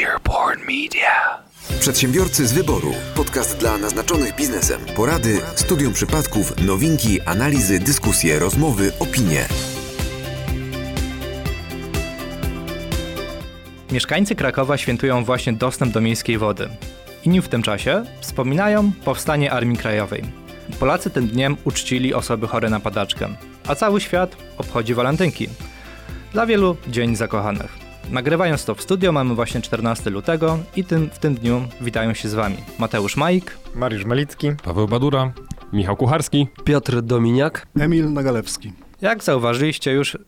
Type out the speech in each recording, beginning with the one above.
Earborn Media. Przedsiębiorcy z wyboru. Podcast dla naznaczonych biznesem. Porady, studium przypadków, nowinki, analizy, dyskusje, rozmowy, opinie. Mieszkańcy Krakowa świętują właśnie dostęp do miejskiej wody. Inni w tym czasie wspominają powstanie Armii Krajowej. Polacy tym dniem uczcili osoby chore na padaczkę, a cały świat obchodzi walentynki. Dla wielu dzień zakochanych. Nagrywając to w studio mamy właśnie 14 lutego i tym, w tym dniu witają się z Wami Mateusz Majk, Mariusz Melicki, Paweł Badura, Michał Kucharski, Piotr Dominiak, Emil Nagalewski. Jak zauważyliście już,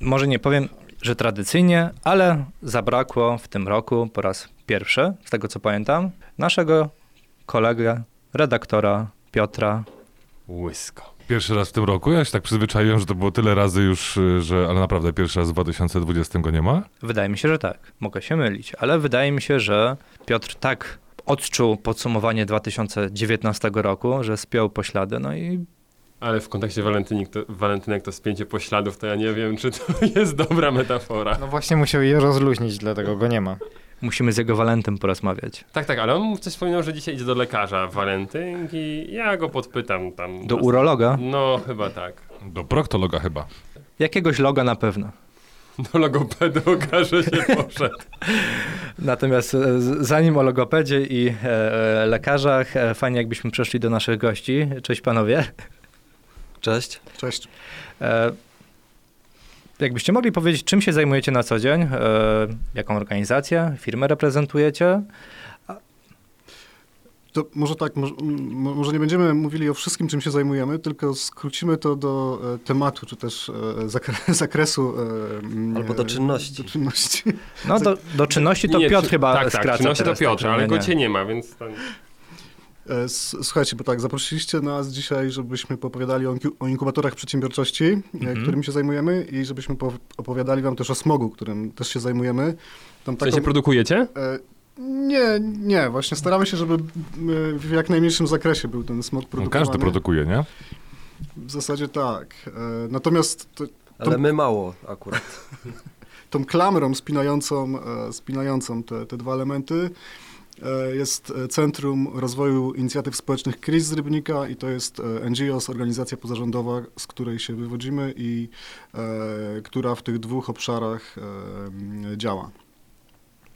może nie powiem, że tradycyjnie, ale zabrakło w tym roku po raz pierwszy, z tego co pamiętam, naszego kolegę, redaktora Piotra Łysko. Pierwszy raz w tym roku? Ja się tak przyzwyczaiłem, że to było tyle razy już, y, że, ale naprawdę pierwszy raz w 2020 go nie ma? Wydaje mi się, że tak. Mogę się mylić, ale wydaje mi się, że Piotr tak odczuł podsumowanie 2019 roku, że spiął poślady, no i ale w kontekście walentynek to, walentynek to spięcie pośladów, to ja nie wiem, czy to jest dobra metafora. No właśnie musiał je rozluźnić, dlatego go nie ma. Musimy z jego Walentem porozmawiać. Tak, tak, ale on coś wspominał, że dzisiaj idzie do lekarza walentynki. Ja go podpytam tam. Do urologa? No, chyba tak. Do proktologa chyba. Jakiegoś loga na pewno. Do logopedu okaże się poszedł. Natomiast e, zanim o logopedzie i e, e, lekarzach, e, fajnie jakbyśmy przeszli do naszych gości. Cześć panowie. Cześć. Cześć. E, jakbyście mogli powiedzieć, czym się zajmujecie na co dzień? E, jaką organizację, firmę reprezentujecie? To może tak, może, może, nie będziemy mówili o wszystkim, czym się zajmujemy, tylko skrócimy to do e, tematu, czy też zakre, zakresu. Albo do czynności. Do czynności. No do, do czynności to nie, Piotr czy, chyba tak, skraca tak, czynności teraz, to Piotr, tak, ale nie, go cię nie ma, więc... Tam... E, Słuchajcie, bo tak, zaprosiliście nas dzisiaj, żebyśmy opowiadali o, o inkubatorach przedsiębiorczości, mm -hmm. którymi się zajmujemy i żebyśmy opowiadali wam też o smogu, którym też się zajmujemy. Tam taką, w sensie produkujecie? E, nie, nie, właśnie staramy się, żeby w jak najmniejszym zakresie był ten smog produkowany. No każdy produkuje, nie? W zasadzie tak. E, natomiast... To, Ale my mało akurat. tą klamrą spinającą, spinającą te, te dwa elementy jest Centrum Rozwoju Inicjatyw Społecznych KRIS z Rybnika i to jest NGOs, organizacja pozarządowa, z której się wywodzimy i e, która w tych dwóch obszarach e, działa.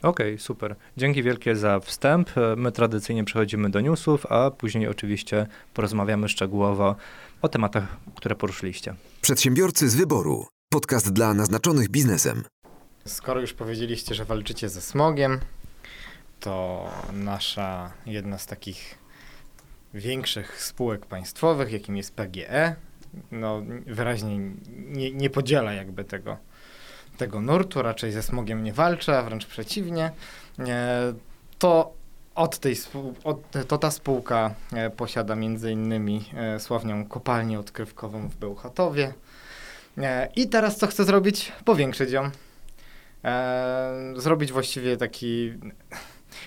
Okej, okay, super. Dzięki wielkie za wstęp. My tradycyjnie przechodzimy do newsów, a później oczywiście porozmawiamy szczegółowo o tematach, które poruszyliście. Przedsiębiorcy z wyboru. Podcast dla naznaczonych biznesem. Skoro już powiedzieliście, że walczycie ze smogiem, to nasza jedna z takich większych spółek państwowych, jakim jest PGE, no wyraźnie nie, nie podziela jakby tego, tego nurtu, raczej ze smogiem nie walczy, a wręcz przeciwnie. E, to od tej od, to ta spółka e, posiada między innymi e, sławną kopalnię odkrywkową w Bełchatowie. I teraz co chce zrobić? Powiększyć ją. Zrobić właściwie taki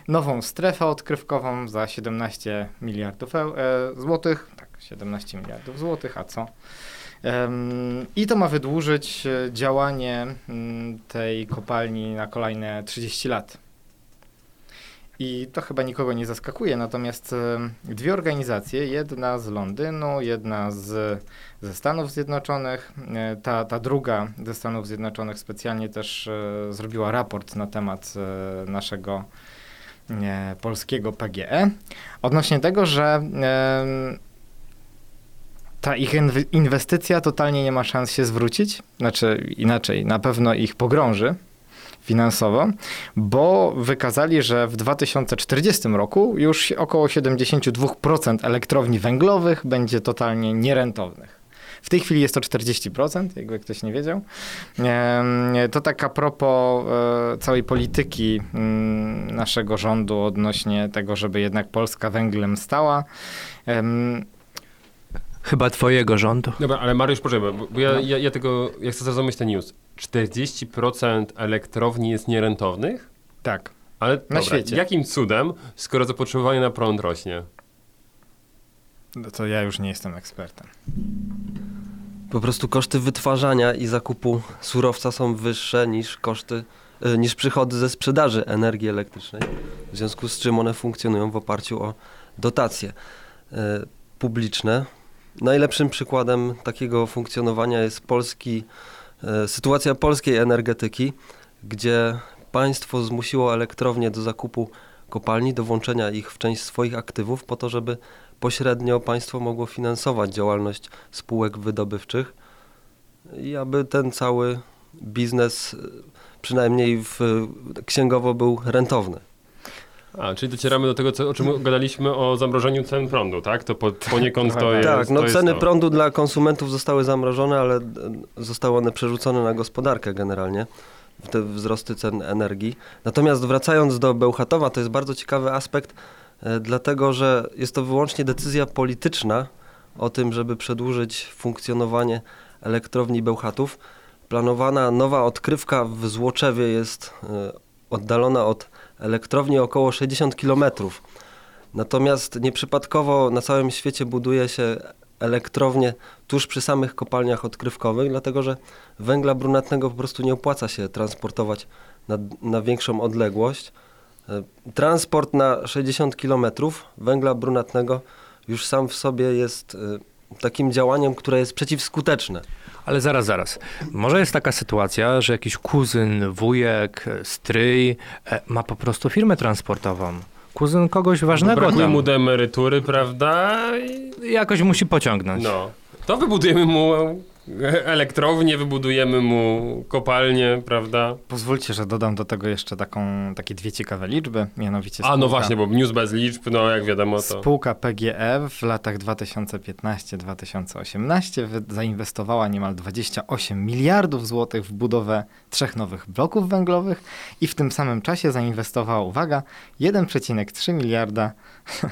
nową strefę odkrywkową za 17 miliardów e złotych. Tak, 17 miliardów złotych, a co? I to ma wydłużyć działanie um, tej kopalni na kolejne 30 lat. I to chyba nikogo nie zaskakuje, natomiast um, dwie organizacje, jedna z Londynu, jedna z, ze Stanów Zjednoczonych, e, ta, ta druga ze Stanów Zjednoczonych specjalnie też e, zrobiła raport na temat e, naszego e, polskiego PGE odnośnie tego, że ta ich inwestycja totalnie nie ma szans się zwrócić, znaczy inaczej, na pewno ich pogrąży finansowo, bo wykazali, że w 2040 roku już około 72% elektrowni węglowych będzie totalnie nierentownych. W tej chwili jest to 40%, jakby ktoś nie wiedział. To tak a propos e, całej polityki mm, naszego rządu odnośnie tego, żeby jednak Polska węglem stała. Chyba twojego rządu. Dobra, ale Mariusz, poczekaj, bo, bo ja, no. ja, ja, tego, ja chcę zrozumieć ten news. 40% elektrowni jest nierentownych? Tak. Ale na dobra, świecie. Jakim cudem, skoro zapotrzebowanie na prąd rośnie? No to ja już nie jestem ekspertem. Po prostu koszty wytwarzania i zakupu surowca są wyższe niż koszty y, niż przychody ze sprzedaży energii elektrycznej, w związku z czym one funkcjonują w oparciu o dotacje y, publiczne. Najlepszym przykładem takiego funkcjonowania jest polski, y, sytuacja polskiej energetyki, gdzie państwo zmusiło elektrownie do zakupu kopalni, do włączenia ich w część swoich aktywów po to, żeby pośrednio państwo mogło finansować działalność spółek wydobywczych i aby ten cały biznes y, przynajmniej w, księgowo był rentowny. A, czyli docieramy do tego, co, o czym gadaliśmy o zamrożeniu cen prądu, tak? To po, poniekąd to jest Tak, no to jest ceny to. prądu dla konsumentów zostały zamrożone, ale e, zostały one przerzucone na gospodarkę generalnie, w te wzrosty cen energii. Natomiast wracając do Bełchatowa, to jest bardzo ciekawy aspekt, e, dlatego że jest to wyłącznie decyzja polityczna o tym, żeby przedłużyć funkcjonowanie elektrowni Bełchatów. Planowana nowa odkrywka w Złoczewie jest e, oddalona od elektrowni około 60 kilometrów. Natomiast nieprzypadkowo na całym świecie buduje się elektrownie tuż przy samych kopalniach odkrywkowych, dlatego że węgla brunatnego po prostu nie opłaca się transportować na, na większą odległość. E, Transport na 60 km węgla brunatnego już sam w sobie jest e, takim działaniem, które jest przeciwskuteczne. Ale zaraz, zaraz. Może jest taka sytuacja, że jakiś kuzyn, wujek, stryj e, ma po prostu firmę transportową. Kuzyn kogoś ważnego Brakuje tam. mu do emerytury, prawda? I, Jakoś musi pociągnąć. no. To wybudujemy mu elektrownię, wybudujemy mu kopalnię, prawda? Pozwólcie, że dodam do tego jeszcze taką, takie dwie ciekawe liczby, mianowicie A no spółka- właśnie, bo news bez liczb, no jak wiadomo to... Spółka PGE w latach 2015-2018 wy- zainwestowała niemal 28 miliardów złotych w budowę trzech nowych bloków węglowych i w tym samym czasie zainwestowała, uwaga, 1,3 miliarda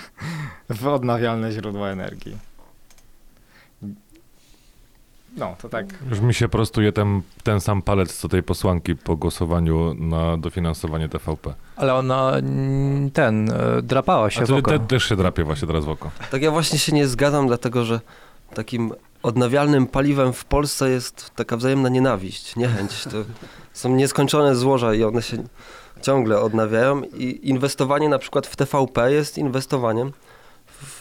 w odnawialne źródła energii. No, to tak. Już mi się prostuje ten, ten sam palec co tej posłanki po głosowaniu na dofinansowanie TVP. Ale ona mm, ten, e, drapała się A w ty oko. te, też się drapie właśnie teraz w oko. Tak ja właśnie się nie zgadzam, dlatego że takim odnawialnym paliwem w Polsce jest taka wzajemna nienawiść, niechęć. To są nieskończone złoża i one się ciągle odnawiają i inwestowanie na przykład w TVP jest inwestowaniem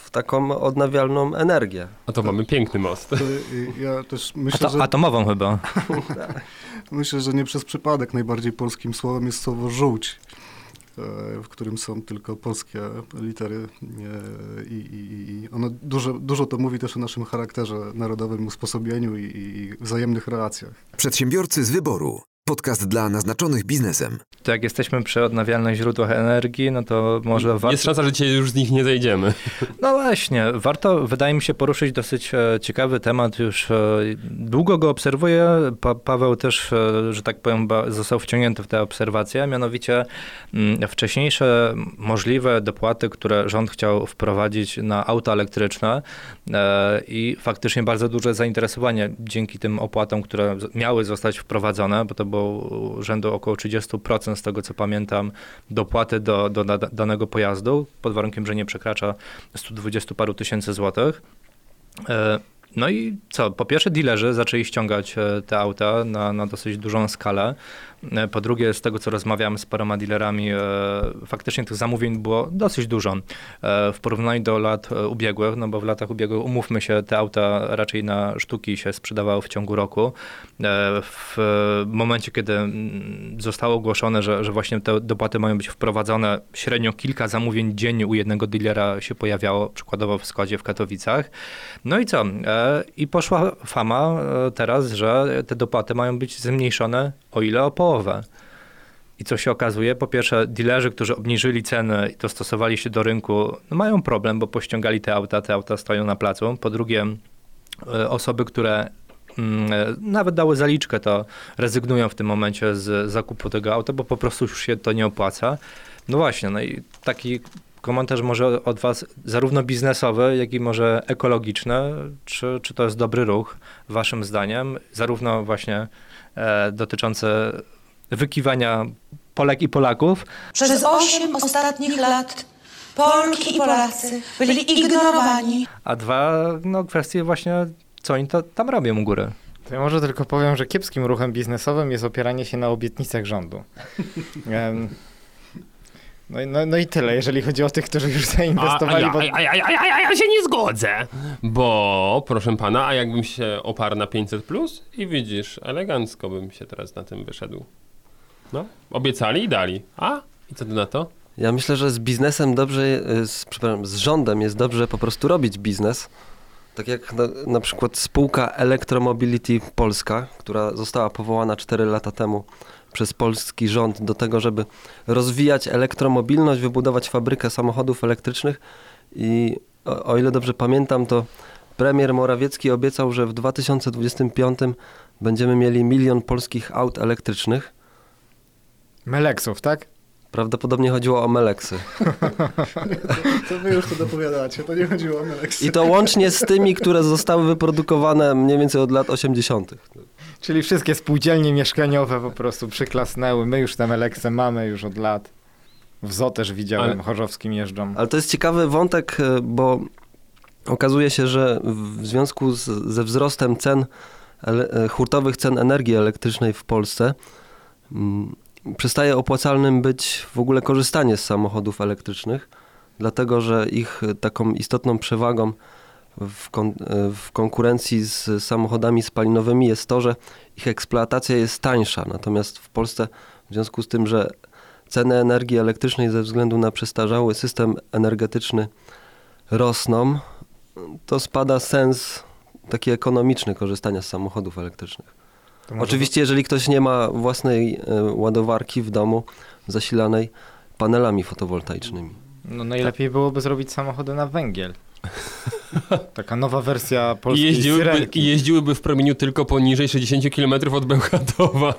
w taką odnawialną energię. A to mamy piękny most. To, y, Ja też A myślę, to, że, atomową chyba. myślę, że nie przez przypadek najbardziej polskim słowem jest słowo żółć, e, w którym są tylko polskie litery i, i, i ono dużo, dużo to mówi też o naszym charakterze narodowym, usposobieniu i, i wzajemnych relacjach. Przedsiębiorcy z wyboru. Podcast dla naznaczonych biznesem. To jak jesteśmy przy odnawialnych źródłach energii, no to może warto... Jest szansa, że dzisiaj już z nich nie zejdziemy. No właśnie, warto, wydaje mi się, poruszyć dosyć e, ciekawy temat. Już e, długo go obserwuję. Pa, Paweł też, e, że tak powiem, został wciągnięty w tę obserwację, mianowicie mm, wcześniejsze możliwe dopłaty, które rząd chciał wprowadzić na auta elektryczne i faktycznie bardzo duże zainteresowanie dzięki tym opłatom, które miały zostać wprowadzone, bo to było rzędu około 30% z tego, co pamiętam, dopłaty do, do da- danego pojazdu, pod warunkiem, że nie przekracza 120 paru tysięcy złotych. E, No i co? Po pierwsze, dealerzy zaczęli ściągać e, te auta na, na dosyć dużą skalę. E, Po drugie, z tego co rozmawiamy z paroma dealerami, e, faktycznie tych zamówień było dosyć dużo e, w porównaniu do lat ubiegłych, no bo w latach ubiegłych, umówmy się, te auta raczej na sztuki się sprzedawały w ciągu roku. W momencie, kiedy mm, zostało ogłoszone, że, że właśnie te dopłaty mają być wprowadzone, średnio kilka zamówień dziennie u jednego dealera się pojawiało, przykładowo w składzie w Katowicach. No i co? I poszła fama teraz, że te dopłaty mają być zmniejszone o ile o połowę. I co się okazuje? Po pierwsze, dealerzy, którzy obniżyli ceny i dostosowali się do rynku, no mają problem, bo pościągali te auta, te auta stoją na placu. Po drugie, e, osoby, które mm, e, nawet dały zaliczkę, to rezygnują w tym momencie z zakupu tego auta, bo po prostu już się to nie opłaca. No właśnie, no i taki komentarz może od Was zarówno biznesowy, jak i może ekologiczny. Czy, czy to jest dobry ruch, Waszym zdaniem? Zarówno właśnie e, dotyczący wykiwania Polek i Polaków, Przez osiem ostatnich lat Polki i Polacy byli ignorowani. a dwa, no kwestie właśnie, co oni to, tam robią u góry. To ja może tylko powiem, że kiepskim ruchem biznesowym jest opieranie się na obietnicach rządu. No, i- no, no i tyle, jeżeli chodzi o tych, którzy już A, a, zainwestowali. ja, bo... a, ja- a, ja- a, ja- a ja się nie zgodzę, bo proszę pana, a jakbym się oparł na 500 plus i widzisz, elegancko bym się teraz na tym wyszedł. No, obiecali i dali. A? I co ty na to? Ja myślę, że z biznesem dobrze, y, z, przepraszam, z rządem jest dobrze po prostu robić biznes. Tak jak na, na przykład spółka Electromobility Polska, która została powołana 4 lata temu przez polski rząd do tego, żeby rozwijać elektromobilność, wybudować fabrykę samochodów elektrycznych i o, o ile dobrze pamiętam, to premier Morawiecki obiecał, że w 2025 będziemy mieli milion polskich aut elektrycznych. Meleksów, tak? Prawdopodobnie chodziło o Meleksy. To wy już to dopowiadacie, to nie chodziło o Meleksy. I to łącznie z tymi, które zostały wyprodukowane mniej więcej od lat 80. Czyli wszystkie spółdzielnie mieszkaniowe po prostu przyklasnęły. My już te Meleksy mamy już od lat. W ZO też widziałem, Ale- chorzowskim jeżdżą. Ale to jest ciekawy wątek, e, bo okazuje się, że w związku z, ze wzrostem cen, ele, e, hurtowych cen energii elektrycznej w Polsce, mm, przestaje opłacalnym być w ogóle korzystanie z samochodów elektrycznych, dlatego że ich e, taką istotną przewagą w, kon, w konkurencji z samochodami spalinowymi jest to, że ich eksploatacja jest tańsza. Natomiast w Polsce w związku z tym, że ceny energii elektrycznej ze względu na przestarzały system energetyczny rosną, to spada sens taki ekonomiczny korzystania z samochodów elektrycznych. To Oczywiście, jeżeli ktoś nie ma własnej e, ładowarki w domu zasilanej panelami fotowoltaicznymi. No najlepiej byłoby zrobić samochody na węgiel. Taka nowa wersja I polskiej jeździłyby, syrenki. I jeździłyby w promieniu tylko poniżej 60 km od Bełchatowa.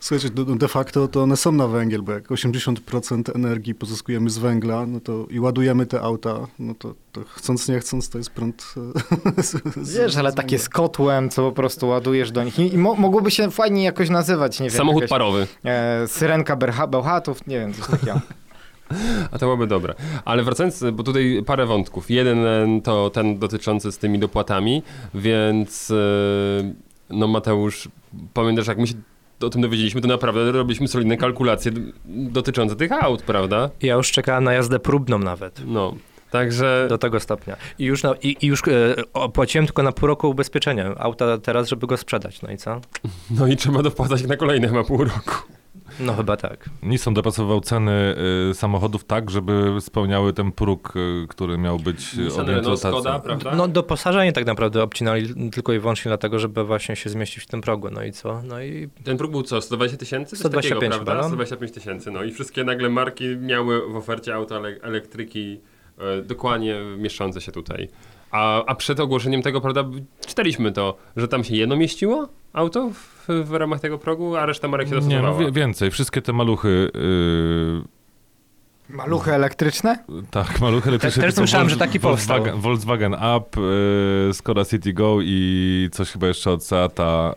Słuchajcie, de, de facto to one są na węgiel, bo jak 80% energii pozyskujemy z węgla, no to i ładujemy te auta, no to, to chcąc nie chcąc to jest prąd z, z, Wiesz, ale z takie węgla. z kotłem, co po prostu ładujesz do nich. I, i mo, mogłoby się fajnie jakoś nazywać, nie wiem. Samochód jakaś, parowy. e, syrenka Bełchatów, nie wiem, coś takiego. A to byłoby dobre. Ale wracając, bo tutaj parę wątków. Jeden e, to ten dotyczący z tymi dopłatami, więc e, no Mateusz, pamiętasz jak my się o tym dowiedzieliśmy, to naprawdę robiliśmy solidne kalkulacje dotyczące tych aut, prawda? Ja już czekałem na jazdę próbną nawet. No, także... Do tego stopnia. I już, no, i, i już e, opłaciłem tylko na pół roku ubezpieczenia auta teraz, żeby go sprzedać. No i co? No i trzeba dopłacać na kolejne chyba pół roku. No chyba tak. Nissan dopasowywał ceny y, samochodów tak, żeby spełniały ten próg, y, który miał być y, Nissan, objęty Renault. Skoda, prawda? No doposażenie tak naprawdę obcinali tylko i wyłącznie dlatego, żeby właśnie się zmieścić w tym progu. No i co? No i Ten próg był co, 120 tysięcy? Coś 125 takiego, prawda? chyba, no. 125 tysięcy, no i wszystkie nagle marki miały w ofercie ele- elektryki e, dokładnie mieszczące się tutaj. A, a przed ogłoszeniem tego, prawda, czytaliśmy to, że tam się jedno mieściło auto w, w ramach tego progu, a reszta marek się Nie, no dostosowała. wie, więcej. Wszystkie te maluchy, y, Maluchy elektryczne? tak, maluchy elektryczne. też typu słyszałem, że taki powstał. Volkswagen, Volkswagen Up, y, Skoda City Go i coś chyba jeszcze od Seata.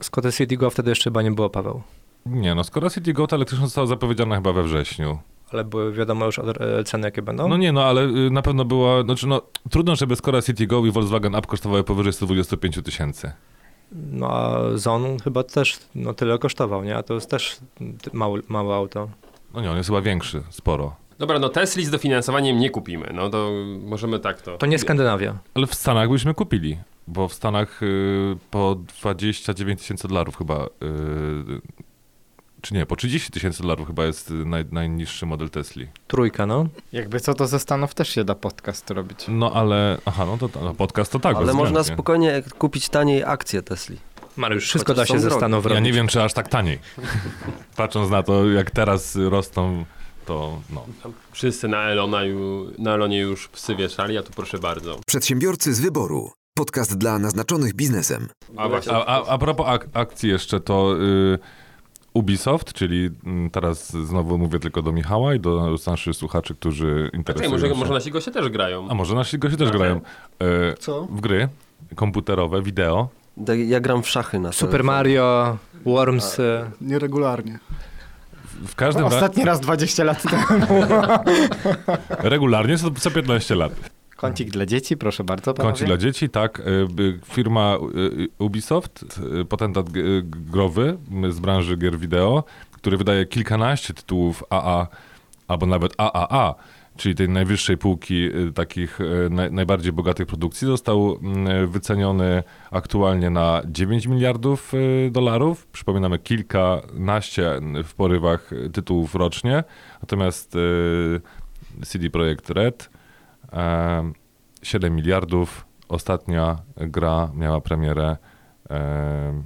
Y, Skoda City Go wtedy jeszcze chyba nie było, Paweł. nie, no Skoda City Go ta elektryczna została zapowiedziana chyba we wrześniu. Ale były wiadomo już e, ceny, jakie będą? No nie, no ale y, na pewno była, znaczy no trudno, żeby Skoda City Go i Volkswagen Up kosztowały powyżej 125 tysięcy. No a Zon chyba też no, tyle kosztował, nie? A to jest też małe, małe auto. No nie, on jest chyba większy, sporo. Dobra, no Tesli z dofinansowaniem nie kupimy, no to możemy tak to. To nie Skandynawia. Ale w Stanach byśmy kupili, bo w Stanach y, po 29 tysięcy dolarów chyba, y, czy nie, po 30 tysięcy dolarów chyba jest y, naj, najniższy model Tesli. Trójka, no. Jakby co, to ze Stanów też się da podcast robić. No ale, aha, no to no, podcast to tak, Ale można spokojnie kupić taniej akcje Tesli. Mariusz, wszystko da się ze. Stanów Ja robić. nie wiem, czy aż tak taniej. Patrząc na to, jak teraz rosną, to no. Wszyscy na, Elona ju, na Elonie już psy wieszali, a tu proszę bardzo. Przedsiębiorcy z wyboru. Podcast dla naznaczonych biznesem. A A, a, a propos ak- akcji jeszcze, to y, Ubisoft, czyli mm, teraz znowu mówię tylko do Michała i do naszych słuchaczy, którzy Czekaj, interesują może, się. może nasi goście też grają. A może nasi goście też grają y, Co? w gry komputerowe, wideo. Da- Ja gram w szachy na Super. Mario, Worms. e, Nieregularnie. W każdym razie Ostatni raz 20 lat temu. regularnie co, co 15 lat. Kącik dla dzieci, proszę bardzo. Panowie. Kącik dla dzieci, tak. Y, Firma y, Ubisoft, y, potentat growy z branży gier wideo, który wydaje kilkanaście tytułów AA, albo nawet AAA, czyli tej najwyższej półki takich naj, najbardziej bogatych produkcji, został wyceniony aktualnie na 9 miliardów dolarów. Przypominamy kilkanaście w porywach tytułów rocznie, natomiast CD Projekt Red e, 7 miliardów. Ostatnia gra miała premierę. E,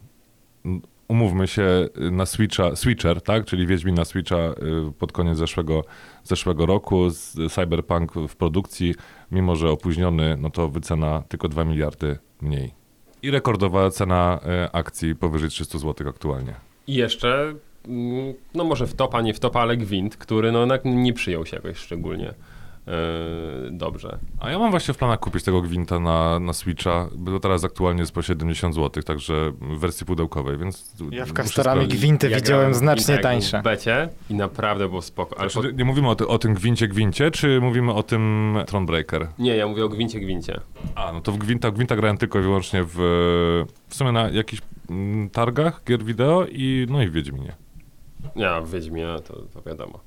umówmy się na Switcha, Switcher, tak? Czyli Wiedźmin na Switcha y, pod koniec zeszłego, zeszłego roku. Cyberpunk w produkcji, mimo że opóźniony, no to wycena tylko 2 miliardy mniej. I rekordowa cena e, akcji powyżej 300 zł aktualnie. I jeszcze, mm, no może w topa, nie w topa, ale Gwint, który no jednak nie przyjął się jakoś szczególnie e, dobrze. A ja mam właśnie w planach kupić tego Gwinta na, na Switcha, bo teraz aktualnie jest po 70 zł, także w wersji pudełkowej, więc... Ja w Castorami gwinty Ja widziałem znacznie tańsze. w becie i naprawdę było spoko. Ale po... Znaczy, Nie mówimy o, ty, o tym gwincie gwincie, czy mówimy o tym Thronebreaker? Nie, ja mówię o Gwincie Gwincie. A, no to w gwinta, gwinta grałem tylko i wyłącznie w, w sumie na jakichś mm, targach gier wideo i no i w Wiedźminie. Ja w Wiedźmie, to, to wiadomo.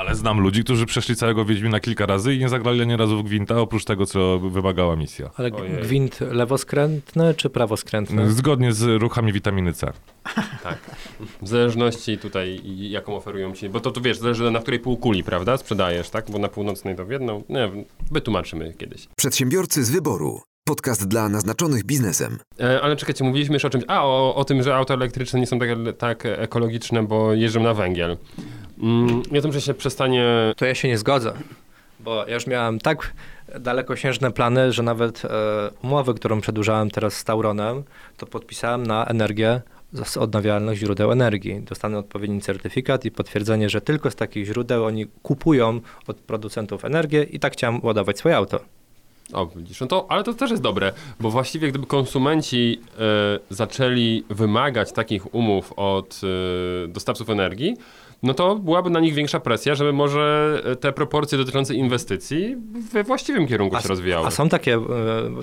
Ale znam ludzi, którzy przeszli całego Wiedźmina kilka razy i nie zagrali ani razu w gwinta, oprócz tego, co wymagała misja. Ale Ojej. gwint lewoskrętny czy prawoskrętny? Zgodnie z ruchami witaminy C. W zależności tutaj, jaką oferują ci, bo to, to wiesz, zależy na której półkuli, prawda, sprzedajesz, tak? Bo na północnej to w jedną, nie wytłumaczymy kiedyś. Przedsiębiorcy z wyboru. Podcast dla naznaczonych biznesem. E, ale czekajcie, mówiliśmy jeszcze o czymś, a o, o tym, że auta elektryczne nie są tak, tak ekologiczne, bo jeżdżą na węgiel. Mm, o tym, że się przestanie To ja się nie zgodzę, bo ja już miałem tak dalekosiężne plany, że nawet e, umowę, którą przedłużałem teraz z Tauronem, to podpisałem na energię z odnawialnych źródeł energii. Dostanę odpowiedni certyfikat i potwierdzenie, że tylko z takich źródeł oni kupują od producentów energię i tak chciałem ładować swoje auto. O, widzisz, no to, ale to też jest dobre, bo właściwie gdyby konsumenci e, zaczęli wymagać takich umów od e, dostawców energii, no to byłaby na nich większa presja, żeby może e, te proporcje dotyczące inwestycji we właściwym kierunku się rozwijały. A są takie, e,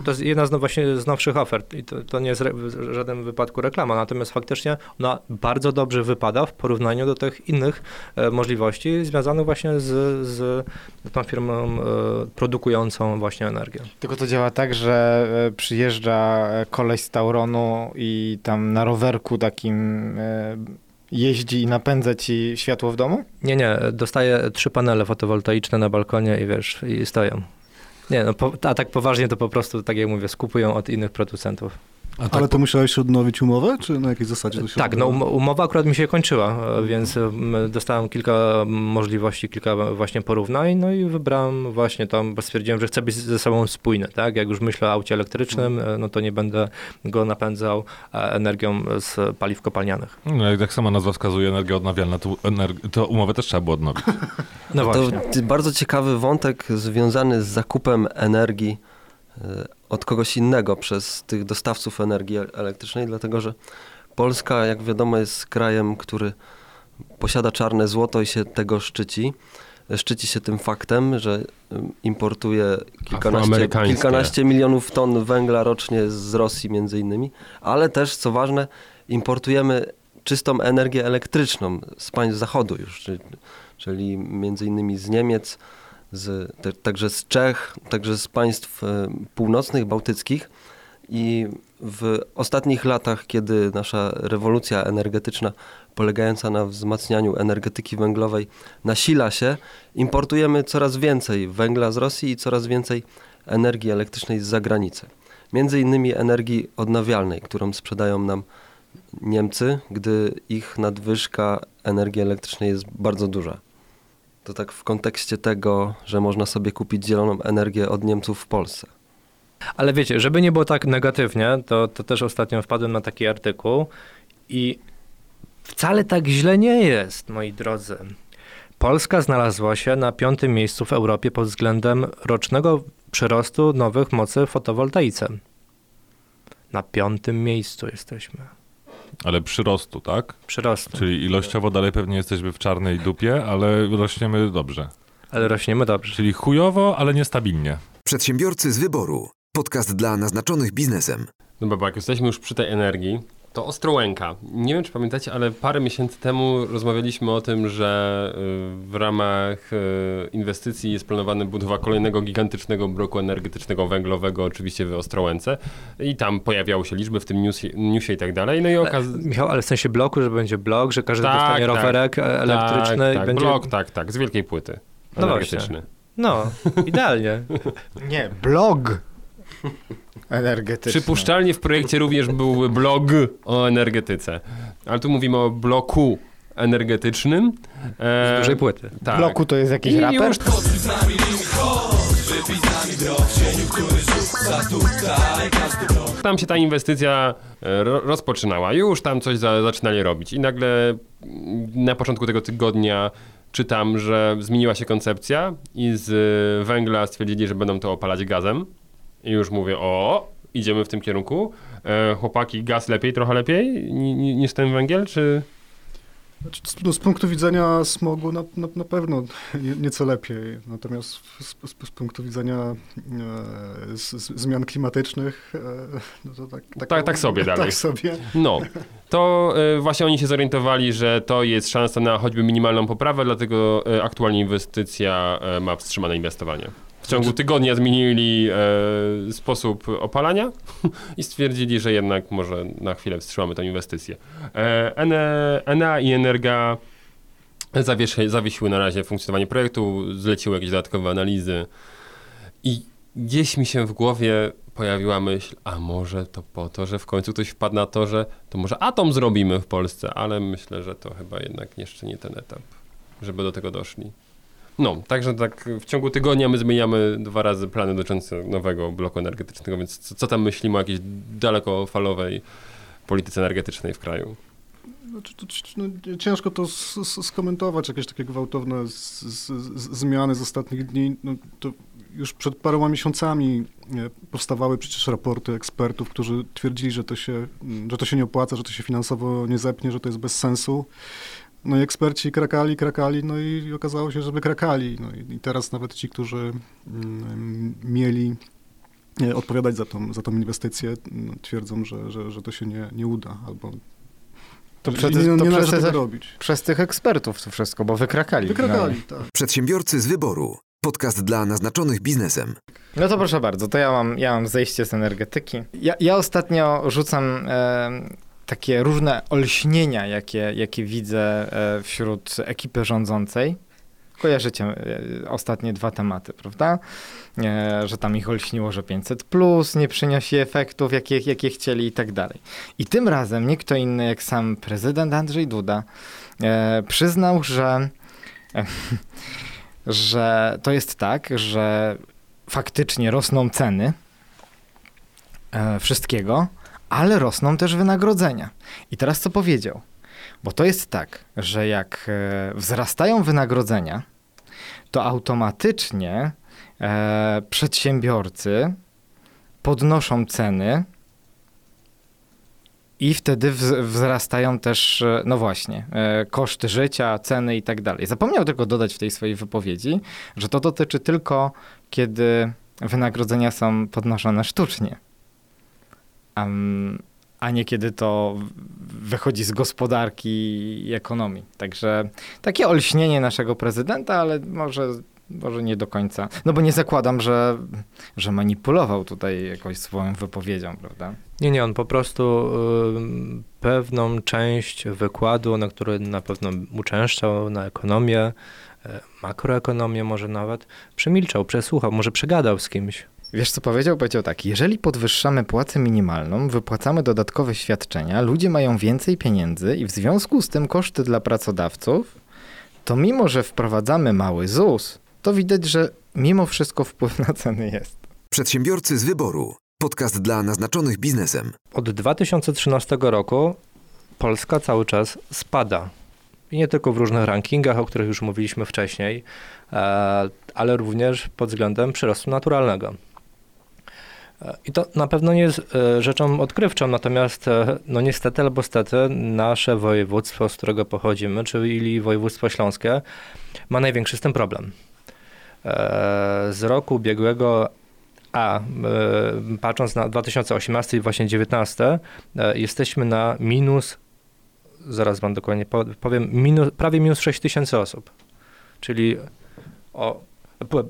to jest jedna z no właśnie z nowszych ofert i to, to nie jest re, w żadnym wypadku reklama, natomiast faktycznie ona bardzo dobrze wypada w porównaniu do tych innych e, możliwości związanych właśnie z, z tą firmą e, produkującą właśnie energię. Tylko to działa tak, że e, przyjeżdża koleś z Tauronu i tam na rowerku takim e, jeździ i napędza ci światło w domu? Nie, nie, dostaję trzy panele fotowoltaiczne na balkonie i wiesz, i stoją. Nie, no, po, a tak poważnie to po prostu, tak jak mówię, skupują od innych producentów. Ale to musiałeś odnowić umowę, czy na jakiej zasadzie to się Tak, no um, umowa akurat mi się kończyła, więc em, dostałem kilka możliwości, kilka właśnie porównań, no i wybrałem właśnie tam, bo stwierdziłem, że chcę być ze sobą spójny, tak? Jak już myślę o aucie elektrycznym, e, no to nie będę go napędzał e, energią z paliw kopalnianych. No, jak sama nazwa wskazuje, energia odnawialna, to, energ- to umowę też trzeba było odnowić. No to właśnie. ty- bardzo ciekawy wątek związany z zakupem energii od kogoś innego przez tych dostawców energii e- elektrycznej, dlatego że Polska, jak wiadomo, jest krajem, który posiada czarne złoto i się tego szczyci. Szczyci się tym faktem, że importuje kilkanaście, kilkanaście milionów ton węgla rocznie z Rosji między innymi, ale też, co ważne, importujemy czystą energię elektryczną z państw zachodu już, czyli, czyli między innymi z Niemiec, z, te, także z Czech, także z państw e, północnych, bałtyckich. I w ostatnich latach, kiedy nasza rewolucja energetyczna polegająca na wzmacnianiu energetyki węglowej nasila się, importujemy coraz więcej węgla z Rosji i coraz więcej energii elektrycznej z zagranicy. Między innymi energii odnawialnej, którą sprzedają nam Niemcy, gdy ich nadwyżka energii elektrycznej jest bardzo duża. To tak w kontekście tego, że można sobie kupić zieloną energię od Niemców w Polsce. Ale wiecie, żeby nie było tak negatywnie, to, to też ostatnio wpadłem na taki artykuł i wcale tak źle nie jest, moi drodzy. Polska znalazła się na piątym miejscu w Europie pod względem rocznego przyrostu nowych mocy w fotowoltaice. Na piątym miejscu jesteśmy. Ale przyrostu, tak? Przyrostu. Czyli ilościowo dalej pewnie jesteśmy w czarnej dupie, ale rośniemy dobrze. Ale rośniemy dobrze. Czyli chujowo, ale niestabilnie. Przedsiębiorcy z wyboru. Podcast dla naznaczonych biznesem. No bo jak jesteśmy już przy tej energii, to Ostrołęka. Nie wiem, czy pamiętacie, ale parę miesięcy temu rozmawialiśmy o tym, że y, w ramach y, inwestycji jest planowana budowa kolejnego gigantycznego bloku energetycznego węglowego, oczywiście w Ostrołęce. I tam pojawiały się liczby w tym newsie, newsie i tak dalej. No i okaz... Michał, ale w sensie bloku, że będzie blok, że każdy Tak, dostanie tak. rowerek e, elektryczny tak, i tak, będzie... blok, tak, tak, z wielkiej płyty. No energetyczny. No, idealnie. Nie, blog energetyczny. Przypuszczalnie w projekcie również byłby blog o energetyce. Ale tu mówimy o bloku energetycznym. E, Z dużej płyty. tak. Bloku to jest jakiś I raper? już Tam się ta inwestycja e, ro, rozpoczynała. Już tam coś za, zaczynali robić. I nagle mm, na początku tego tygodnia czytam, że zmieniła się koncepcja i z e, węgla stwierdzili, że będą to opalać gazem. I już mówię, o, idziemy w tym kierunku. E, chłopaki, gaz lepiej, trochę lepiej ni, ni, niż ten węgiel, czy... Znaczy, z- No, z punktu widzenia smogu na, na, na pewno nie, nieco lepiej, natomiast z, z, z punktu widzenia e, z, zmian klimatycznych, e, no to tak, Tak- tak sobie dalej. Tak sobie. No, to e, właśnie oni się zorientowali, że to jest szansa na choćby minimalną poprawę, dlatego e, aktualnie inwestycja e, ma wstrzymane inwestowanie. W ciągu tygodnia zmienili e, sposób opalania i stwierdzili, że jednak może na chwilę wstrzymamy tę inwestycję. E, i Energa zawiesi, zawiesiły na razie funkcjonowanie projektu, zleciły jakieś dodatkowe analizy i gdzieś mi się w głowie pojawiła myśl, a może to po to, że w końcu ktoś wpadł na to, że to może atom zrobimy w Polsce, ale myślę, że to chyba jednak jeszcze nie ten etap, żeby do tego doszli. No, także tak w ciągu tygodnia my zmieniamy dwa razy plany dotyczące nowego bloku energetycznego, więc co, co tam myślimy o jakiejś dalekofalowej polityce energetycznej w kraju? Znaczy, to, no, ciężko to skomentować, jakieś takie gwałtowne z, z, zmiany z ostatnich dni. No, to już przed paroma miesiącami e, powstawały przecież raporty ekspertów, którzy twierdzili, że to, się, że to się nie opłaca, że to się finansowo nie zepnie, że to jest bez sensu. No i eksperci krakali, krakali, no i okazało się, żeby krakali. No i, i teraz nawet ci, którzy mm, mieli e, odpowiadać za tą, za tą inwestycję, no, twierdzą, że, że, że to się nie, nie uda, albo To, że przez, nie, nie to należy przez, tego robić. przez tych ekspertów to wszystko, bo wykrakali. Wykrakali, tak. Przedsiębiorcy z wyboru. Podcast dla naznaczonych biznesem. No, no to proszę bardzo, to ja mam, ja mam zejście z energetyki. Ja, ja ostatnio rzucam e, takie różne olśnienia, jakie, jakie widzę e, wśród ekipy rządzącej. Kojarzycie e, ostatnie dwa tematy, prawda? E, że tam ich olśniło, że 500 plus nie przynosi efektów, jakie, jakie chcieli i tak dalej. I tym razem nie kto inny jak sam prezydent Andrzej Duda przyznał, że, że to jest tak, że faktycznie rosną ceny wszystkiego, ale rosną też wynagrodzenia. I teraz co powiedział? Bo to jest tak, że jak e, wzrastają wynagrodzenia, to automatycznie e, przedsiębiorcy podnoszą ceny i wtedy wz- wzrastają też, e, no właśnie, e, koszty życia, ceny i tak dalej. Zapomniał tylko dodać w tej swojej wypowiedzi, że to dotyczy tylko, kiedy wynagrodzenia są podnoszone sztucznie, Am, a nie kiedy to wychodzi z gospodarki i ekonomii. Także takie olśnienie naszego prezydenta, ale może, może nie do końca. No bo nie zakładam, że, że manipulował tutaj jakąś swoją wypowiedzią, prawda? Nie, nie, on po prostu ym, pewną część wykładu, na który na pewno uczęszczał, na ekonomię, e, makroekonomię może nawet, przemilczał, przesłuchał, może przegadał z kimś. Wiesz co powiedział? Powiedział tak, jeżeli podwyższamy płacę minimalną, wypłacamy dodatkowe świadczenia, ludzie mają więcej pieniędzy i w związku z tym koszty dla pracodawców, to mimo, że wprowadzamy mały ZUS, to widać, że mimo wszystko wpływ na ceny jest. Przedsiębiorcy z wyboru. Podcast dla naznaczonych biznesem. Od 2013 roku Polska cały czas spada. I nie tylko w różnych rankingach, o których już mówiliśmy wcześniej, e, ale również pod względem przyrostu naturalnego. I to na pewno nie jest e, rzeczą odkrywczą, natomiast e, no niestety albo stety nasze województwo, z którego pochodzimy, czyli województwo śląskie, ma największy z tym problem. E, Z roku ubiegłego A patrząc na 2018 i właśnie 2019, e, jesteśmy na minus, zaraz wam dokładnie powiem, minus, prawie minus 6 tysięcy osób. Czyli o,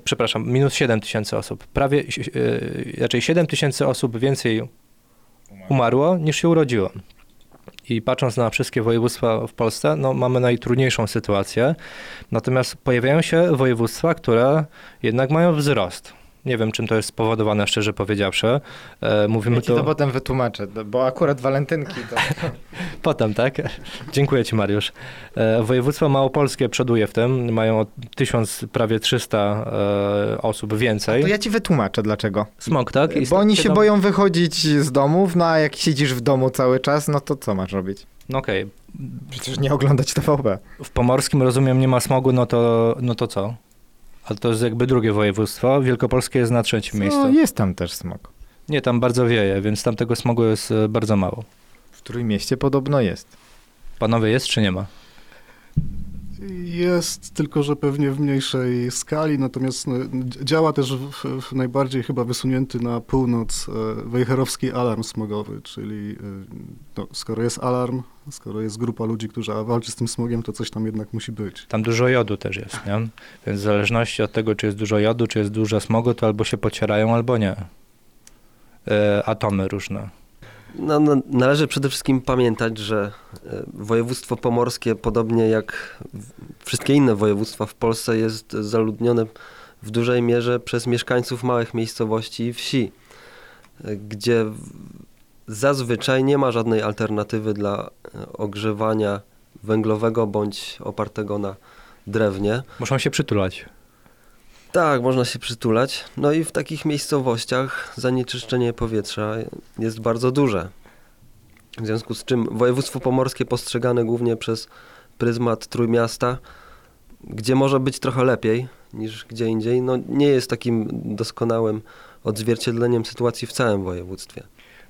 przepraszam, minus 7 tysięcy osób. Prawie, e, raczej 7 tysięcy osób więcej umarło niż się urodziło. I patrząc na wszystkie województwa w Polsce, no, mamy najtrudniejszą sytuację. Natomiast pojawiają się województwa, które jednak mają wzrost. Nie wiem, czym to jest spowodowane, szczerze powiedziawszy. E, mówimy Ja ci tu... to potem wytłumaczę, bo akurat walentynki to... Potem, tak? Dziękuję ci, Mariusz. E, województwo małopolskie przoduje w tym. Mają o 1000, prawie 300 e, osób więcej. To ja ci wytłumaczę dlaczego. Smog, tak? I Bo oni się siedzą- boją wychodzić z domów, no a jak siedzisz w domu cały czas, no to co masz robić? No okej. Przecież nie oglądać TVP. W Pomorskim, rozumiem, nie ma smogu, no to, no to co? Ale to jest jakby drugie województwo. Wielkopolskie jest na trzecim miejscu. No jest tam też smog. Nie, tam bardzo wieje, więc tam tego smogu jest e, bardzo mało. W Trójmieście podobno jest. Panowie, jest czy nie ma? Jest, tylko że pewnie w mniejszej skali, natomiast no, dz- działa też w, w najbardziej chyba wysunięty na północ e, wejherowski alarm smogowy, czyli e, no, skoro jest alarm, skoro jest grupa ludzi, która walczy z tym smogiem, to coś tam jednak musi być. Tam dużo jodu też jest, nie? Więc w zależności od tego, czy jest dużo jodu, czy jest dużo smogu, to albo się pocierają, albo nie. E, atomy różne. No, no, należy przede wszystkim pamiętać, że e, województwo pomorskie, podobnie jak wszystkie inne województwa w Polsce, jest zaludnione w dużej mierze przez mieszkańców małych miejscowości i wsi, e, gdzie zazwyczaj nie ma żadnej alternatywy dla e, ogrzewania węglowego bądź opartego na drewnie. Muszą się przytulać. Tak, można się przytulać. No i w takich miejscowościach zanieczyszczenie powietrza jest bardzo duże. W związku z czym województwo pomorskie postrzegane głównie przez pryzmat Trójmiasta, gdzie może być trochę lepiej niż gdzie indziej, no nie jest takim doskonałym odzwierciedleniem sytuacji w całym województwie.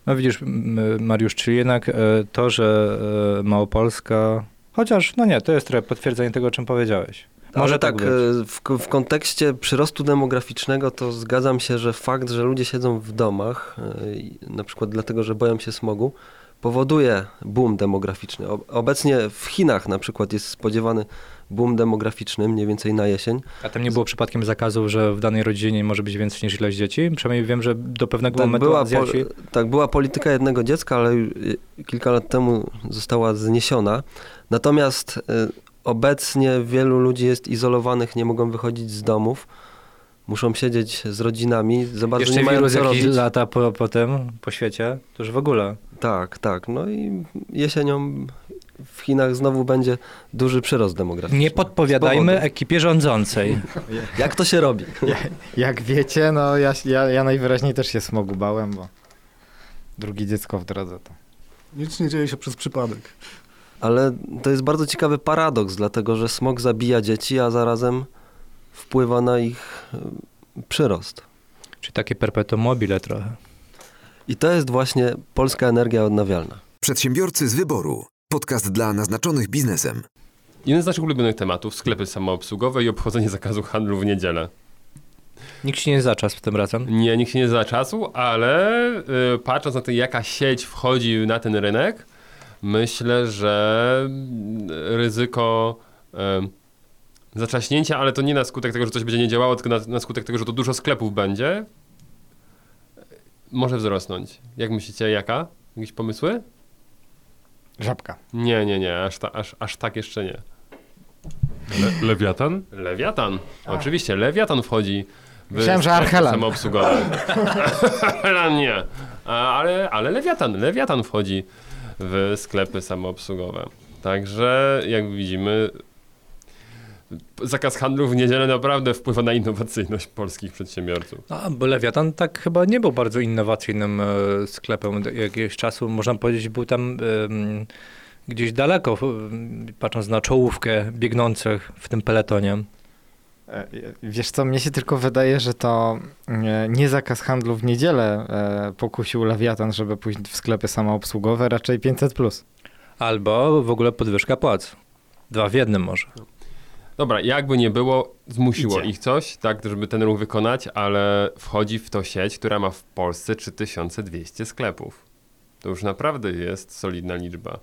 No widzisz, Mariusz, czyli jednak e, to, że e, Małopolska... Chociaż, no nie, to jest trochę potwierdzenie tego, o czym powiedziałeś. Może Ale tak tak, e, w, w kontekście przyrostu demograficznego to zgadzam się, że fakt, że ludzie siedzą w domach, na przykład dlatego, że boją się smogu, powoduje boom demograficzny. Obecnie w Chinach na przykład jest spodziewany boom demograficzny mniej więcej na jesień. A tam nie było przypadkiem zakazu, że w danej rodzinie nie może być więcej niż ilość dzieci? Przynajmniej wiem, że do pewnego Tak momentu była, Azjaci... tak, była polityka jednego dziecka, ale e, kilka lat temu została zniesiona. Natomiast e, obecnie wielu ludzi jest izolowanych, nie mogą wychodzić z domów. Muszą siedzieć z rodzinami, za bardzo Jeszcze nie mają wirus co robić. lata po, po tym, po świecie, to już w ogóle. Tak, tak. No i jesienią w Chinach znowu będzie duży przyrost demograficzny. Nie podpowiadajmy ekipie rządzącej. Jak to się robi? Jak wiecie, no ja, ja, ja najwyraźniej też się smogu bałem, bo drugie dziecko w drodze to. Nic nie dzieje się przez przypadek. Ale to jest bardzo ciekawy paradoks, dlatego że smog zabija dzieci, a zarazem wpływa na ich y, przyrost. Czy takie perpetuum mobile trochę. I to jest właśnie polska energia odnawialna. Przedsiębiorcy z wyboru. Podcast dla naznaczonych biznesem. Jeden z naszych ulubionych tematów, sklepy samoobsługowe i obchodzenie zakazu handlu w niedzielę. Nikt się nie zaczas tym razem. Nie, nikt się nie za czasu, ale y, patrząc na to, jaka sieć wchodzi na ten rynek, myślę, że mm, ryzyko y, zaczaśnięcia, ale to nie na skutek tego, że coś będzie nie działało, tylko na, na skutek tego, że to dużo sklepów będzie, może wzrosnąć. Jak myślicie, jaka? Jakieś pomysły? Żabka. Nie, nie, nie, aż, ta, aż, aż tak jeszcze nie. Le Lewiatan? Lewiatan. Oczywiście, Lewiatan wchodzi w Myślałem, że sklepy Archelan. samoobsługowe. Archelan nie. A, ale, ale Lewiatan, Lewiatan wchodzi w sklepy samoobsługowe. Także, jak widzimy, zakaz handlu w niedzielę naprawdę wpływa na innowacyjność polskich przedsiębiorców. A, bo Lewiatan tak chyba nie był bardzo innowacyjnym e, sklepem jakiegoś czasu. Można powiedzieć, był tam em, gdzieś daleko, patrząc na czołówkę biegnących w tym peletonie. E, Wiesz co, mnie się tylko wydaje, że to e, nie zakaz handlu w niedzielę e, pokusił Lewiatan, żeby pójść w sklepy samoobsługowe, raczej 500+. Plus. Albo w ogóle podwyżka płac. Dwa w jednym może. Dobra, jakby nie było, zmusiło Idzie. ich coś, tak, żeby ten ruch wykonać, ale wchodzi w to sieć, która ma w Polsce 3200 sklepów. To już naprawdę jest solidna liczba.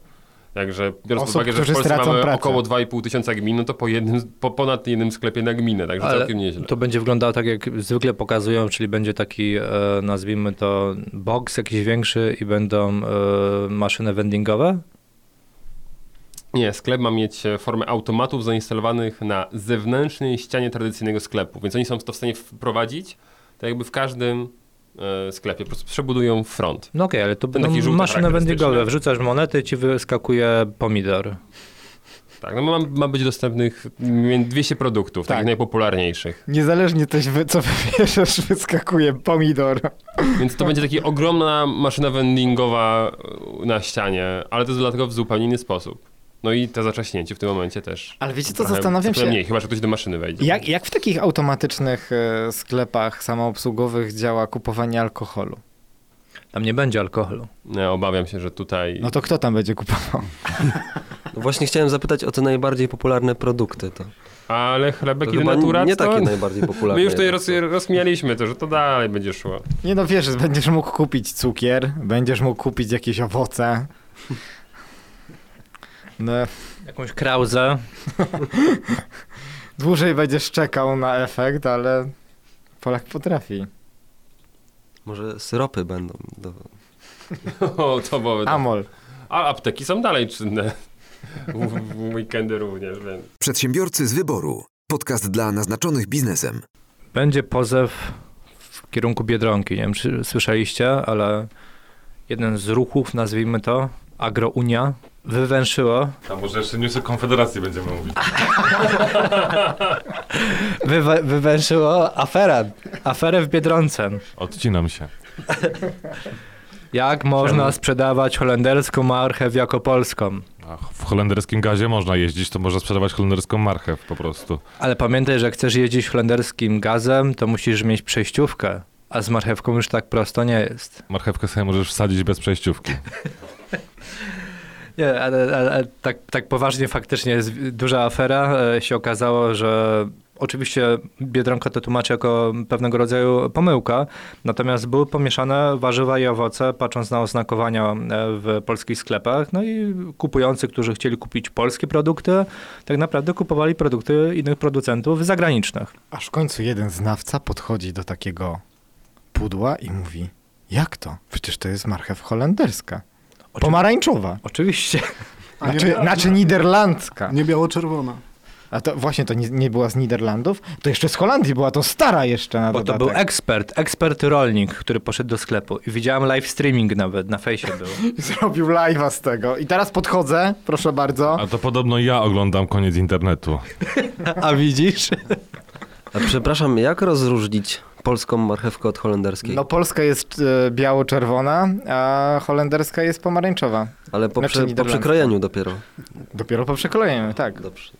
Także biorąc Osób, pod uwagę, że w Polsce mamy pracę. około 2,5 tysiąca gmin, no to po, jednym, po ponad jednym sklepie na gminę, także Ale całkiem nieźle. to będzie wyglądało tak, jak zwykle pokazują, czyli będzie taki, e, nazwijmy to, box jakiś większy i będą e, maszyny vendingowe? Nie, sklep ma mieć e, formę automatów zainstalowanych na zewnętrznej ścianie tradycyjnego sklepu, więc oni są to w stanie wprowadzić tak jakby w każdym e, sklepie, po prostu przebudują front. No okej, ale to maszyny charakterystyczny. vendingowe. Wrzucasz monety, ci wyskakuje pomidor. Tak, no ma, ma być dostępnych mniej- 200 produktów, Tak. takich najpopularniejszych. Niezależnie coś, wy, co wybierzesz, wyskakuje pomidor. Więc to będzie taka ogromna maszyna vendingowa e, na ścianie, ale to jest dlatego w zupełnie inny sposób. No i to zaczaśnięcie w tym momencie też. Ale wiecie co, Trochę- zastanawiam trochę się, mniej, chyba że ktoś do maszyny wejdzie. jak, jak w takich automatycznych e, sklepach samoobsługowych działa kupowanie alkoholu? Tam nie będzie alkoholu. Ja obawiam się, że tutaj... No to kto tam będzie kupował? No właśnie chciałem zapytać o te najbardziej popularne produkty. To, Ale chlebek to i denaturat nie to... takie najbardziej popularne. My już tutaj roz, rozmialiśmy to, że to dalej będzie szło. Nie no wiesz, będziesz mógł kupić cukier, będziesz mógł kupić jakieś owoce. No, Jakąś krauzę. dłużej będziesz czekał na efekt, ale Polak potrafi. Może syropy będą. Do... O, to byłoby... Amol. A apteki są dalej czynne. W, w weekendy również, więc... Przedsiębiorcy z wyboru. Podcast dla naznaczonych biznesem. Będzie pozew w kierunku Biedronki. Nie wiem, czy słyszeliście, ale jeden z ruchów, nazwijmy to, Agrounia, wywęszyło, A może jeszcze newsy Konfederacji będziemy mówić. wywe, wywęszyło aferę, aferę w Biedronce. Odcinam się. Jak można sprzedawać holenderską marchew jako polską? A w holenderskim gazie można jeździć, to można sprzedawać holenderską marchew po prostu. Ale pamiętaj, że jak chcesz jeździć holenderskim gazem, to musisz mieć przejściówkę. A z marchewką już tak prosto nie jest. Marchewkę sobie możesz wsadzić bez przejściówki. Nie, ale, ale, tak, tak poważnie faktycznie jest duża afera. E, się okazało, że oczywiście Biedronka to tłumaczy jako pewnego rodzaju pomyłka, natomiast były pomieszane warzywa i owoce, patrząc na oznakowania e, w polskich sklepach. No i kupujący, którzy chcieli kupić polskie produkty, tak naprawdę kupowali produkty innych producentów zagranicznych. Aż w końcu jeden znawca podchodzi do takiego pudła i mówi, jak to? Przecież to jest marchew holenderska. Pomarańczowa. Oczywiście. A nie, Znaczy, znaczy niderlandzka. nie biało-czerwona. A to właśnie to nie, nie była z Niderlandów? To jeszcze z Holandii była, to stara jeszcze na Bo to dodatek. był ekspert, ekspert rolnik, który poszedł do sklepu. I widziałem live streaming nawet, na fejsie był. Zrobił live'a z tego. I teraz podchodzę, proszę bardzo. A to podobno ja oglądam koniec internetu. A widzisz? A przepraszam, jak rozróżnić polską marchewkę od holenderskiej? No polska jest e, biało-czerwona, a holenderska jest pomarańczowa. Ale po, znaczy prze, po przekrojeniu dopiero. Dopiero po przekrojeniu, tak. Dobrze.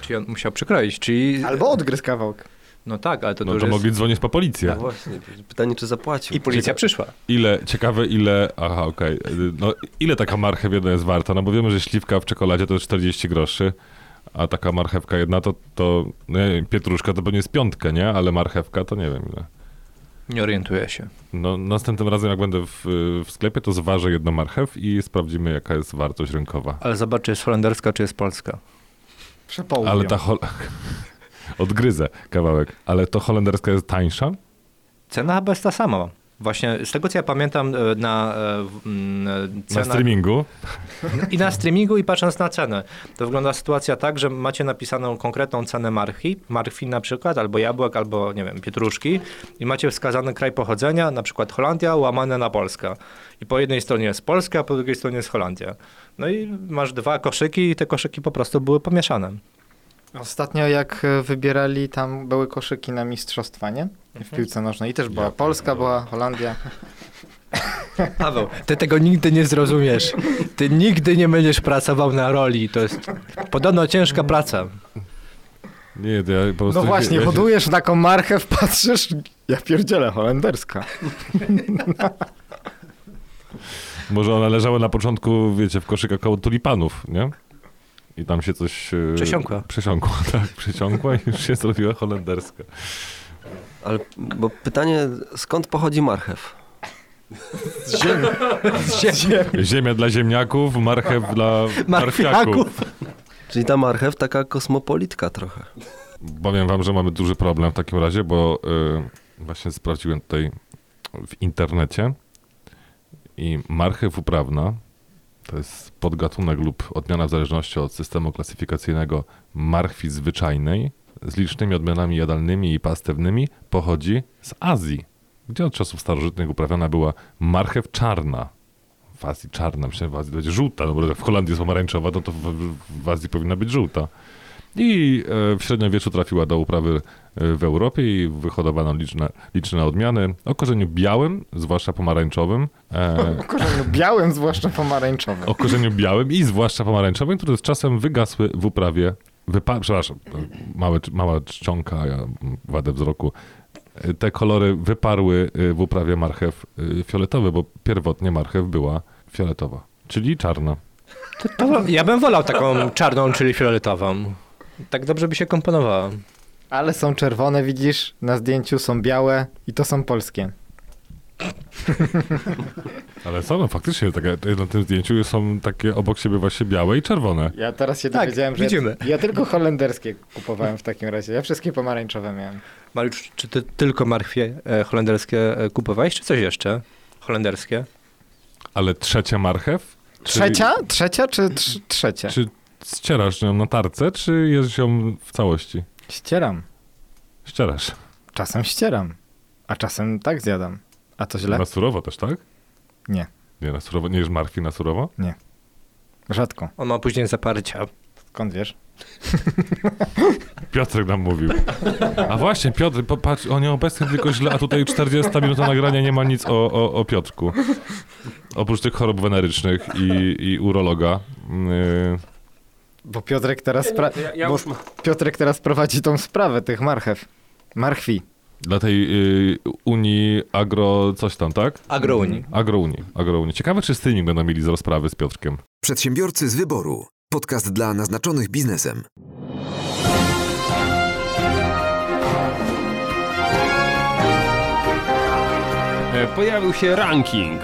Czyli on musiał przykroić, czyli... Albo odgryzł kawałek. No tak, ale to, No to jest... mogli dzwonić po policję. No właśnie, pytanie czy zapłacił. I policja przyszła. Ile, ciekawe ile, aha okej, Y, no ile taka marchew jedna jest warta? No bo wiemy, że śliwka w czekoladzie to jest 40 groszy, a taka marchewka jedna to, to no nie pietruszka to pewnie jest piątkę, nie? Ale marchewka to nie wiem ile. Nie orientuję się. No następnym razem jak będę w, w sklepie, to zważę jedną marchew i sprawdzimy jaka jest wartość rynkowa. Ale zobacz, czy jest holenderska, czy jest polska. Przepołudnią. Ale ta hol... Odgryzę kawałek. Ale to holenderska jest tańsza? Cena chyba jest ta sama. Właśnie z tego, co ja pamiętam e, na e, e, Na cenach... streamingu? I na streamingu i patrząc na cenę. To wygląda sytuacja tak, że macie napisaną konkretną cenę marchi, marchwi na przykład, albo jabłek, albo nie wiem, pietruszki i macie wskazany kraj pochodzenia, na przykład Holandia łamane na Polska. I po jednej stronie jest Polska, a po drugiej stronie jest Holandia. No i masz dwa koszyki i te koszyki po prostu były pomieszane. Ostatnio jak e, wybierali, tam były koszyki na mistrzostwa, nie? W piłce nożnej. I też była Polska, była Holandia. Paweł, ty tego nigdy nie zrozumiesz. Ty nigdy nie będziesz pracował na roli. To jest podobno ciężka praca. Nie, to ja po prostu... No właśnie, ja się- hodujesz taką marchew, patrzysz, ja pierdzielę, holenderska. Może one leżały na początku, wiecie, w koszykach koło tulipanów, nie? I tam się coś... e, Przesiąkła. Przesiąkła, tak, przesiąkła i już się zrobiła holenderska. Ale bo pytanie, skąd pochodzi marchew? Ziemia dla ziemniaków, marchew dla marchwiaków. Marchwiaków. Czyli ta marchew taka kosmopolitka trochę. Powiem wam, że mamy duży problem w takim razie, bo y, właśnie sprawdziłem tutaj w internecie i marchew uprawna to jest podgatunek lub odmiana w zależności od systemu klasyfikacyjnego marchwi zwyczajnej z licznymi odmianami jadalnymi i pastewnymi pochodzi z Azji, gdzie od czasów starożytnych uprawiana była marchew czarna. W Azji czarna, myślałem, w Azji będzie żółta, no bo w Holandii jest pomarańczowa, no to w, w Azji powinna być żółta. I e, w średniowieczu trafiła do uprawy w Europie i wyhodowano liczne, liczne odmiany o korzeniu białym, zwłaszcza pomarańczowym, e, O korzeniu białym, zwłaszcza pomarańczowym. o korzeniu białym i zwłaszcza pomarańczowym, które z czasem wygasły w uprawie, wypa- przepraszam, małe, mała czcionka, ja mam wadę wzroku, E, te kolory wyparły e, w uprawie marchew e, fioletowy, bo pierwotnie marchew była fioletowa, czyli czarna. To ja bym wolał taką czarną, czyli fioletową. Tak dobrze by się komponowała. Ale są czerwone, widzisz, na zdjęciu są białe i to są polskie. Ale są, no faktycznie, takie, na tym zdjęciu są takie obok siebie właśnie białe i czerwone. Ja teraz się Tak, dowiedziałem, że widzimy. Ja, ja tylko holenderskie kupowałem w takim razie. Ja wszystkie pomarańczowe miałem. Mariusz, czy ty tylko marchwie e, holenderskie e, kupowałeś, czy coś jeszcze? Holenderskie? Ale trzecia marchew? Czyli- Trzecia? Trzecia czy trz- trzecia? Czy ścierasz ją na tarce, czy jesz ją w całości? Ścieram. Ścierasz. Czasem ścieram. A czasem tak zjadam. A to źle? Na surowo też, tak? Nie. Nie, na surowo. Nie jesz marchwi na surowo? Rzadko. On ma później zaparcia. Skąd wiesz? Piotrek nam mówił. A właśnie, Piotr, popatrz, o nieobecny tylko źle, a tutaj 40 minuta nagrania nie ma nic o, o, o Piotrku. Oprócz tych chorób wenerycznych i, i urologa. Yy, Bo Piotrek teraz, spra- Ja, ja bo już Piotrek teraz prowadzi tą sprawę tych marchew. Marchwi. dla tej yy, Unii Agro coś tam, tak? Agrounii. Agrounii. Agrounii. Ciekawe, czy streaming będą mieli z rozprawy z Piotrkiem. Przedsiębiorcy z wyboru. Podcast dla naznaczonych biznesem. E, Pojawił się ranking.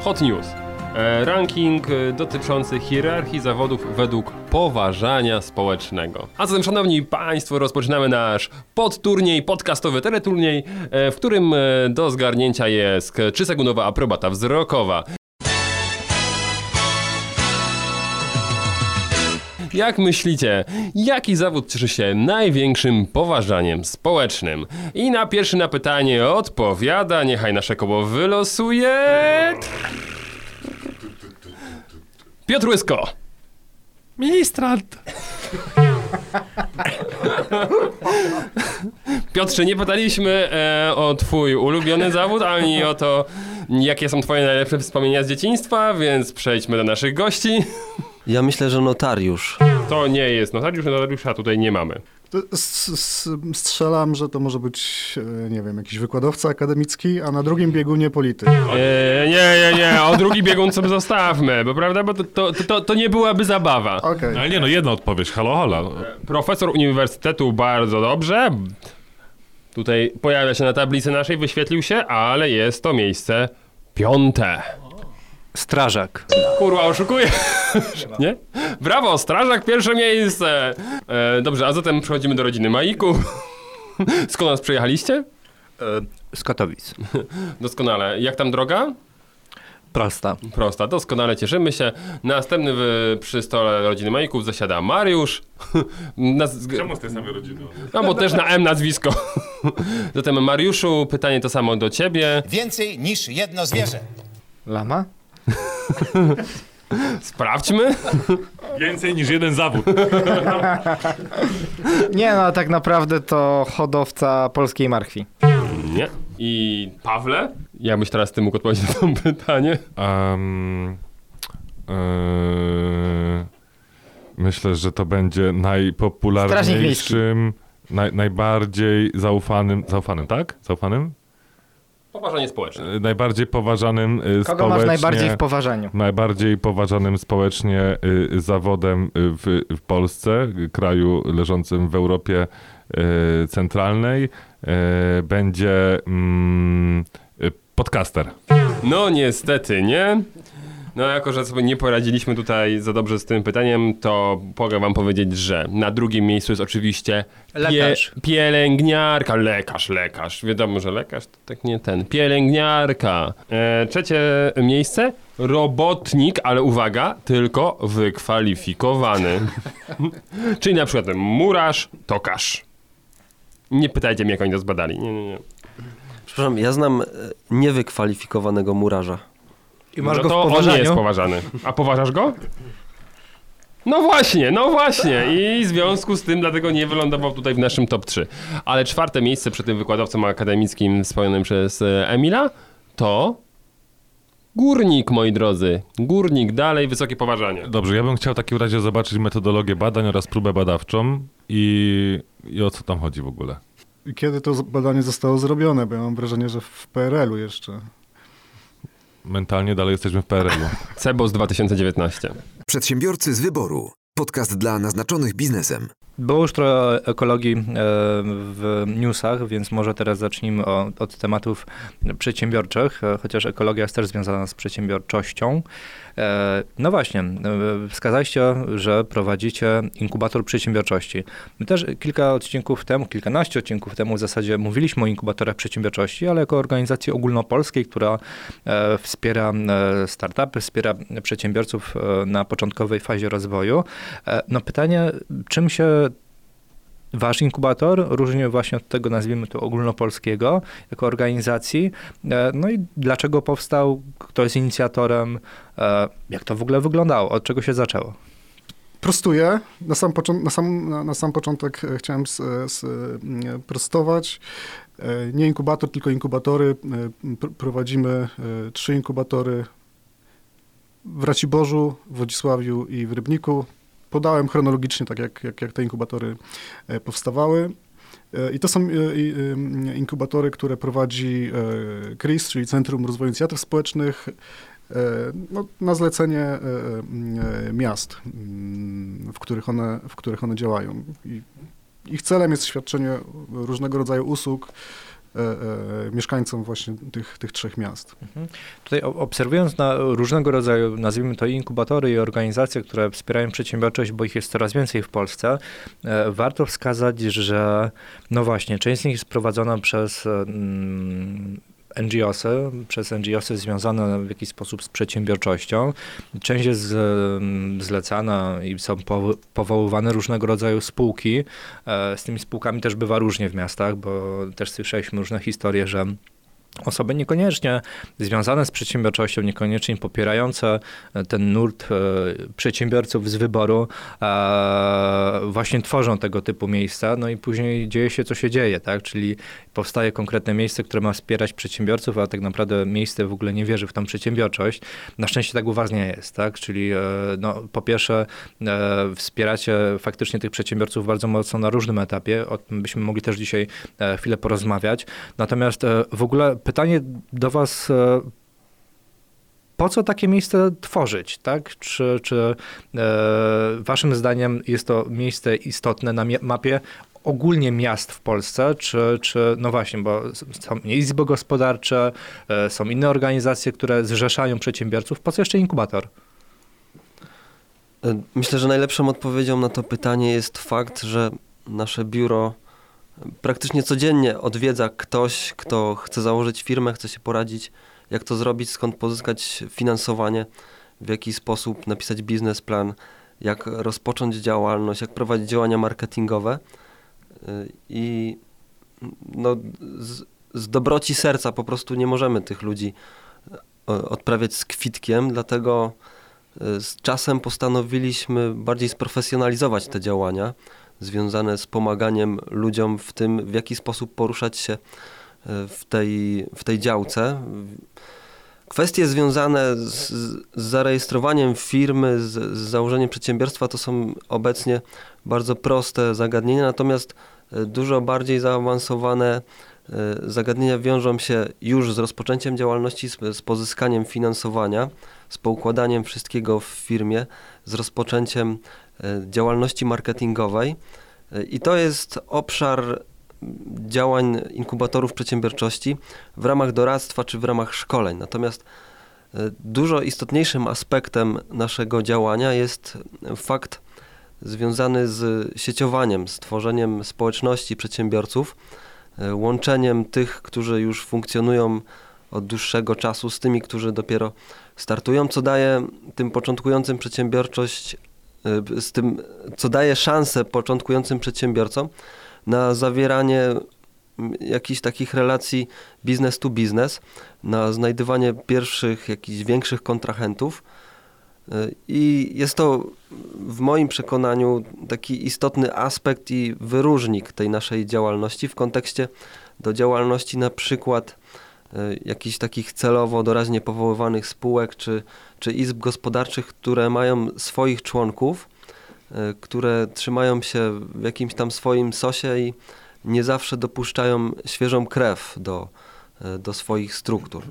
Hot news. E, Ranking e, dotyczący hierarchii zawodów według poważania społecznego. A zatem, szanowni państwo, rozpoczynamy nasz podturniej, podcastowy teleturniej, e, w którym do zgarnięcia jest 3-sekundowa aprobata wzrokowa. Jak myślicie, jaki zawód cieszy się największym poważaniem społecznym? I na pierwsze na pytanie odpowiada, niechaj nasze koło wylosuje... Piotr Łysko. Ministrant. Piotrze, nie pytaliśmy e, o twój ulubiony zawód, ani o to, jakie są twoje najlepsze wspomnienia z dzieciństwa, więc przejdźmy do naszych gości. Ja myślę, że notariusz. To nie jest notariusz, notariusza tutaj nie mamy. Strzelam, że to może być, e, nie wiem, jakiś wykładowca akademicki, a na drugim biegunie polityk. E, nie, nie, nie, o drugi biegun sobie zostawmy, bo prawda, bo to, to, to, to nie byłaby zabawa. Okej. Ale nie no, jedna odpowiedź. Halo, halo. Profesor uniwersytetu bardzo dobrze. Tutaj pojawia się na tablicy naszej, wyświetlił się, ale jest to miejsce piąte. Strażak. Kurwa, oszukuję. Nie? Brawo, strażak, pierwsze miejsce. E, dobrze, a zatem przechodzimy do rodziny Maiku. Skąd nas przyjechaliście? E, z Katowic. Doskonale. Jak tam droga? Prosta. Prosta, doskonale cieszymy się. Następny w, przy stole rodziny Majków zasiada Mariusz. Naz... Czemu z tej samej rodziny? No bo też na M nazwisko. Zatem Mariuszu, pytanie to samo do ciebie. Więcej niż jedno zwierzę. Lama? Sprawdźmy. Więcej niż jeden zawód. Nie no, tak naprawdę to hodowca polskiej marchwi. Nie. I Pawle? Ja byś teraz ty mógł odpowiedzieć na to pytanie. Um, myślę, że to będzie najpopularniejszym, naj, najbardziej zaufanym, zaufanym, tak? Zaufanym? Poważanie społeczne. y, najbardziej poważanym y, Kogo masz społecznie... najbardziej w poważaniu? najbardziej poważanym społecznie y, zawodem y, w, w Polsce, kraju leżącym w Europie Centralnej, będzie mm, podcaster. No niestety, nie? No jako, że sobie nie poradziliśmy tutaj za dobrze z tym pytaniem, to mogę wam powiedzieć, że na drugim miejscu jest oczywiście Lekarz. pielęgniarka, lekarz, lekarz. Wiadomo, że lekarz to tak nie ten. Pielęgniarka. E, trzecie miejsce robotnik, ale uwaga, tylko wykwalifikowany. Czyli na przykład murarz, tokarz. Nie pytajcie mnie, jak oni to zbadali. Nie, nie, nie. Przepraszam, ja znam e, niewykwalifikowanego murarza. I masz no go w to on nie jest poważany. A poważasz go? No właśnie, no właśnie. I w związku z tym dlatego nie wylądował tutaj w naszym top 3. Ale czwarte miejsce przy tym wykładowcą akademickim wspomnianym przez e, Emila to górnik, moi drodzy. Górnik, dalej wysokie poważanie. Dobrze, ja bym chciał w takim razie zobaczyć metodologię badań oraz próbę badawczą i, i o co tam chodzi w ogóle. I Kiedy to badanie zostało zrobione? Bo ja mam wrażenie, że w PRL-u jeszcze. Mentalnie dalej jesteśmy w PRL-u. Cebos 2019. Przedsiębiorcy z wyboru. Podcast dla naznaczonych biznesem. Było już trochę ekologii e, w newsach, więc może teraz zacznijmy od tematów przedsiębiorczych, e, chociaż ekologia jest też związana z przedsiębiorczością. E, No właśnie, e, wskazaliście, że prowadzicie inkubator przedsiębiorczości. My też kilka odcinków temu, kilkanaście odcinków temu w zasadzie mówiliśmy o inkubatorach przedsiębiorczości, ale jako organizacji ogólnopolskiej, która e, wspiera startupy, wspiera przedsiębiorców na początkowej fazie rozwoju. No pytanie, czym się wasz inkubator różni właśnie od tego, nazwijmy to ogólnopolskiego, jako organizacji? No i dlaczego powstał, kto jest inicjatorem, jak to w ogóle wyglądało, od czego się zaczęło? Prostuję. Na sam, począ- na sam, na, sam początek e, chciałem s, m, prostować. E, Nie inkubator, tylko inkubatory. E, pr- Prowadzimy e, trzy inkubatory w Raciborzu, w Wodzisławiu i w Rybniku. Podałem chronologicznie, tak jak, jak, jak te inkubatory e, powstawały. E, I to są e, inkubatory, które prowadzi e, CRIS, czyli Centrum Rozwoju Inicjatyw Społecznych, e, no, na zlecenie e, e, miast, mm, w których one, w których one działają. I ich celem jest świadczenie różnego rodzaju usług e, e, mieszkańcom właśnie tych, tych trzech miast. Tutaj o- obserwując na różnego rodzaju, nazwijmy to inkubatory i organizacje, które wspierają przedsiębiorczość, bo ich jest coraz więcej w Polsce, e, warto wskazać, że no właśnie, część z nich jest prowadzona przez NGOsy, przez NGOsy związane w jakiś sposób z przedsiębiorczością. Część jest zlecana i są powo- powoływane różnego rodzaju spółki. E, Z tymi spółkami też bywa różnie w miastach, bo też słyszeliśmy różne historie, że osoby niekoniecznie związane z przedsiębiorczością, niekoniecznie popierające e, ten nurt e, przedsiębiorców z wyboru, e, właśnie tworzą tego typu miejsca, no i później dzieje się, co się dzieje, tak? Czyli powstaje konkretne miejsce, które ma wspierać przedsiębiorców, a tak naprawdę miejsce w ogóle nie wierzy w tą przedsiębiorczość. Na szczęście tak u was nie jest, tak? Czyli no, po pierwsze wspieracie faktycznie tych przedsiębiorców bardzo mocno na różnym etapie, o tym byśmy mogli też dzisiaj chwilę porozmawiać. Natomiast w ogóle pytanie do Was. e, Po co takie miejsce tworzyć, tak? Czy, czy e, waszym zdaniem jest to miejsce istotne na mapie ogólnie miast w Polsce, czy, czy no właśnie, bo są izby gospodarcze, e, są inne organizacje, które zrzeszają przedsiębiorców. Po co jeszcze inkubator? Myślę, że najlepszą odpowiedzią na to pytanie jest fakt, że nasze biuro praktycznie codziennie odwiedza ktoś, kto chce założyć firmę, chce się poradzić, jak to zrobić, skąd pozyskać finansowanie, w jaki sposób napisać biznesplan, jak rozpocząć działalność, jak prowadzić działania marketingowe. E, I no, z, z dobroci serca po prostu nie możemy tych ludzi e, odprawiać z kwitkiem, dlatego e, z czasem postanowiliśmy bardziej sprofesjonalizować te działania związane z pomaganiem ludziom w tym, w jaki sposób poruszać się e, w tej, w tej działce. Kwestie związane z, z zarejestrowaniem firmy, z, z założeniem przedsiębiorstwa to są obecnie bardzo proste zagadnienia, natomiast e, dużo bardziej zaawansowane zagadnienia wiążą się już z rozpoczęciem działalności, z, z pozyskaniem finansowania, z poukładaniem wszystkiego w firmie, z rozpoczęciem działalności marketingowej. I to jest obszar działań inkubatorów przedsiębiorczości w ramach doradztwa czy w ramach szkoleń. Natomiast e, dużo istotniejszym aspektem naszego działania jest fakt związany z sieciowaniem, z tworzeniem społeczności przedsiębiorców, e, łączeniem tych, którzy już funkcjonują od dłuższego czasu z tymi, którzy dopiero startują, co daje tym początkującym przedsiębiorczość, e, z tym, co daje szansę początkującym przedsiębiorcom na zawieranie jakichś takich relacji biznes to biznes, na znajdywanie pierwszych jakichś większych kontrahentów. I jest to w moim przekonaniu taki istotny aspekt i wyróżnik tej naszej działalności w kontekście do działalności na przykład e, jakichś takich celowo doraźnie powoływanych spółek czy, czy izb gospodarczych, które mają swoich członków, E, które trzymają się w jakimś tam swoim sosie i nie zawsze dopuszczają świeżą krew do, e, do swoich struktur.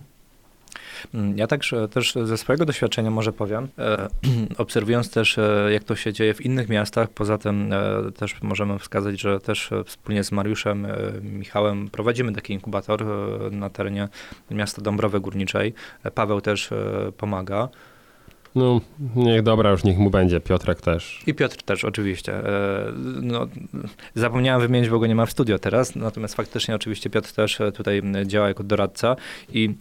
Mm, ja także też ze swojego doświadczenia może powiem, e, obserwując też jak to się dzieje w innych miastach, poza tym też możemy wskazać, że też wspólnie z Mariuszem, Michałem prowadzimy taki inkubator na terenie miasta Dąbrowy Górniczej. Paweł też pomaga. No, niech dobra, już niech mu będzie. Piotrek też. I Piotr też, oczywiście. E, no, zapomniałem wymienić, bo go nie ma w studio teraz, natomiast faktycznie oczywiście Piotr też e, tutaj działa jako doradca i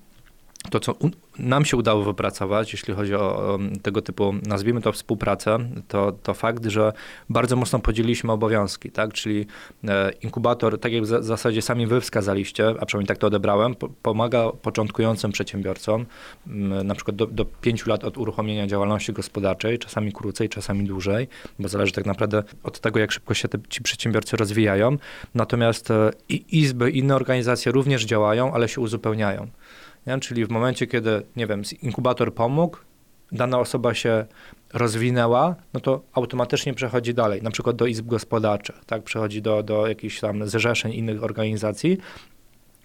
to, co nam się udało wypracować, jeśli chodzi o, tego typu, nazwijmy to współpracę, to, to fakt, że bardzo mocno podzieliliśmy obowiązki, tak? Czyli e, inkubator, tak jak w zasadzie sami wy wskazaliście, a przynajmniej tak to odebrałem, pomaga początkującym przedsiębiorcom, na przykład do, do pięciu lat od uruchomienia działalności gospodarczej, czasami krócej, czasami dłużej, bo zależy tak naprawdę od tego, jak szybko się te, ci przedsiębiorcy rozwijają. Natomiast e, i izby, inne organizacje również działają, ale się uzupełniają. Nie? Czyli w momencie, kiedy, nie wiem, inkubator pomógł, dana osoba się rozwinęła, no to automatycznie przechodzi dalej, na przykład do izb gospodarczych, tak, przechodzi do, do jakichś tam zrzeszeń innych organizacji,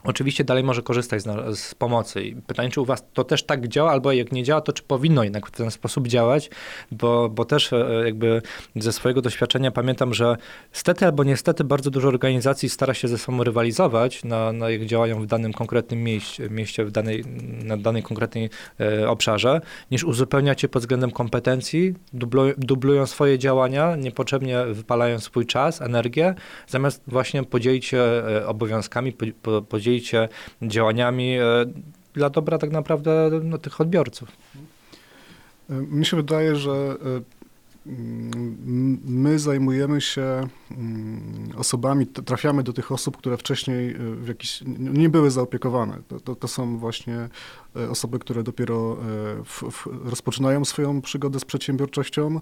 Oczywiście dalej może korzystać z, z, pomocy. Pytanie, czy u Was to też tak działa, albo jak nie działa, to czy powinno jednak w ten sposób działać, bo, bo też e, jakby ze swojego doświadczenia pamiętam, że stety albo niestety bardzo dużo organizacji stara się ze sobą rywalizować na, na jak działają w danym konkretnym mieście, mieście w danej, na danej konkretnej e, obszarze, niż uzupełniać je pod względem kompetencji, dublują, dublują swoje działania, niepotrzebnie wypalają swój czas, energię, zamiast właśnie podzielić się e, obowiązkami, podzielić działaniami e, dla dobra tak naprawdę no, tych odbiorców. E, mnie się wydaje, że e, my zajmujemy się mm, osobami, trafiamy do tych osób, które wcześniej w jakiś, nie były zaopiekowane. To, to, to są właśnie osoby, które dopiero w, w, rozpoczynają swoją przygodę z przedsiębiorczością.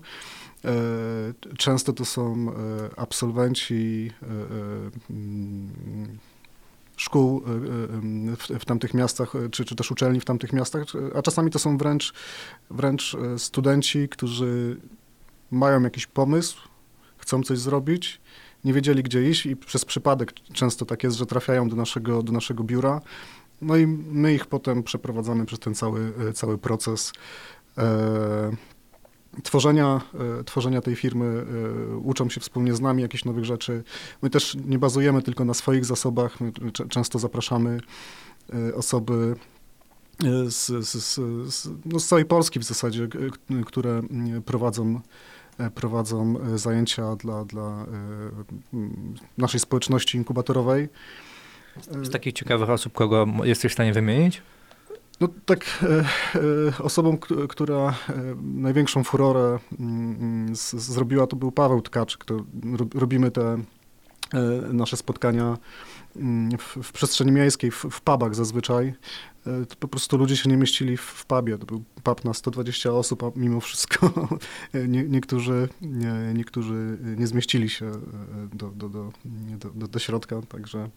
Często to są absolwenci szkół y, y, w, w tamtych miastach, y, czy, czy też uczelni w tamtych miastach, a czasami to są wręcz, wręcz studenci, którzy mają jakiś pomysł, chcą coś zrobić, nie wiedzieli gdzie iść i przez przypadek często tak jest, że trafiają do naszego, do naszego biura. No i my ich potem przeprowadzamy przez ten cały, cały proces. E, tworzenia, e, tworzenia tej firmy, e, uczą się wspólnie z nami jakichś nowych rzeczy. My też nie bazujemy tylko na swoich zasobach, my często zapraszamy e, osoby z, z, z, no z całej Polski w zasadzie, które prowadzą prowadzą zajęcia dla, dla naszej społeczności inkubatorowej. Z takich ciekawych osób, kogo jesteś w stanie wymienić? No tak, e, e, osobą, która e, największą furorę mm, mm, zrobiła, to był Paweł Tkaczyk. To robimy te nasze spotkania mm, w, w przestrzeni miejskiej, w, w pubach zazwyczaj. To po prostu ludzie się nie mieścili w, w pubie. To był pub na 120 osób, a mimo wszystko nie, niektórzy, nie, niektórzy nie zmieścili się do, do, do, do, do środka, także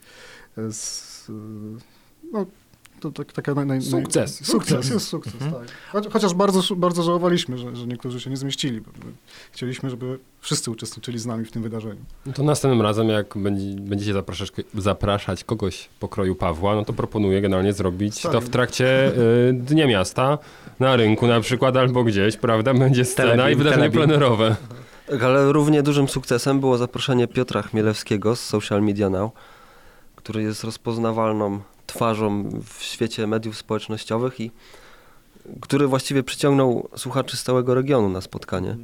z, no, to tak, taka naj, naj, Sukces. Naj, sukces, jest sukces, tak. Choć, chociaż bardzo, bardzo żałowaliśmy, że, że niektórzy się nie zmieścili. Bo chcieliśmy, żeby wszyscy uczestniczyli z nami w tym wydarzeniu. No to następnym razem, jak będzie, będziecie zapraszać, zapraszać kogoś pokroju Pawła, no to proponuję generalnie zrobić to w trakcie y, Dnia Miasta, na rynku na przykład, albo gdzieś, prawda? Będzie scena Telebim, i wydarzenie telebim. plenerowe. Tak, ale równie dużym sukcesem było zaproszenie Piotra Chmielewskiego z Social Media Now, który jest rozpoznawalną twarzą w świecie mediów społecznościowych i który właściwie przyciągnął słuchaczy z całego regionu na spotkanie.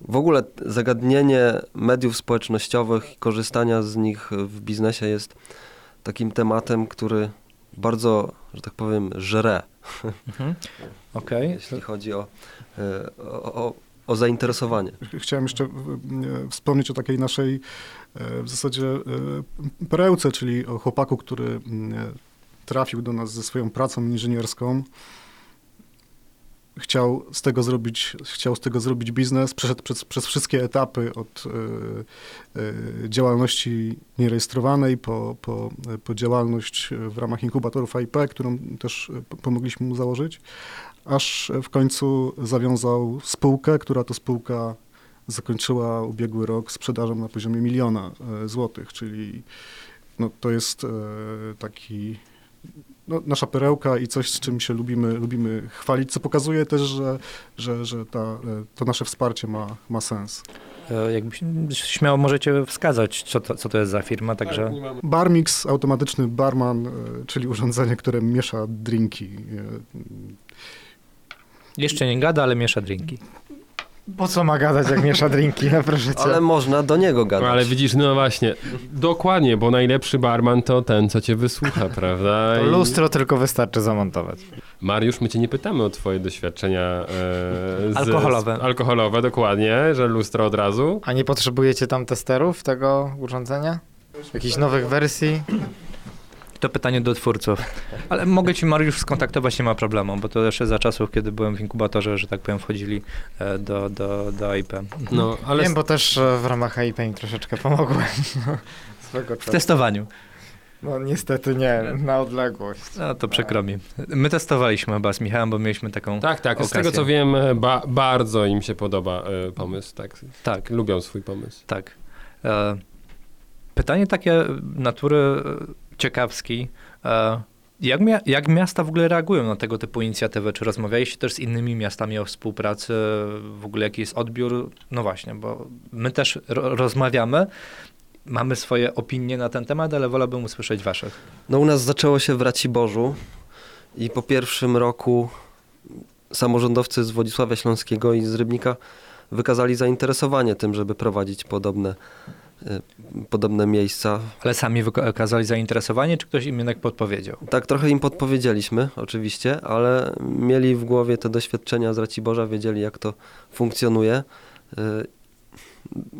W ogóle zagadnienie mediów społecznościowych i korzystania z nich w biznesie jest takim tematem, który bardzo, że tak powiem, żre, Mhm. Okej. jeśli chodzi o, e, o, o, o zainteresowanie. Chciałem jeszcze e, wspomnieć o takiej naszej w zasadzie e, perełce, czyli o chłopaku, który mm, e, trafił do nas ze swoją pracą inżynierską. Chciał z tego zrobić, chciał z tego zrobić biznes, przeszedł przez, przez wszystkie etapy od e, e, działalności nierejestrowanej po, po, po działalność w ramach inkubatorów AIP, którą też e, pomogliśmy mu założyć, aż w końcu zawiązał spółkę, która to spółka zakończyła ubiegły rok sprzedażą na poziomie miliona e, złotych, czyli no, to jest e, taki no, nasza perełka i coś, z czym się lubimy, lubimy chwalić, co pokazuje też, że, że, że ta, e, to nasze wsparcie ma, ma sens. Jakbyś śmiało możecie wskazać, co to, co to jest za firma, także Barmix, automatyczny barman, czyli urządzenie, które miesza drinki. jeszcze nie gada, ale miesza drinki. Po co ma gadać, jak miesza drinki, no proszę cię. Ale można do niego No, gadać. ale widzisz, no właśnie, dokładnie, bo najlepszy barman to ten, co cię wysłucha, prawda? To I- lustro tylko wystarczy zamontować. Mariusz, my cię nie pytamy o twoje doświadczenia e, z, Alkoholowe. Z, alkoholowe, dokładnie, że lustro od razu. A nie potrzebujecie tam testerów tego urządzenia? Jakichś nowych wersji? To pytanie do twórców. Ale mogę ci, Mariusz, skontaktować, nie ma problemu, bo to jeszcze za czasów, kiedy byłem w inkubatorze, że tak powiem, wchodzili e, do, do, do AIP. No, ale Wiem, bo też e, w ramach HIP im troszeczkę pomogłem. Swego W testowaniu. No niestety nie, na odległość. No to przykro mi. My testowaliśmy chyba z Michałem, bo mieliśmy taką tak, tak, z okazję. tego co wiem, ba, bardzo im się podoba e, pomysł, tak, Tak, lubią swój pomysł. tak. E, pytanie takie natury ciekawskiej. E, jak, mia- jak miasta w ogóle reagują na tego typu inicjatywy? Czy rozmawialiście też z innymi miastami o współpracy? W ogóle jaki jest odbiór? No właśnie, bo my też ro- rozmawiamy, mamy swoje opinie na ten temat, ale wolałbym usłyszeć waszych. No u nas zaczęło się w Raciborzu i po pierwszym roku samorządowcy z Władysławia Śląskiego i z Rybnika wykazali zainteresowanie tym, żeby prowadzić podobne, podobne miejsca. Ale sami wyka- okazali zainteresowanie, czy ktoś im jednak podpowiedział? Tak, trochę im podpowiedzieliśmy oczywiście, ale mieli w głowie te doświadczenia z Raciborza, wiedzieli jak to funkcjonuje. E,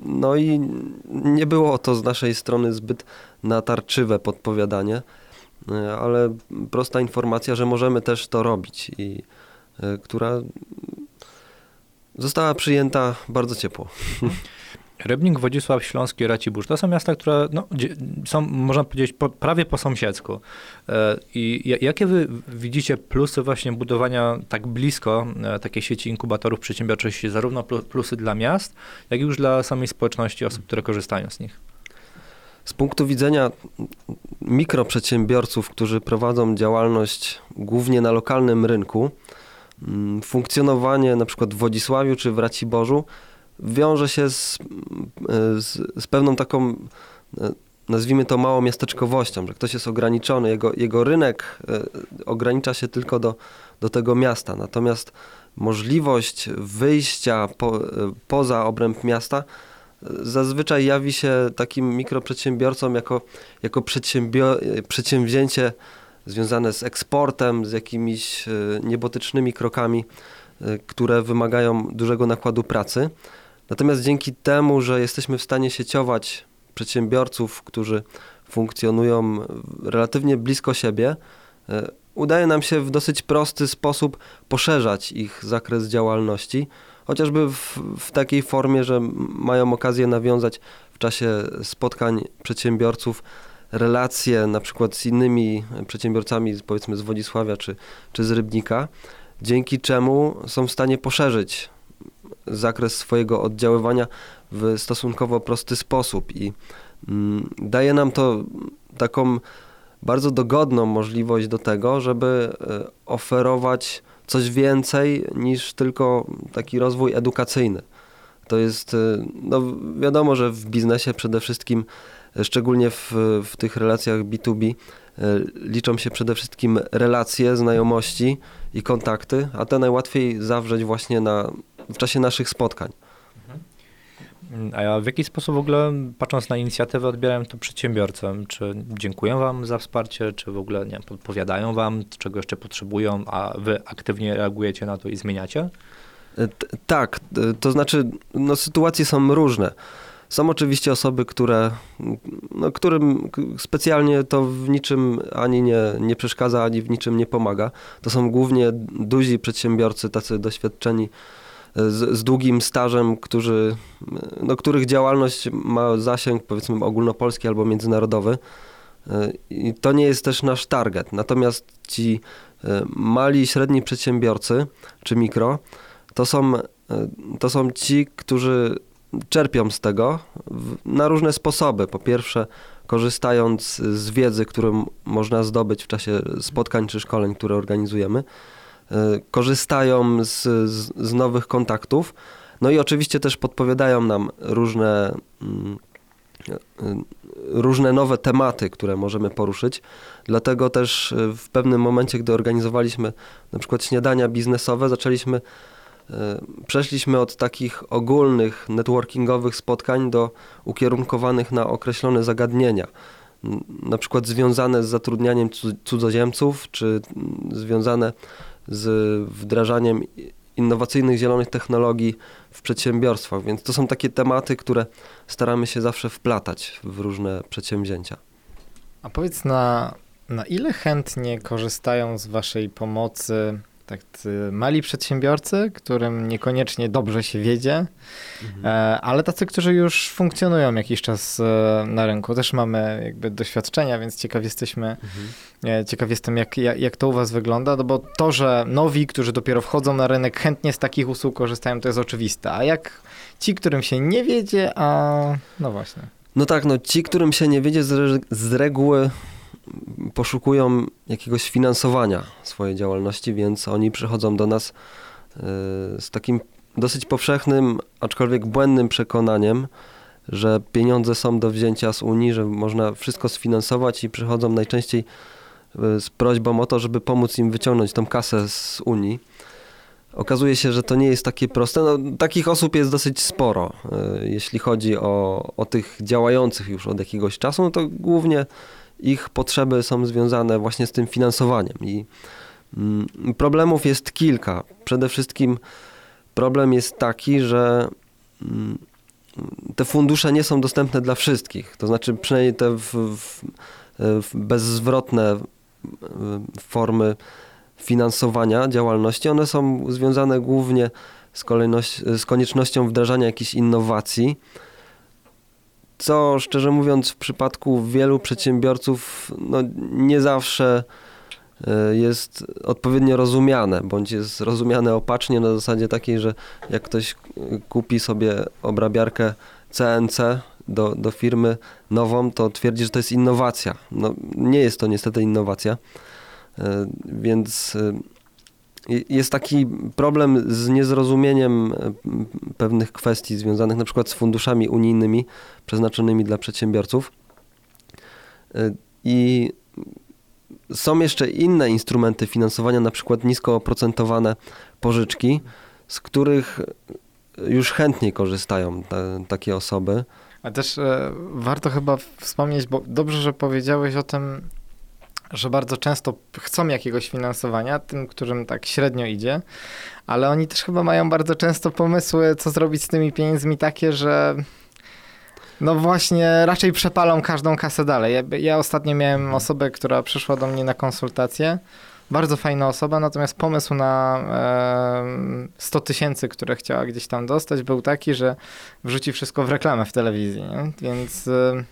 No i nie było to z naszej strony zbyt natarczywe podpowiadanie, e, ale prosta informacja, że możemy też to robić i która została przyjęta bardzo ciepło. Rybnik, Wodzisław Śląski, Racibórz to są miasta, które no, są, można powiedzieć, po, prawie po sąsiedzku. E, I ja- jakie wy widzicie plusy właśnie budowania tak blisko e, takiej sieci inkubatorów przedsiębiorczości, zarówno plu- plusy dla miast, jak i już dla samej społeczności osób, które korzystają z nich? Z punktu widzenia mikroprzedsiębiorców, którzy prowadzą działalność głównie na lokalnym rynku, mm, funkcjonowanie na przykład w Wodzisławiu czy w Raciborzu wiąże się z, mm, z, z pewną taką, e, nazwijmy to małą miasteczkowością, że ktoś jest ograniczony, jego, jego rynek e, ogranicza się tylko do, do tego miasta. Natomiast możliwość wyjścia po, e, poza obręb miasta zazwyczaj jawi się takim mikroprzedsiębiorcom jako, jako przedsięwzięcie związane z eksportem, z jakimiś e, niebotycznymi krokami, e, które wymagają dużego nakładu pracy. Natomiast dzięki temu, że jesteśmy w stanie sieciować przedsiębiorców, którzy funkcjonują relatywnie blisko siebie, e, udaje nam się w dosyć prosty sposób poszerzać ich zakres działalności, chociażby w, w takiej formie, że mają okazję nawiązać w czasie spotkań przedsiębiorców relacje na przykład z innymi przedsiębiorcami, powiedzmy z Wodzisławia czy, czy z Rybnika, dzięki czemu są w stanie poszerzyć zakres swojego oddziaływania w stosunkowo prosty sposób i mm, daje nam to taką bardzo dogodną możliwość do tego, żeby e, oferować coś więcej niż tylko taki rozwój edukacyjny. To jest, e, no wiadomo, że w biznesie przede wszystkim, e, szczególnie w, w tych relacjach B2B, liczą się przede wszystkim relacje, znajomości i kontakty, a te najłatwiej zawrzeć właśnie na, w czasie naszych spotkań. A w jaki sposób w ogóle, patrząc na inicjatywę, odbierają to przedsiębiorcy? Czy dziękują Wam za wsparcie, czy w ogóle nie, podpowiadają Wam, czego jeszcze potrzebują, a Wy aktywnie reagujecie na to i zmieniacie? E, tak, to znaczy, no, sytuacje są różne. Są oczywiście osoby, które, no, którym specjalnie to w niczym ani nie, nie przeszkadza, ani w niczym nie pomaga. To są głównie duzi przedsiębiorcy, tacy doświadczeni z, z, długim stażem, którzy, no, których działalność ma zasięg powiedzmy ogólnopolski albo międzynarodowy. I to nie jest też nasz target. Natomiast ci e, mali i średni przedsiębiorcy czy mikro, to są, e, to są ci, którzy czerpią z tego na różne sposoby. Po pierwsze, korzystając z wiedzy, którą można zdobyć w czasie spotkań czy szkoleń, które organizujemy. E, korzystają z, z, z nowych kontaktów. No i oczywiście też podpowiadają nam różne, mm, e, różne nowe tematy, które możemy poruszyć. Dlatego też w pewnym momencie, gdy organizowaliśmy na przykład śniadania biznesowe, zaczęliśmy, przeszliśmy od takich ogólnych networkingowych spotkań do ukierunkowanych na określone zagadnienia. Na przykład związane z zatrudnianiem cudzoziemców, czy związane z wdrażaniem innowacyjnych, zielonych technologii w przedsiębiorstwach. Więc to są takie tematy, które staramy się zawsze wplatać w różne przedsięwzięcia. A powiedz, na, na ile chętnie korzystają z Waszej pomocy tak mali przedsiębiorcy, którym niekoniecznie dobrze się wiedzie, mhm. E, ale tacy, którzy już funkcjonują jakiś czas e, na rynku. Też mamy jakby doświadczenia, więc ciekaw jesteśmy, mhm. E, ciekaw jestem, jak, jak, jak to u was wygląda, no bo to, że nowi, którzy dopiero wchodzą na rynek, chętnie z takich usług korzystają, to jest oczywiste. A jak ci, którym się nie wiedzie, a no właśnie. No tak, no ci, którym się nie wiedzie z, z reguły poszukują jakiegoś finansowania swojej działalności, więc oni przychodzą do nas e, z takim dosyć powszechnym, aczkolwiek błędnym przekonaniem, że pieniądze są do wzięcia z Unii, że można wszystko sfinansować i przychodzą najczęściej e, z prośbą o to, żeby pomóc im wyciągnąć tą kasę z Unii. Okazuje się, że to nie jest takie proste. No, takich osób jest dosyć sporo. E, jeśli chodzi o, o tych działających już od jakiegoś czasu, no to głównie ich potrzeby są związane właśnie z tym finansowaniem. I mm, problemów jest kilka. Przede wszystkim problem jest taki, że mm, te fundusze nie są dostępne dla wszystkich. To znaczy przynajmniej te w, w, w bezzwrotne formy finansowania działalności, one są związane głównie z, z koniecznością wdrażania jakichś innowacji, co szczerze mówiąc w przypadku wielu przedsiębiorców no, nie zawsze e, jest odpowiednio rozumiane, bądź jest rozumiane opacznie na zasadzie takiej, że jak ktoś kupi sobie obrabiarkę CNC do, do firmy nową, to twierdzi, że to jest innowacja. No, nie jest to niestety innowacja, e, więc e, jest taki problem z niezrozumieniem e, pewnych kwestii związanych na przykład z funduszami unijnymi przeznaczonymi dla przedsiębiorców. E, I są jeszcze inne instrumenty finansowania, na przykład nisko oprocentowane pożyczki, z których już chętniej korzystają te, takie osoby. A też e, warto chyba wspomnieć, bo dobrze, że powiedziałeś o tym, że bardzo często chcą jakiegoś finansowania, tym, którym tak średnio idzie, ale oni też chyba mają bardzo często pomysły, co zrobić z tymi pieniędzmi takie, że no właśnie raczej przepalą każdą kasę dalej. Ja, ja ostatnio miałem osobę, która przyszła do mnie na konsultację, bardzo fajna osoba, natomiast pomysł na e, 100 tysięcy, które chciała gdzieś tam dostać, był taki, że wrzuci wszystko w reklamę w telewizji, nie? więc... E,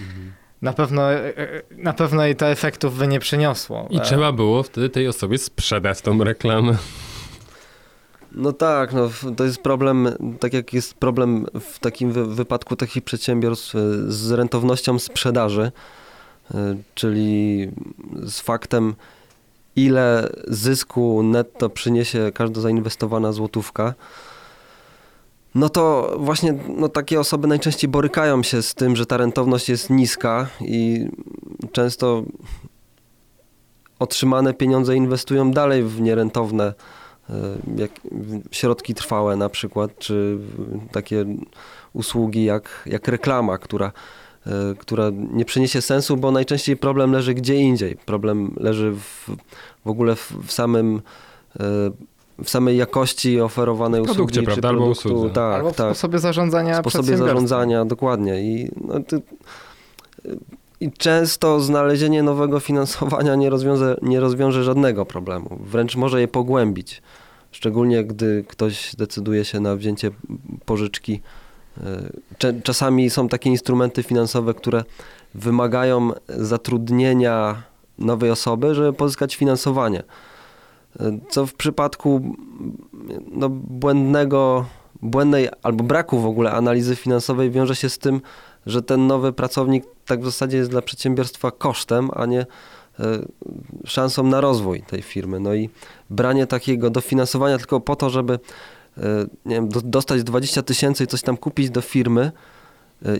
mhm na pewno, e, e, na pewno jej to efektów by nie przyniosło. I E, trzeba było wtedy tej osobie sprzedać tą reklamę. No tak, no, to jest problem, tak jak jest problem w takim wy wypadku takich przedsiębiorstw z rentownością sprzedaży, czyli z faktem, ile zysku netto przyniesie każda zainwestowana złotówka. No to właśnie no, takie osoby najczęściej borykają się z tym, że ta rentowność jest niska i często otrzymane pieniądze inwestują dalej w nierentowne e, jak, środki trwałe na przykład, czy takie usługi jak, jak reklama, która, e, która nie przyniesie sensu, bo najczęściej problem leży gdzie indziej. Problem leży w, w ogóle w, w samym e, w samej jakości oferowanej W produkcie, usługi czy prawda? Albo produktu. usłudze. Tak, Albo w tak sposobie zarządzania sposobie zarządzania, dokładnie. I, no, ty, I często znalezienie nowego finansowania nie rozwiąże, nie rozwiąże żadnego problemu. Wręcz może je pogłębić. Szczególnie gdy ktoś decyduje się na wzięcie pożyczki. E, Czasami są takie instrumenty finansowe, które wymagają zatrudnienia nowej osoby, żeby pozyskać finansowanie. Co w przypadku no, błędnego, błędnej albo braku w ogóle analizy finansowej wiąże się z tym, że ten nowy pracownik tak w zasadzie jest dla przedsiębiorstwa kosztem, a nie e, szansą na rozwój tej firmy. No i branie takiego dofinansowania tylko po to, żeby e, nie wiem, do, dostać 20 tysięcy i coś tam kupić do firmy, e,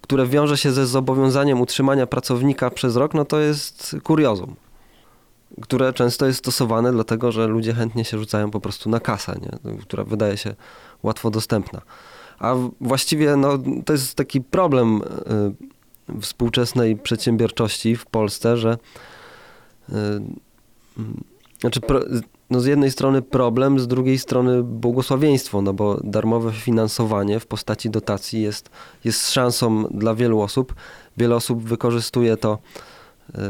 które wiąże się ze zobowiązaniem utrzymania pracownika przez rok, no to jest kuriozum które często jest stosowane dlatego, że ludzie chętnie się rzucają po prostu na kasę, nie? która wydaje się łatwo dostępna. A właściwie no, to jest taki problem y, współczesnej przedsiębiorczości w Polsce, że y, znaczy no z jednej strony problem, z drugiej strony błogosławieństwo, no bo darmowe finansowanie w postaci dotacji jest, jest szansą dla wielu osób. Wiele osób wykorzystuje to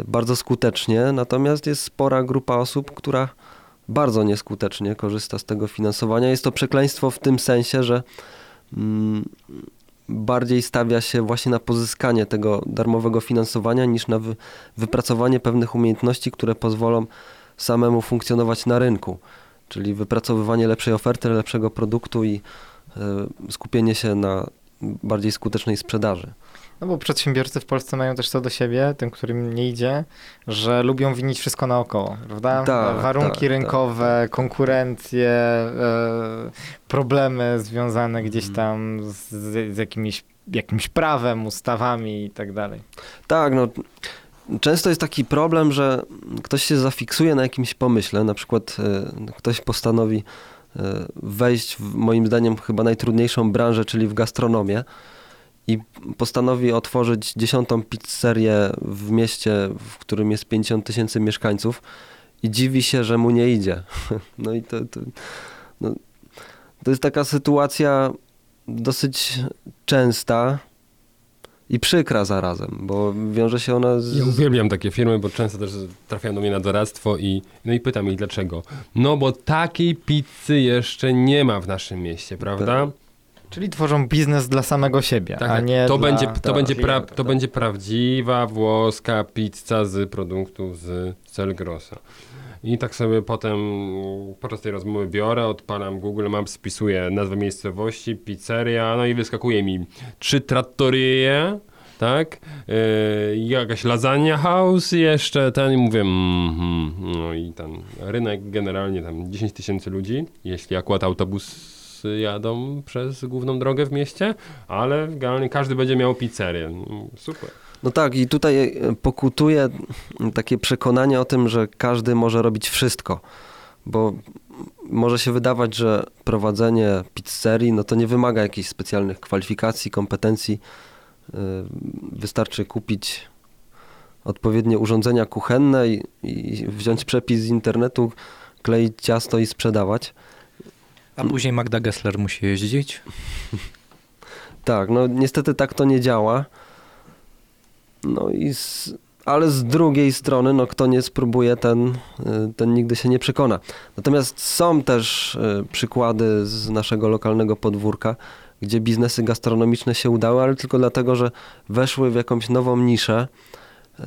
bardzo skutecznie, natomiast jest spora grupa osób, która bardzo nieskutecznie korzysta z tego finansowania. Jest to przekleństwo w tym sensie, że mm, bardziej stawia się właśnie na pozyskanie tego darmowego finansowania niż na wy, wypracowanie pewnych umiejętności, które pozwolą samemu funkcjonować na rynku. Czyli wypracowywanie lepszej oferty, lepszego produktu i e, skupienie się na bardziej skutecznej sprzedaży. No bo przedsiębiorcy w Polsce mają też to do siebie, tym, którym nie idzie, że lubią winić wszystko naokoło, prawda? Tak, Warunki tak, rynkowe, konkurencje, e, problemy związane gdzieś tam z, z jakimiś, jakimś prawem, ustawami i tak dalej. Tak, no często jest taki problem, że ktoś się zafiksuje na jakimś pomyśle, na przykład e, ktoś postanowi e, wejść w moim zdaniem chyba najtrudniejszą branżę, czyli w gastronomię i postanowi otworzyć dziesiątą pizzerię w mieście, w którym jest 50 tysięcy mieszkańców i dziwi się, że mu nie idzie. No i to, to, no, to jest taka sytuacja dosyć częsta i przykra zarazem, bo wiąże się ona z... Ja uwielbiam takie firmy, bo często też trafiają do mnie na doradztwo i, no i pytam ich dlaczego. No bo takiej pizzy jeszcze nie ma w naszym mieście, prawda? Czyli tworzą biznes dla samego siebie, Tak, a tak. nie to, dla będzie, to, będzie pra, to tak? będzie prawdziwa włoska pizza z produktów z Celgrosa. I tak sobie potem mm, podczas tej rozmowy biorę, odpalam Google Maps, spisuję nazwę miejscowości, pizzeria, no i wyskakuje mi trzy trattorie, tak? Yy, jakaś lasagna house i jeszcze ten i mówię, mhm, no i ten rynek generalnie tam 10 tysięcy ludzi, jeśli akurat autobus jadą przez główną drogę w mieście, ale generalnie każdy będzie miał pizzerię. Super. No tak, i tutaj e, pokutuje takie przekonanie o tym, że każdy może robić wszystko, bo może się wydawać, że prowadzenie pizzerii, no to nie wymaga jakichś specjalnych kwalifikacji, kompetencji. E, Wystarczy kupić odpowiednie urządzenia kuchenne i, i wziąć przepis z internetu, kleić ciasto i sprzedawać. A później Magda Gessler musi jeździć. Tak, no niestety tak to nie działa. No i z, ale z drugiej strony, no kto nie spróbuje, ten, y, ten nigdy się nie przekona. Natomiast są też y, przykłady z naszego lokalnego podwórka, gdzie biznesy gastronomiczne się udały, ale tylko dlatego, że weszły w jakąś nową niszę, y,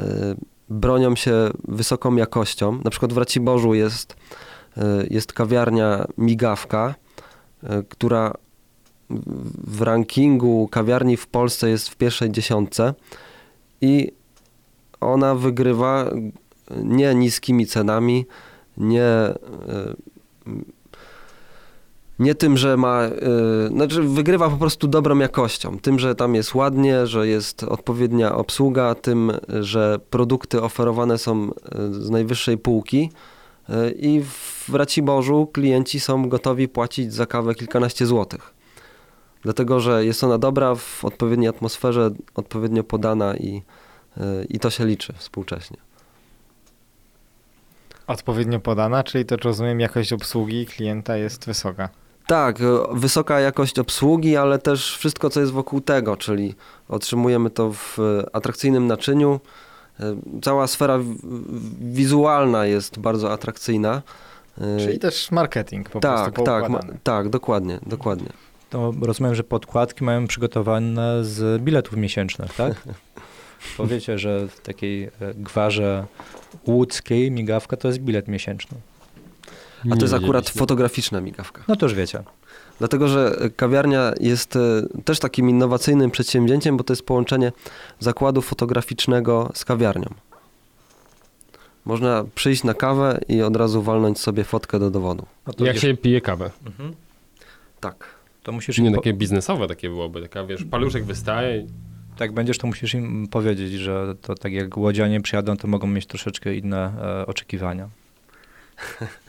bronią się wysoką jakością. Na przykład w Raciborzu jest, jest kawiarnia Migawka, y, która w rankingu kawiarni w Polsce jest w pierwszej dziesiątce i ona wygrywa nie niskimi cenami, nie, nie tym, że ma, znaczy wygrywa po prostu dobrą jakością, tym, że tam jest ładnie, że jest odpowiednia obsługa, tym, że produkty oferowane są z najwyższej półki i w Raciborzu klienci są gotowi płacić za kawę kilkanaście złotych. Dlatego, że jest ona dobra, w odpowiedniej atmosferze, odpowiednio podana i, i to się liczy współcześnie. Odpowiednio podana, czyli to rozumiem, jakość obsługi klienta jest wysoka. Tak, wysoka jakość obsługi, ale też wszystko, co jest wokół tego, czyli otrzymujemy to w atrakcyjnym naczyniu. Cała sfera wizualna jest bardzo atrakcyjna. Czyli też marketing po tak, prostu Tak, tak, dokładnie, dokładnie. To rozumiem, że podkładki mają przygotowane z biletów miesięcznych, tak? Powiecie, że w takiej gwarze łódzkiej migawka to jest bilet miesięczny. A to jest akurat fotograficzna migawka. No to już wiecie. Dlatego, że kawiarnia jest też takim innowacyjnym przedsięwzięciem, bo to jest połączenie zakładu fotograficznego z kawiarnią. Można przyjść na kawę i od razu walnąć sobie fotkę do dowodu. Jak wiesz... się pije kawę? Mhm. Tak. To musisz Nie, takie po... biznesowe takie byłoby, taka wiesz, paluszek wystaje. Tak będziesz, to musisz im powiedzieć, że to tak jak łodzianie przyjadą, to mogą mieć troszeczkę inne e, oczekiwania.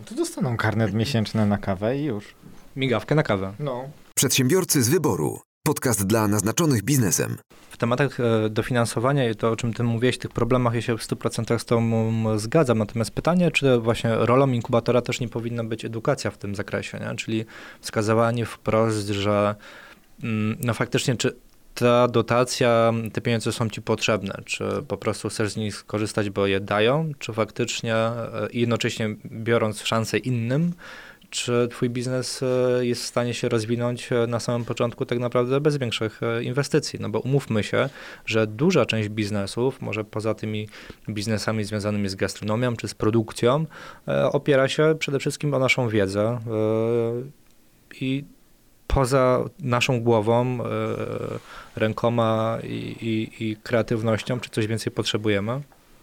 No to dostaną karnet miesięczny na kawę i już. Migawkę na kawę. No. Przedsiębiorcy z wyboru. Podcast dla naznaczonych biznesem. W tematach e, dofinansowania i to, o czym ty mówiłeś, tych problemach, ja się w 100% z tobą zgadzam. Natomiast pytanie, czy właśnie rolą inkubatora też nie powinna być edukacja w tym zakresie, nie? czyli wskazywanie wprost, że mm, no faktycznie, czy ta dotacja, te pieniądze są ci potrzebne? Czy po prostu chcesz z nich skorzystać, bo je dają, czy faktycznie e, jednocześnie biorąc szansę innym, czy twój biznes e, jest w stanie się rozwinąć e, na samym początku tak naprawdę bez większych inwestycji? No bo umówmy się, że duża część biznesów, może poza tymi biznesami związanymi z gastronomią czy z produkcją, opiera się przede wszystkim o naszą wiedzę i poza naszą głową, e, rękoma i, i, i, kreatywnością, czy coś więcej potrzebujemy?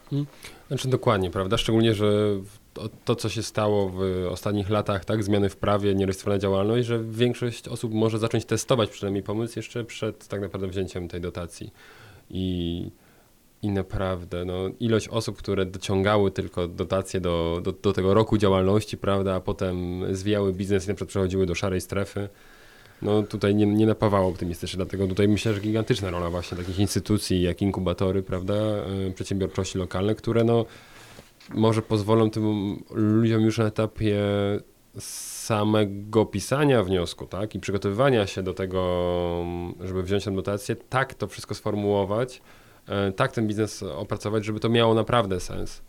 Hmm. Znaczy dokładnie, prawda? Szczególnie, że to, to, co się stało w ostatnich latach, tak, zmiany w prawie, nierejestrowana działalność, że większość osób może zacząć testować przynajmniej pomysł jeszcze przed tak naprawdę wzięciem tej dotacji. I, i naprawdę, no, ilość osób, które dociągały tylko dotacje do, do, do tego roku działalności, prawda, a potem zwijały biznes i na przykład przechodziły do szarej strefy, no tutaj nie, nie napawało optymistycznie, dlatego tutaj myślę, że gigantyczna rola właśnie takich instytucji jak inkubatory, prawda, e, przedsiębiorczości lokalne, które no może pozwolą tym ludziom już na etapie samego pisania wniosku, tak, i przygotowywania się do tego, żeby wziąć tę tak to wszystko sformułować, e, tak ten biznes opracować, żeby to miało naprawdę sens.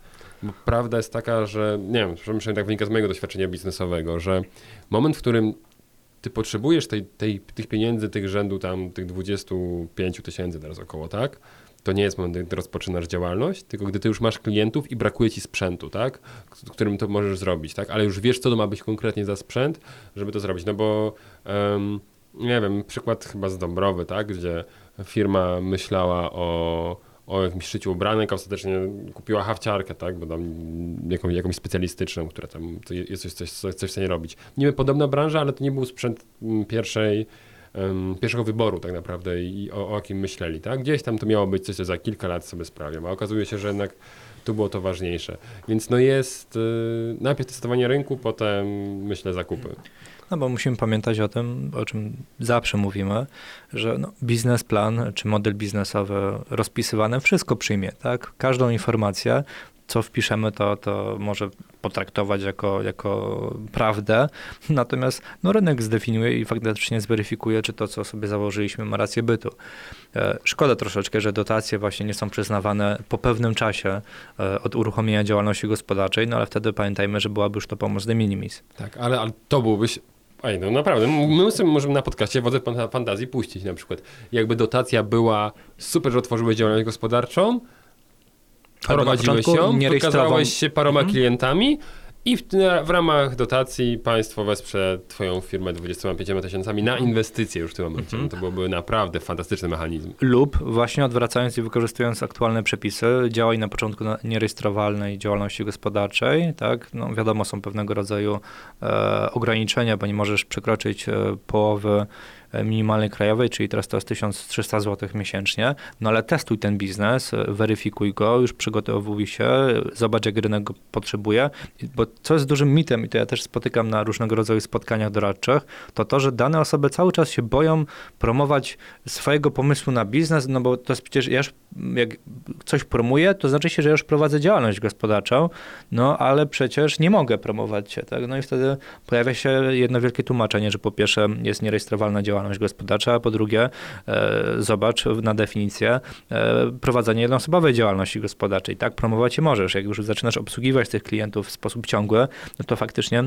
Bo prawda jest taka, że, nie wiem, przynajmniej tak wynika z mojego doświadczenia biznesowego, że moment, w którym ty potrzebujesz tej, tej, tych pieniędzy, tych rzędu tam, tych 25 tysięcy teraz około, tak? To nie jest moment, gdy rozpoczynasz działalność, tylko gdy ty już masz klientów i brakuje ci sprzętu, tak? Którym to możesz zrobić, tak? Ale już wiesz, co to ma być konkretnie za sprzęt, żeby to zrobić. No bo, um, nie wiem, przykład chyba z Dąbrowy, tak? Gdzie firma myślała o o jakimś szyciu ubranek, a ostatecznie kupiła hawciarkę, tak, bo tam jakąś, jakąś specjalistyczną, która tam jest coś, coś, coś, coś w stanie robić. Niby podobna branża, ale to nie był sprzęt mm, pierwszej, um, pierwszego wyboru tak naprawdę i o, o myśleli, tak. Gdzieś tam to miało być coś, co za kilka lat sobie sprawią, a okazuje się, że jednak tu było to ważniejsze. Więc no jest y, najpierw testowanie rynku, potem myślę zakupy. No bo musimy pamiętać o tym, o czym zawsze mówimy, że no, biznesplan czy model biznesowy rozpisywany wszystko przyjmie, tak? Każdą informację, co wpiszemy, to, to może potraktować jako, jako prawdę, natomiast no, rynek zdefiniuje i faktycznie zweryfikuje, czy to, co sobie założyliśmy, ma rację bytu. E, szkoda troszeczkę, że dotacje właśnie nie są przyznawane po pewnym czasie e, od uruchomienia działalności gospodarczej, no ale wtedy pamiętajmy, że byłaby już to pomoc de minimis. Tak, ale, ale to byłby Ej, no naprawdę, my sobie możemy na podcaście Wodze Fantazji puścić na przykład. Jakby dotacja była super, że otworzyłeś działalność gospodarczą, prowadziłeś ją, nie się paroma Mhm. klientami i w, w ramach dotacji państwo wesprze twoją firmę 25 tysiącami na inwestycje już w tym momencie. Mhm. No to byłby naprawdę fantastyczny mechanizm. Lub właśnie odwracając i wykorzystując aktualne przepisy, działaj na początku na nierejestrowalnej działalności gospodarczej, tak? No wiadomo, są pewnego rodzaju e, ograniczenia, bo nie możesz przekroczyć e, połowy minimalnej krajowej, czyli teraz to jest 1300 zł miesięcznie, no ale testuj ten biznes, weryfikuj go, już przygotowuj się, zobacz jak rynek go potrzebuje, bo co jest dużym mitem i to ja też spotykam na różnego rodzaju spotkaniach doradczych, to to, że dane osoby cały czas się boją promować swojego pomysłu na biznes, no bo to jest przecież, ja już jak coś promuję, to znaczy się, że ja już prowadzę działalność gospodarczą, no ale przecież nie mogę promować się, tak? No i wtedy pojawia się jedno wielkie tłumaczenie, że po pierwsze jest nierejestrowana działalność gospodarcza, a po drugie e, zobacz na definicję e, prowadzenie jednoosobowej działalności gospodarczej, tak? Promować je możesz, jak już zaczynasz obsługiwać tych klientów w sposób ciągły, no to faktycznie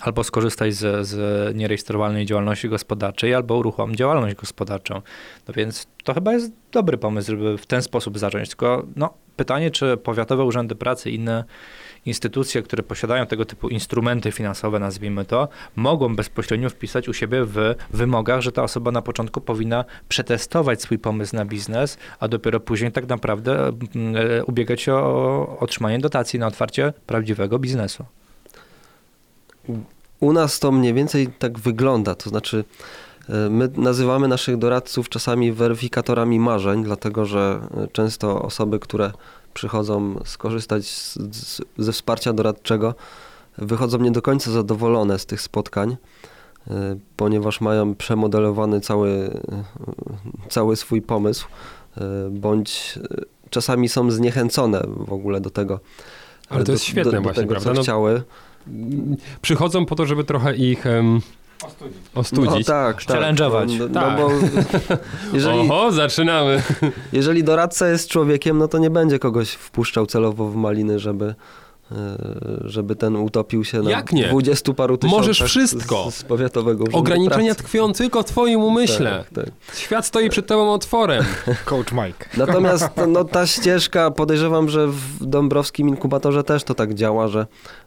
albo skorzystaj z, z nierejestrowalnej działalności gospodarczej, albo uruchom działalność gospodarczą. No więc to chyba jest dobry pomysł, żeby w ten sposób zacząć. Tylko no, pytanie, czy powiatowe urzędy pracy i inne instytucje, które posiadają tego typu instrumenty finansowe, nazwijmy to, mogą bezpośrednio wpisać u siebie w wymogach, że ta osoba na początku powinna przetestować swój pomysł na biznes, a dopiero później tak naprawdę mm, e, ubiegać się o otrzymanie dotacji na otwarcie prawdziwego biznesu. U nas to mniej więcej tak wygląda, to znaczy e, my nazywamy naszych doradców czasami weryfikatorami marzeń, dlatego że e, często osoby, które przychodzą skorzystać z, z, ze wsparcia doradczego, wychodzą nie do końca zadowolone z tych spotkań, e, ponieważ mają przemodelowany cały, e, cały swój pomysł, e, bądź czasami są zniechęcone w ogóle do tego. Ale to do- jest świetne do, do właśnie, tego, prawda? Co No- chciały. Przychodzą po to, żeby trochę ich em, ostudzić. No tak, tak. Challenge'ować. No, no Tak. bo jeżeli, Oho, zaczynamy. jeżeli doradca jest człowiekiem, no to nie będzie kogoś wpuszczał celowo w maliny, żeby, e, żeby ten utopił się na Jak nie? 20 paru tysiącach Możesz wszystko. Z, z powiatowego Ograniczenia pracy. tkwią tylko w twoim umyśle. Tak, tak. Świat stoi przed tobą otworem. Coach Mike. Natomiast no, ta ścieżka, podejrzewam, że w Dąbrowskim inkubatorze też to tak działa, że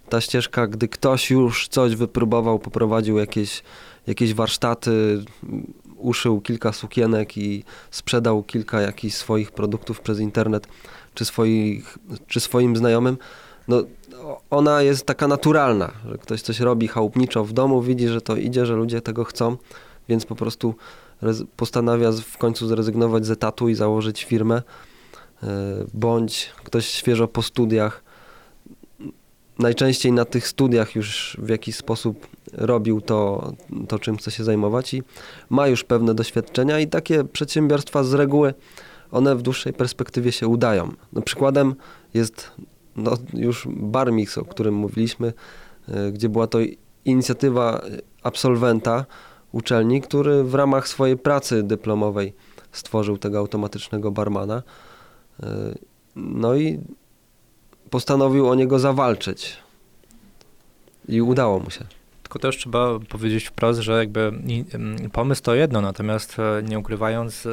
ta ścieżka, gdy ktoś już coś wypróbował, poprowadził jakieś, jakieś warsztaty, uszył kilka sukienek i sprzedał kilka jakichś swoich produktów przez internet czy, swoich, czy swoim znajomym, no ona jest taka naturalna, że ktoś coś robi chałupniczo w domu, widzi, że to idzie, że ludzie tego chcą, więc po prostu postanawia w końcu zrezygnować z etatu i założyć firmę, e, bądź ktoś świeżo po studiach, najczęściej na tych studiach już w jakiś sposób robił to, to czym chce się zajmować i ma już pewne doświadczenia i takie przedsiębiorstwa z reguły one w dłuższej perspektywie się udają. No, przykładem jest no, już Barmix, o którym mówiliśmy, e, gdzie była to inicjatywa absolwenta uczelni, który w ramach swojej pracy dyplomowej stworzył tego automatycznego barmana. E, No i postanowił o niego zawalczyć. I udało mu się. Tylko też trzeba powiedzieć wprost, że jakby pomysł to jedno, natomiast e, nie ukrywając, e,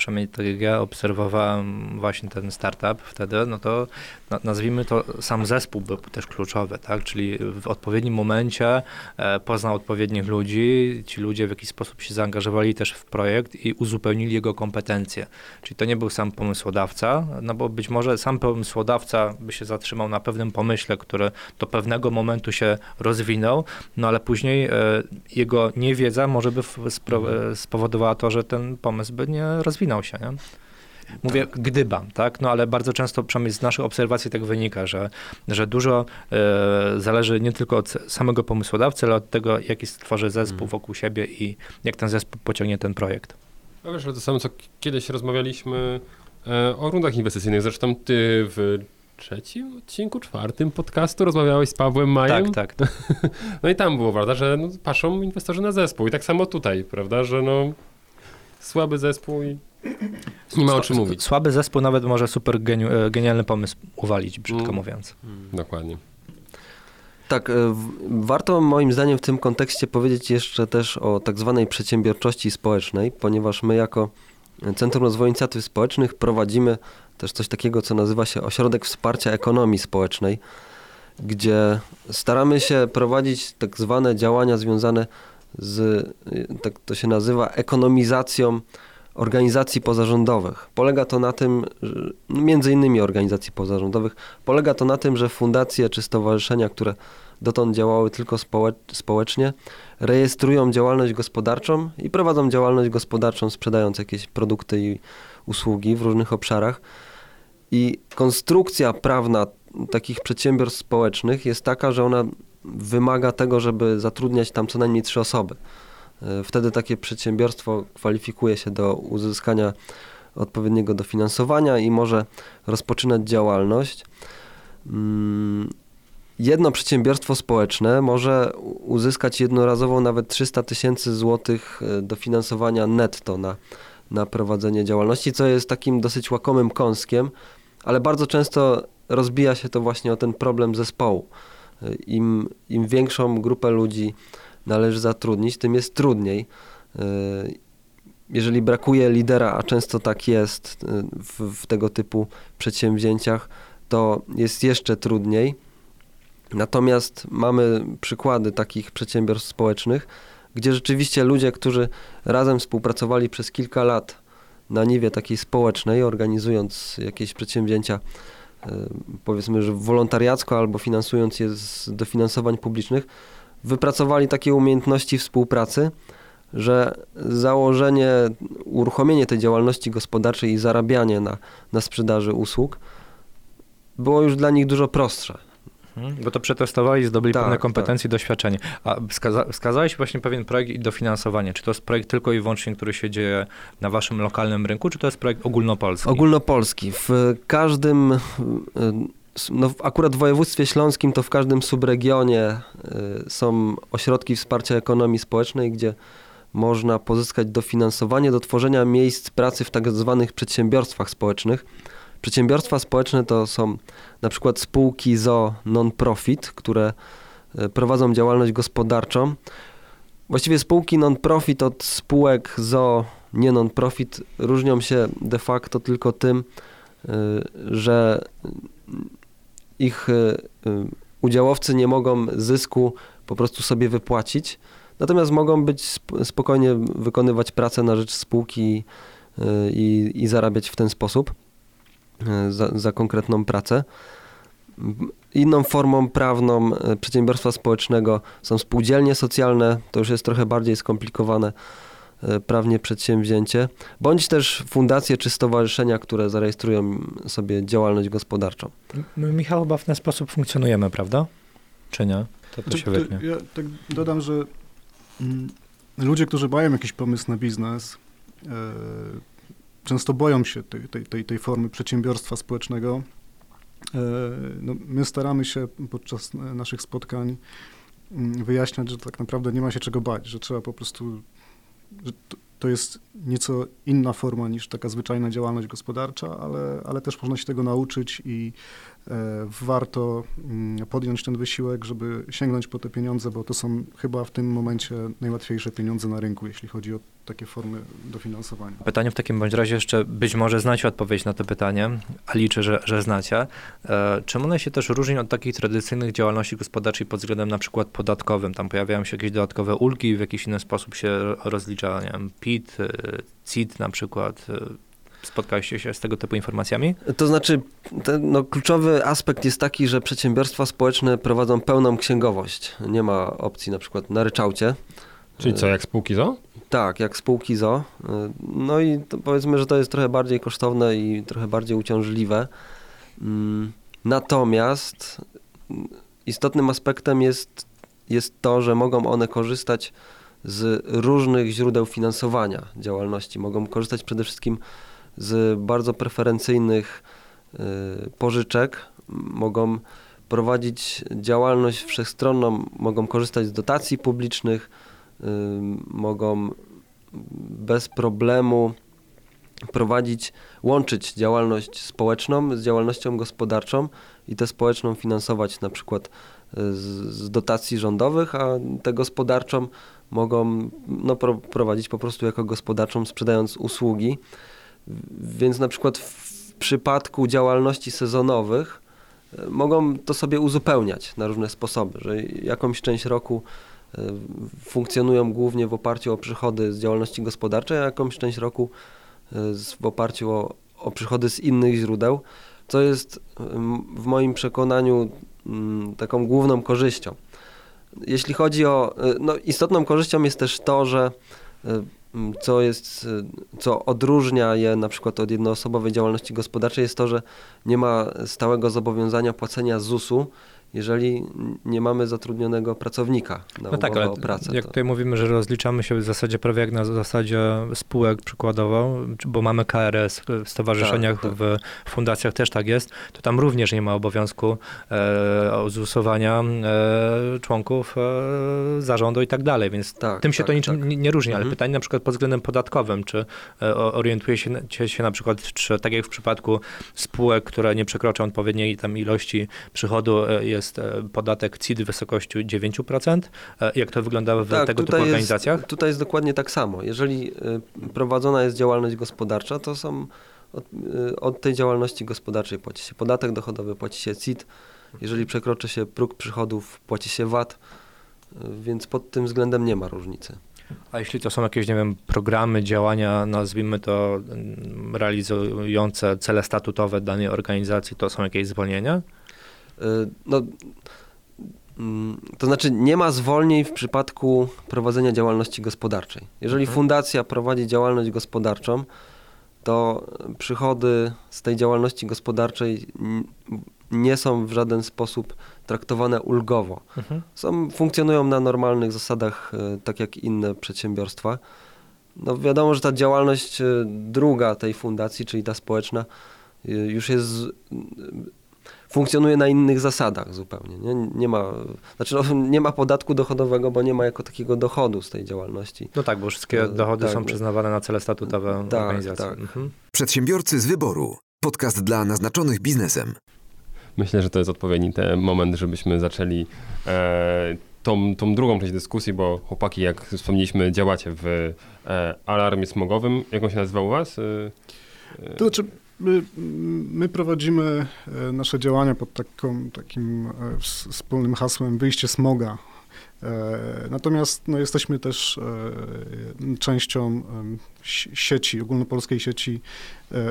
przynajmniej tak jak ja obserwowałem właśnie ten startup wtedy, no to na- nazwijmy to sam zespół był też kluczowy, tak? Czyli w odpowiednim momencie e, poznał odpowiednich ludzi, ci ludzie w jakiś sposób się zaangażowali też w projekt i uzupełnili jego kompetencje. Czyli to nie był sam pomysłodawca, no bo być może sam pomysłodawca by się zatrzymał na pewnym pomyśle, który do pewnego momentu się rozwinął, no ale później e, jego niewiedza może by e, spowodowała to, że ten pomysł by nie rozwinął się, nie? Mówię gdyba, tak? No ale bardzo często, przynajmniej z naszych obserwacji tak wynika, że, że dużo e, zależy nie tylko od samego pomysłodawcy, ale od tego, jaki stworzy zespół wokół siebie i jak ten zespół pociągnie ten projekt. No wiesz, ale to samo, co kiedyś rozmawialiśmy e, o rundach inwestycyjnych. Zresztą ty w trzecim odcinku, czwartym podcastu rozmawiałeś z Pawłem Majem. Tak, tak. No i tam było, prawda, że no, patrzą inwestorzy na zespół. I tak samo tutaj, prawda, że no słaby zespół i nie ma o czym mówić. Słaby zespół nawet może super geniu, e, genialny pomysł uwalić, brzydko Mm. mówiąc. Dokładnie. Tak, e, w- warto moim zdaniem w tym kontekście powiedzieć jeszcze też o tak zwanej przedsiębiorczości społecznej, ponieważ my jako Centrum Rozwoju Inicjatyw Społecznych prowadzimy też coś takiego, co nazywa się Ośrodek Wsparcia Ekonomii Społecznej, gdzie staramy się prowadzić tak zwane działania związane z, y, tak to się nazywa, ekonomizacją organizacji pozarządowych. Polega to na tym, no między innymi organizacji pozarządowych, polega to na tym, że fundacje czy stowarzyszenia, które dotąd działały tylko społe- społecznie, rejestrują działalność gospodarczą i prowadzą działalność gospodarczą, sprzedając jakieś produkty i usługi w różnych obszarach. I konstrukcja prawna takich przedsiębiorstw społecznych jest taka, że ona wymaga tego, żeby zatrudniać tam co najmniej trzy osoby. E, Wtedy takie przedsiębiorstwo kwalifikuje się do uzyskania odpowiedniego dofinansowania i może rozpoczynać działalność. Mm, Jedno przedsiębiorstwo społeczne może uzyskać jednorazowo nawet 300 tysięcy złotych e, dofinansowania netto na, na prowadzenie działalności, co jest takim dosyć łakomym kąskiem, ale bardzo często rozbija się to właśnie o ten problem zespołu. Im, im większą grupę ludzi należy zatrudnić, tym jest trudniej. E, Jeżeli brakuje lidera, a często tak jest e, w, w tego typu przedsięwzięciach, to jest jeszcze trudniej. Natomiast mamy przykłady takich przedsiębiorstw społecznych, gdzie rzeczywiście ludzie, którzy razem współpracowali przez kilka lat na niwie takiej społecznej, organizując jakieś przedsięwzięcia, powiedzmy, że wolontariacko albo finansując je z dofinansowań publicznych, wypracowali takie umiejętności współpracy, że założenie, uruchomienie tej działalności gospodarczej i zarabianie na, na sprzedaży usług było już dla nich dużo prostsze. Mhm, Bo to przetestowali, zdobyli Tak, pewne tak. kompetencje i doświadczenie. A wskaza- wskazałeś właśnie pewien projekt i dofinansowanie. Czy to jest projekt tylko i wyłącznie, który się dzieje na waszym lokalnym rynku, czy to jest projekt ogólnopolski? Ogólnopolski. W każdym, no akurat w województwie śląskim, to w każdym subregionie y, są ośrodki wsparcia ekonomii społecznej, gdzie można pozyskać dofinansowanie do tworzenia miejsc pracy w tak zwanych przedsiębiorstwach społecznych. Przedsiębiorstwa społeczne to są na przykład spółki ZO non-profit, które y, prowadzą działalność gospodarczą. Właściwie spółki non-profit od spółek ZO nie non-profit różnią się de facto tylko tym, y, że ich y, udziałowcy nie mogą zysku po prostu sobie wypłacić, natomiast mogą być sp- spokojnie wykonywać pracę na rzecz spółki i, i zarabiać w ten sposób za, za konkretną pracę. Inną formą prawną y, przedsiębiorstwa społecznego są spółdzielnie socjalne, to już jest trochę bardziej skomplikowane y, prawnie przedsięwzięcie, bądź też fundacje czy stowarzyszenia, które zarejestrują sobie działalność gospodarczą. My, Michał, chyba w ten sposób funkcjonujemy, prawda? Czy nie? To, to To- się to. Ja tak dodam, że mm, ludzie, którzy mają jakiś pomysł na biznes, e, często boją się tej, tej, tej, tej formy przedsiębiorstwa społecznego. E, no, my staramy się podczas naszych spotkań mm, wyjaśniać, że tak naprawdę nie ma się czego bać, że trzeba po prostu, że to, to jest nieco inna forma niż taka zwyczajna działalność gospodarcza, ale, ale też można się tego nauczyć i warto mm, podjąć ten wysiłek, żeby sięgnąć po te pieniądze, bo to są chyba w tym momencie najłatwiejsze pieniądze na rynku, jeśli chodzi o takie formy dofinansowania. Pytanie w takim bądź razie jeszcze, być może znacie odpowiedź na to pytanie, a liczę, że, że znacie. E, czym one się też różnią od takich tradycyjnych działalności gospodarczej pod względem na przykład podatkowym? Tam pojawiają się jakieś dodatkowe ulgi, w jakiś inny sposób się rozlicza, nie wiem, PIT, e, CIT na przykład. E, Spotkaliście się z tego typu informacjami? To znaczy, ten, no, kluczowy aspekt jest taki, że przedsiębiorstwa społeczne prowadzą pełną księgowość. Nie ma opcji na przykład na ryczałcie. Czyli co, jak spółki ZO? Tak, jak spółki ZO. Y, No i to powiedzmy, że to jest trochę bardziej kosztowne i trochę bardziej uciążliwe. Mm, Natomiast istotnym aspektem jest, jest to, że mogą one korzystać z różnych źródeł finansowania działalności. Mogą korzystać przede wszystkim z bardzo preferencyjnych y, pożyczek, mogą prowadzić działalność wszechstronną, mogą korzystać z dotacji publicznych, y, mogą bez problemu prowadzić, łączyć działalność społeczną z działalnością gospodarczą i tę społeczną finansować na przykład z, z dotacji rządowych, a tę gospodarczą mogą no, pro, prowadzić po prostu jako gospodarczą, sprzedając usługi. Więc na przykład w przypadku działalności sezonowych e, mogą to sobie uzupełniać na różne sposoby, że jakąś część roku e, funkcjonują głównie w oparciu o przychody z działalności gospodarczej, a jakąś część roku e, w oparciu o, o przychody z innych źródeł, co jest w moim przekonaniu mm, taką główną korzyścią. Jeśli chodzi o, no istotną korzyścią jest też to, że co jest, e, co odróżnia je na przykład od jednoosobowej działalności gospodarczej jest to, że nie ma stałego zobowiązania płacenia ZUS-u, jeżeli nie mamy zatrudnionego pracownika na No tak, ale o pracę. jak To- tutaj mówimy, że rozliczamy się w zasadzie prawie jak na zasadzie spółek przykładowo, bo mamy KRS w stowarzyszeniach, Tak, tak. w fundacjach też tak jest, to tam również nie ma obowiązku e, e, członków e, zarządu i tak dalej, więc Tak, tym się tak, to niczym tak. nie, nie różni, ale Mhm. pytanie na przykład pod względem podatkowym, czy e, orientuje się, na- się, się na przykład, czy tak jak w przypadku spółek, które nie przekroczą odpowiedniej tam ilości przychodu, e, jest e, podatek CIT w wysokości 9%, e, jak to wygląda w tego typu Tak, tutaj organizacjach? Jest, tutaj jest dokładnie tak samo. Jeżeli y, prowadzona jest działalność gospodarcza, to są od, od tej działalności gospodarczej płaci się podatek dochodowy, płaci się CIT. Jeżeli przekroczy się próg przychodów, płaci się VAT, więc pod tym względem nie ma różnicy. A jeśli to są jakieś, nie wiem, programy, działania, nazwijmy to, mm, realizujące cele statutowe danej organizacji, to są jakieś zwolnienia? Y, No, mm, to znaczy nie ma zwolnień w przypadku prowadzenia działalności gospodarczej. Jeżeli Mhm. fundacja prowadzi działalność gospodarczą, to przychody z tej działalności gospodarczej nie są w żaden sposób traktowane ulgowo. Mhm. Są, funkcjonują na normalnych zasadach, e, tak jak inne przedsiębiorstwa. No wiadomo, że ta działalność e, druga tej fundacji, czyli ta społeczna, już jest, funkcjonuje na innych zasadach zupełnie. Nie, nie, ma, znaczy no, nie ma podatku dochodowego, bo nie ma jako takiego dochodu z tej działalności. No tak, bo wszystkie E, dochody tak, są przyznawane na cele statutowe Tak, organizacji. tak. Mhm. Przedsiębiorcy z wyboru. Podcast dla naznaczonych biznesem. Myślę, że to jest odpowiedni ten moment, żebyśmy zaczęli e, tą, tą drugą część dyskusji, bo chłopaki, jak wspomnieliśmy, działacie w e, alarmie smogowym. Jak on się nazywa u was? E, e, To znaczy, my, my prowadzimy e, nasze działania pod taką, takim e, wspólnym hasłem wyjście smoga. E, Natomiast no, jesteśmy też częścią sieci, ogólnopolskiej sieci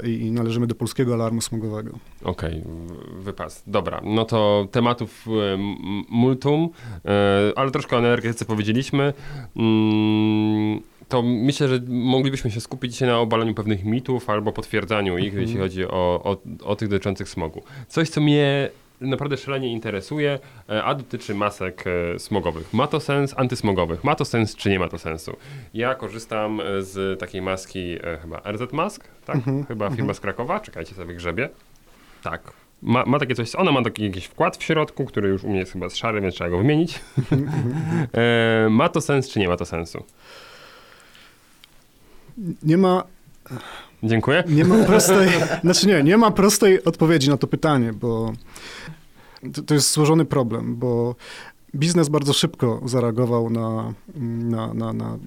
i należymy do polskiego alarmu smogowego. Okej, w- wypas. Dobra, no to tematów multum, ale troszkę o energetyce powiedzieliśmy. To myślę, że moglibyśmy się skupić dzisiaj na obalaniu pewnych mitów albo potwierdzaniu ich, Mhm. jeśli chodzi o, o, o tych dotyczących smogu. Coś, co mnie naprawdę szalenie interesuje, e, a dotyczy masek e, smogowych. Ma to sens antysmogowych? Ma to sens, czy nie ma to sensu? Ja korzystam e, z takiej maski chyba RZ Mask, tak? Mhm, Chyba firma mhm. z Krakowa, czekajcie sobie grzebie. Tak. Ma, ma takie coś, ona ma taki jakiś wkład w środku, który już u mnie jest chyba szary, więc trzeba go wymienić. e, ma to sens, czy nie ma to sensu? Nie ma, Dziękuję. nie ma prostej, znaczy nie, nie ma prostej odpowiedzi na to pytanie, bo to, to jest złożony problem, bo biznes bardzo szybko zareagował na, na, na, na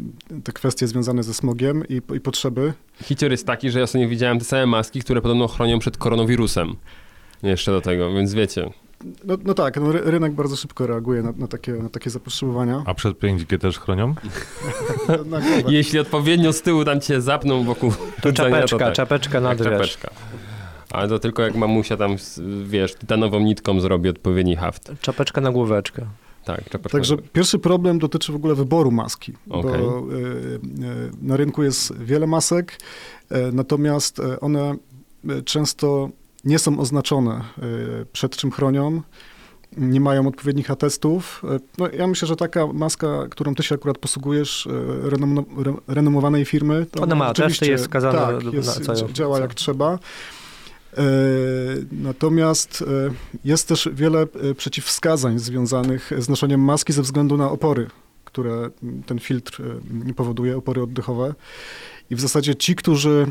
te kwestie związane ze smogiem i, i potrzeby. Hicior jest taki, że ja sobie widziałem te same maski, które podobno chronią przed koronawirusem. Jeszcze do tego, więc wiecie. No, no tak, no, ry- rynek bardzo szybko reaguje na, na, takie, na takie zapotrzebowania. A przed 5G też chronią? Jeśli odpowiednio z tyłu tam cię zapną wokół To czapeczka, tak. czapeczka na drzesz. czapeczka. Ale to tylko jak mamusia tam, wiesz, tytanową nitką zrobi odpowiedni haft. Czapeczka na główeczkę. Tak, czapeczka. Także pierwszy problem dotyczy w ogóle wyboru maski, Okej. bo y, y, na rynku jest wiele masek, y, natomiast one często nie są oznaczone, y, przed czym chronią, nie mają odpowiednich atestów. Y, No, ja myślę, że taka maska, którą ty się akurat posługujesz, y, renom, re, renomowanej firmy, to Ona ma atesty, jest skazana tak, na jest, całą- dzia- działa jak trzeba. E, Natomiast e, jest też wiele e, przeciwwskazań związanych z noszeniem maski ze względu na opory, które ten filtr e, powoduje, opory oddechowe. I w zasadzie ci, którzy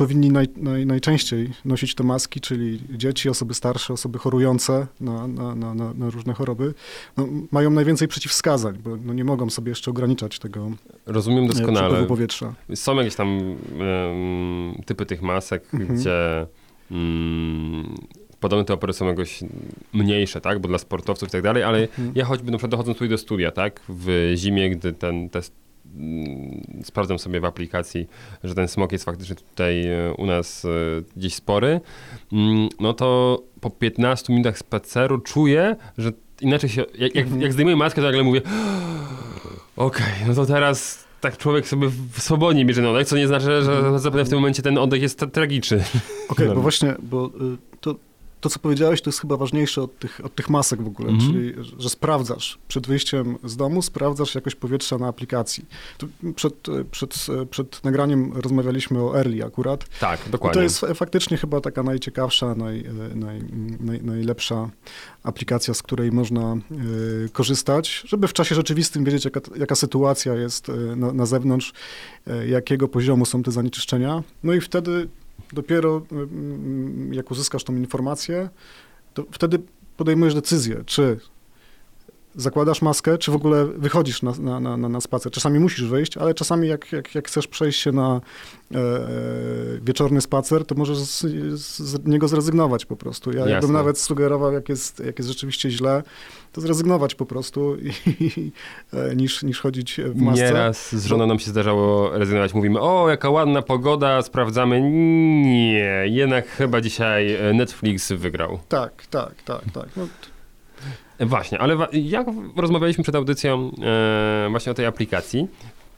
powinni naj, naj, najczęściej nosić te maski, czyli dzieci, osoby starsze, osoby chorujące na, na, na, na, różne choroby, no, mają najwięcej przeciwwskazań, bo no, nie mogą sobie jeszcze ograniczać tego Rozumiem e, doskonale. powietrza. Są jakieś tam em, typy tych masek, Mhm. gdzie mm, podobne te opery są jakoś mniejsze, tak? Bo dla sportowców i tak dalej, ale Mhm. ja choćby na przykład dochodząc tutaj do studia, tak? W zimie, gdy ten test sprawdzam sobie w aplikacji, że ten smog jest faktycznie tutaj e, u nas e, gdzieś spory, mm, no to po 15 minutach spaceru czuję, że inaczej się, jak, jak, jak zdejmuję maskę, to nagle mówię okej, no to teraz tak człowiek sobie w swobodnie bierze oddech, co nie znaczy, że zapewne w tym momencie ten oddech jest tra- tragiczny. Okej, No. bo właśnie, bo y, to, to, co powiedziałeś, to jest chyba ważniejsze od tych, od tych masek w ogóle, Mhm. czyli że sprawdzasz przed wyjściem z domu, sprawdzasz jakość powietrza na aplikacji. Przed, przed, przed nagraniem rozmawialiśmy o Early akurat. Tak, I dokładnie. to jest fa- faktycznie chyba taka najciekawsza, naj, naj, naj, najlepsza aplikacja, z której można y, korzystać, żeby w czasie rzeczywistym wiedzieć, jaka, jaka sytuacja jest y, na, na zewnątrz, y, jakiego poziomu są te zanieczyszczenia. No i wtedy dopiero mm, jak uzyskasz tą informację, to wtedy podejmujesz decyzję, czy zakładasz maskę, czy w ogóle wychodzisz na, na, na, na spacer. Czasami musisz wyjść, ale czasami jak, jak, jak chcesz przejść się na e, e, wieczorny spacer, to możesz z, z niego zrezygnować po prostu. Ja Jasne. jakbym nawet sugerował, jak jest, jak jest rzeczywiście źle, to zrezygnować po prostu i, e, niż, niż chodzić w masce. Nieraz z żoną nam się zdarzało rezygnować. Mówimy, o, jaka ładna pogoda, sprawdzamy. Nie, jednak chyba dzisiaj e, Netflix wygrał. Tak, tak, tak, tak. No, Właśnie, ale jak rozmawialiśmy przed audycją e, właśnie o tej aplikacji,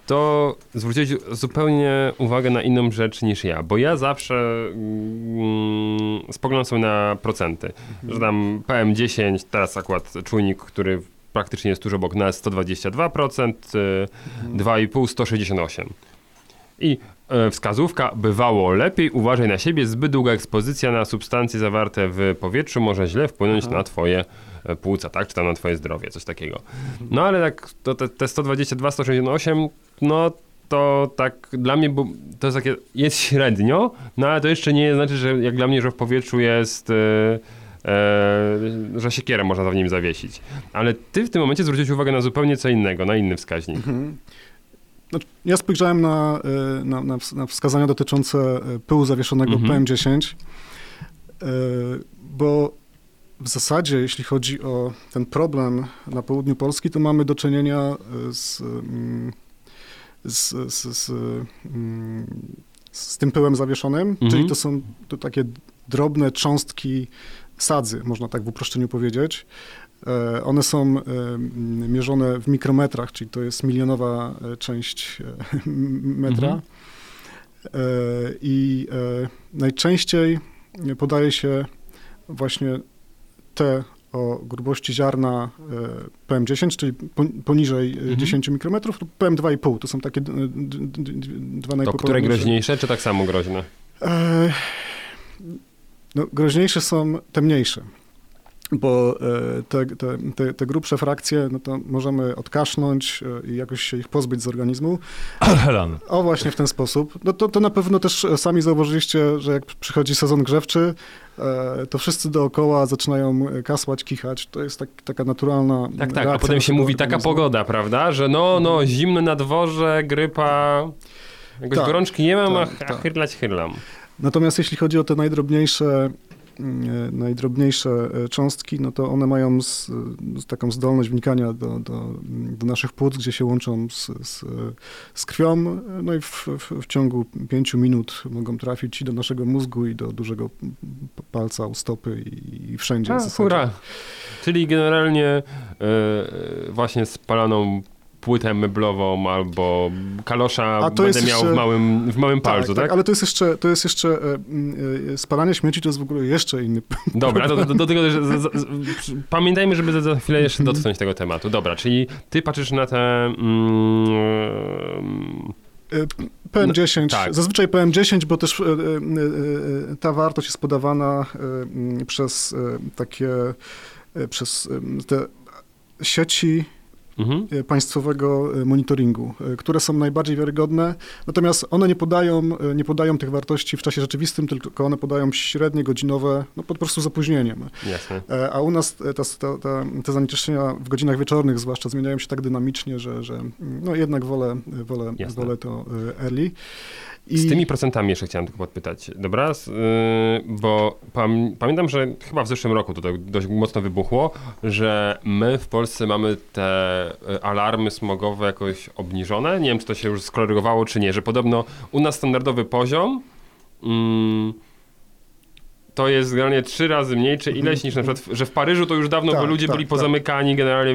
to zwróciłeś zupełnie uwagę na inną rzecz niż ja, bo ja zawsze mm, spoglądam sobie na procenty, że tam PM10, teraz akurat czujnik, który praktycznie jest tuż obok nas, 122%, e, 2,5 168. I e, wskazówka bywało lepiej, uważaj na siebie, zbyt długa ekspozycja na substancje zawarte w powietrzu może źle wpłynąć na twoje płuca, tak? Czy tam na twoje zdrowie, coś takiego. No ale tak, to te, te 122, 168, no to tak dla mnie, bo to jest takie, jest średnio, no ale to jeszcze nie znaczy, że jak dla mnie, że w powietrzu jest... E, e, że siekierę można w nim zawiesić. Ale ty w tym momencie zwróciłeś uwagę na zupełnie co innego, na inny wskaźnik. Mhm. Znaczy, ja spojrzałem na, y, na, na, na wskazania dotyczące pyłu zawieszonego Mhm. PM10, y, bo w zasadzie, jeśli chodzi o ten problem na południu Polski, to mamy do czynienia z, mm, z, z, z, mm, z tym pyłem zawieszonym, Mhm. czyli to są to takie drobne cząstki sadzy, można tak w uproszczeniu powiedzieć. E, One są e, m, mierzone w mikrometrach, czyli to jest milionowa e, część metra. Mhm. I najczęściej podaje się właśnie o grubości ziarna e, PM10, czyli pon- poniżej e, Mhm. 10 mikrometrów, lub PM2,5. To są takie dwa To najpopularniejsze. które groźniejsze, czy tak samo groźne? E, no, groźniejsze są te mniejsze, bo te, te, te, grubsze frakcje, no to możemy odkasznąć i jakoś się ich pozbyć z organizmu. Helan. O, właśnie w ten sposób. No to, to na pewno też sami zauważyliście, że jak przychodzi sezon grzewczy, to wszyscy dookoła zaczynają e, kasłać, kichać. To jest tak, taka naturalna Tak, tak, a potem się mówi taka pogoda, prawda? Że no, no, zimno na dworze, grypa, jakoś Tak, gorączki nie mam, tak, a, a tak. chyrlać chyrlam. Natomiast jeśli chodzi o te najdrobniejsze, e, najdrobniejsze e, cząstki, no to one mają z, z taką zdolność wnikania do, do, do naszych płuc, gdzie się łączą z, z, z krwią, no i w, w, w ciągu pięciu minut mogą trafić i do naszego mózgu, i do dużego palca u stopy i, i wszędzie. A, hura. Czyli generalnie e, e, właśnie spaloną płytę meblową albo kalosza A to będę miał jeszcze- w małym, w małym palcu, tak? ale to jest jeszcze, to jest jeszcze e, e, spalanie śmieci to jest w ogóle jeszcze inny Dobra, do, do, do tego, że z, z, z, pamiętajmy, żeby za, za chwilę jeszcze dotknąć tego tematu. Dobra, czyli ty patrzysz na te... Mm, E, PM10, tak. zazwyczaj PM10, bo też ta wartość jest podawana przez takie, przez te sieci Mhm. e, państwowego e, monitoringu, e, które są najbardziej wiarygodne, natomiast one nie podają, nie podają tych wartości w czasie rzeczywistym, tylko one podają średnie godzinowe, no po prostu z opóźnieniem. Jasne. A u nas ta, ta, ta, te zanieczyszczenia w godzinach wieczornych zwłaszcza zmieniają się tak dynamicznie, że, że no jednak wolę, wolę, Jasne. wolę to early. I Z tymi procentami jeszcze chciałem tylko podpytać, dobra? S- yy, bo pam, pamiętam, że chyba w zeszłym roku to tak dość mocno wybuchło, że my w Polsce mamy te y, alarmy smogowe jakoś obniżone. Nie wiem, czy to się już skorygowało, czy nie, że podobno u nas standardowy poziom mm, to jest generalnie trzy razy mniej, czy ileś niż na przykład, że w Paryżu to już dawno Tak, by ludzie tak, byli tak. pozamykani generalnie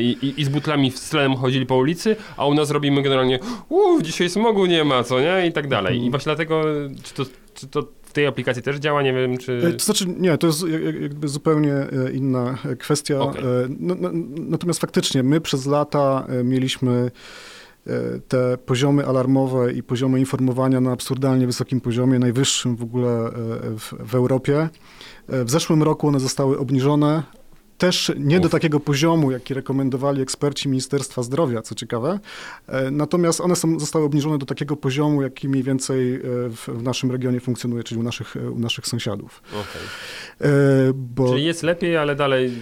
i, i, i z butlami w stlem chodzili po ulicy, a u nas robimy generalnie uff, dzisiaj smogu nie ma, co nie? I tak dalej. I właśnie dlatego, czy to, czy to w tej aplikacji też działa? Nie wiem, E, czy... To znaczy, nie, to jest jak- jak- jakby zupełnie e, inna e, kwestia. E, No, no, natomiast faktycznie my przez lata e, mieliśmy e, te poziomy alarmowe i poziomy informowania na absurdalnie wysokim poziomie, najwyższym w ogóle e, w, w Europie. E, W zeszłym roku one zostały obniżone. Też nie do Uf. takiego poziomu, jaki rekomendowali eksperci Ministerstwa Zdrowia, co ciekawe. E, Natomiast one są, zostały obniżone do takiego poziomu, jaki mniej więcej w, w naszym regionie funkcjonuje, czyli u naszych, u naszych sąsiadów. E, Bo Czyli jest lepiej, ale dalej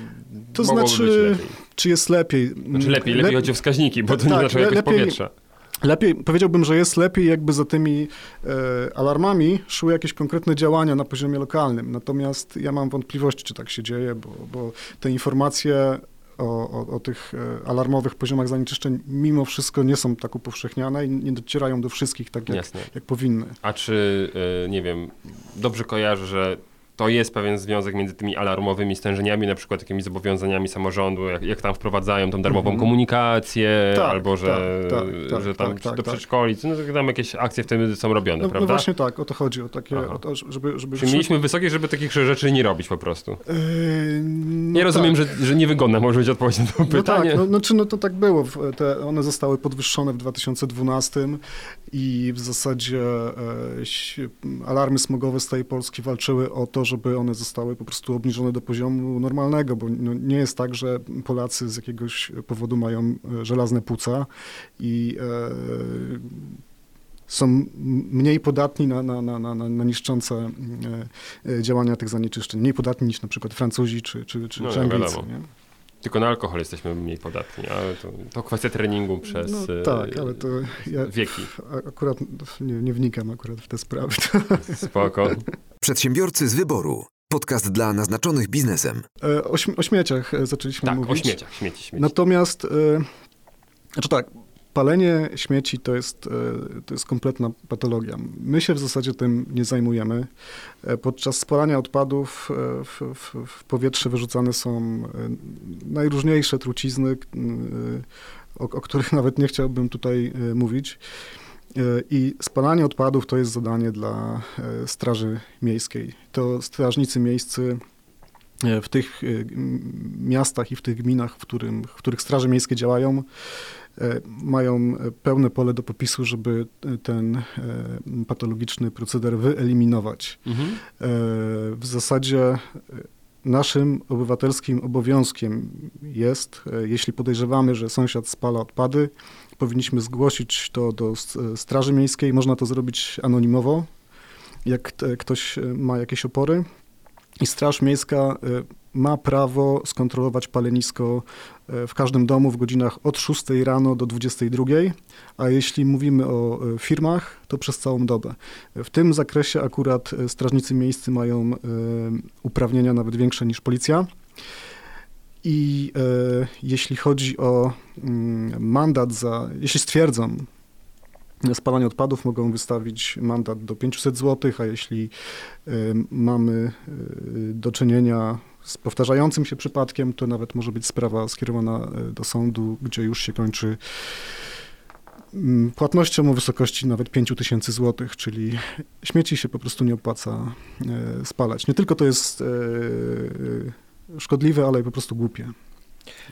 To znaczy, być lepiej. Czy jest lepiej? Znaczy lepiej, lepiej Lep- chodzi o wskaźniki, bo to nie Tak, znaczy le- jakość lepiej- powietrza. Lepiej, powiedziałbym, że jest lepiej, jakby za tymi e, alarmami szły jakieś konkretne działania na poziomie lokalnym. Natomiast ja mam wątpliwości, czy tak się dzieje, bo, bo te informacje o, o, o tych e, alarmowych poziomach zanieczyszczeń mimo wszystko nie są tak upowszechniane i nie docierają do wszystkich tak, jak, Jasne. jak powinny. A czy, y, nie wiem, dobrze kojarzę, że to jest pewien związek między tymi alarmowymi stężeniami, na przykład takimi zobowiązaniami samorządu, jak, jak tam wprowadzają tą darmową Mhm. komunikację, Tak, albo że, tak, tak, że tak, tam tak, tak, do przedszkoli, no, tam jakieś akcje wtedy są robione, No, no prawda? właśnie tak, o to chodzi, o takie, o to, żeby... żeby Czyli mieliśmy wysokie, żeby takich rzeczy nie robić po prostu. Yy, no Ja rozumiem, że, że niewygodna może być odpowiedź na to pytanie. No tak, no, no, czy, no to tak było. W- Te, one zostały podwyższone w 2012 i w zasadzie e, alarmy smogowe z tej Polski walczyły o to, żeby one zostały po prostu obniżone do poziomu normalnego, bo no, nie jest tak, że Polacy z jakiegoś powodu mają e, żelazne płuca i e, są mniej podatni na, na, na, na, na niszczące działania tych zanieczyszczeń. Mniej podatni niż na przykład Francuzi czy, czy, czy, No, czy no, Anglicy. Tylko na alkohol jesteśmy mniej podatni, ale to, to kwestia treningu przez No, e, tak, ale to ja wieki. akurat nie, nie wnikam akurat w te sprawy. Spoko. Przedsiębiorcy z wyboru. Podcast dla naznaczonych biznesem. E, O, śm- o śmieciach e, zaczęliśmy Tak, mówić. o śmieciach, śmieci, śmieci. Natomiast, e, znaczy tak, palenie śmieci to jest, e, to jest kompletna patologia. My się w zasadzie tym nie zajmujemy. E, Podczas spalania odpadów e, w, w, w powietrze wyrzucane są najróżniejsze trucizny, o, o których nawet nie chciałbym tutaj mówić. I spalanie odpadów to jest zadanie dla Straży Miejskiej. To strażnicy miejscy w tych e, miastach i w tych gminach, w, którym, w których straże miejskie działają, e, mają e, pełne pole do popisu, żeby e, ten e, patologiczny proceder wyeliminować. Mhm. E, W zasadzie e, naszym obywatelskim obowiązkiem jest, e, jeśli podejrzewamy, że sąsiad spala odpady, powinniśmy zgłosić to do Straży Miejskiej. Można to zrobić anonimowo, jak ktoś e, ma jakieś opory. I Straż Miejska e, ma prawo skontrolować palenisko e, w każdym domu w godzinach od 6 rano do 22, a jeśli mówimy o e, firmach, to przez całą dobę. W tym zakresie akurat strażnicy miejscy mają uprawnienia nawet większe niż policja. I jeśli chodzi o mm, mandat za, jeśli stwierdzą spalanie odpadów, mogą wystawić mandat do 500 zł, a jeśli mamy e, do czynienia z powtarzającym się przypadkiem, to nawet może być sprawa skierowana e, do sądu, gdzie już się kończy mm, płatnością o wysokości nawet 5 tysięcy złotych, czyli śmieci się po prostu nie opłaca e, spalać. Nie tylko to jest szkodliwe, ale i po prostu głupie.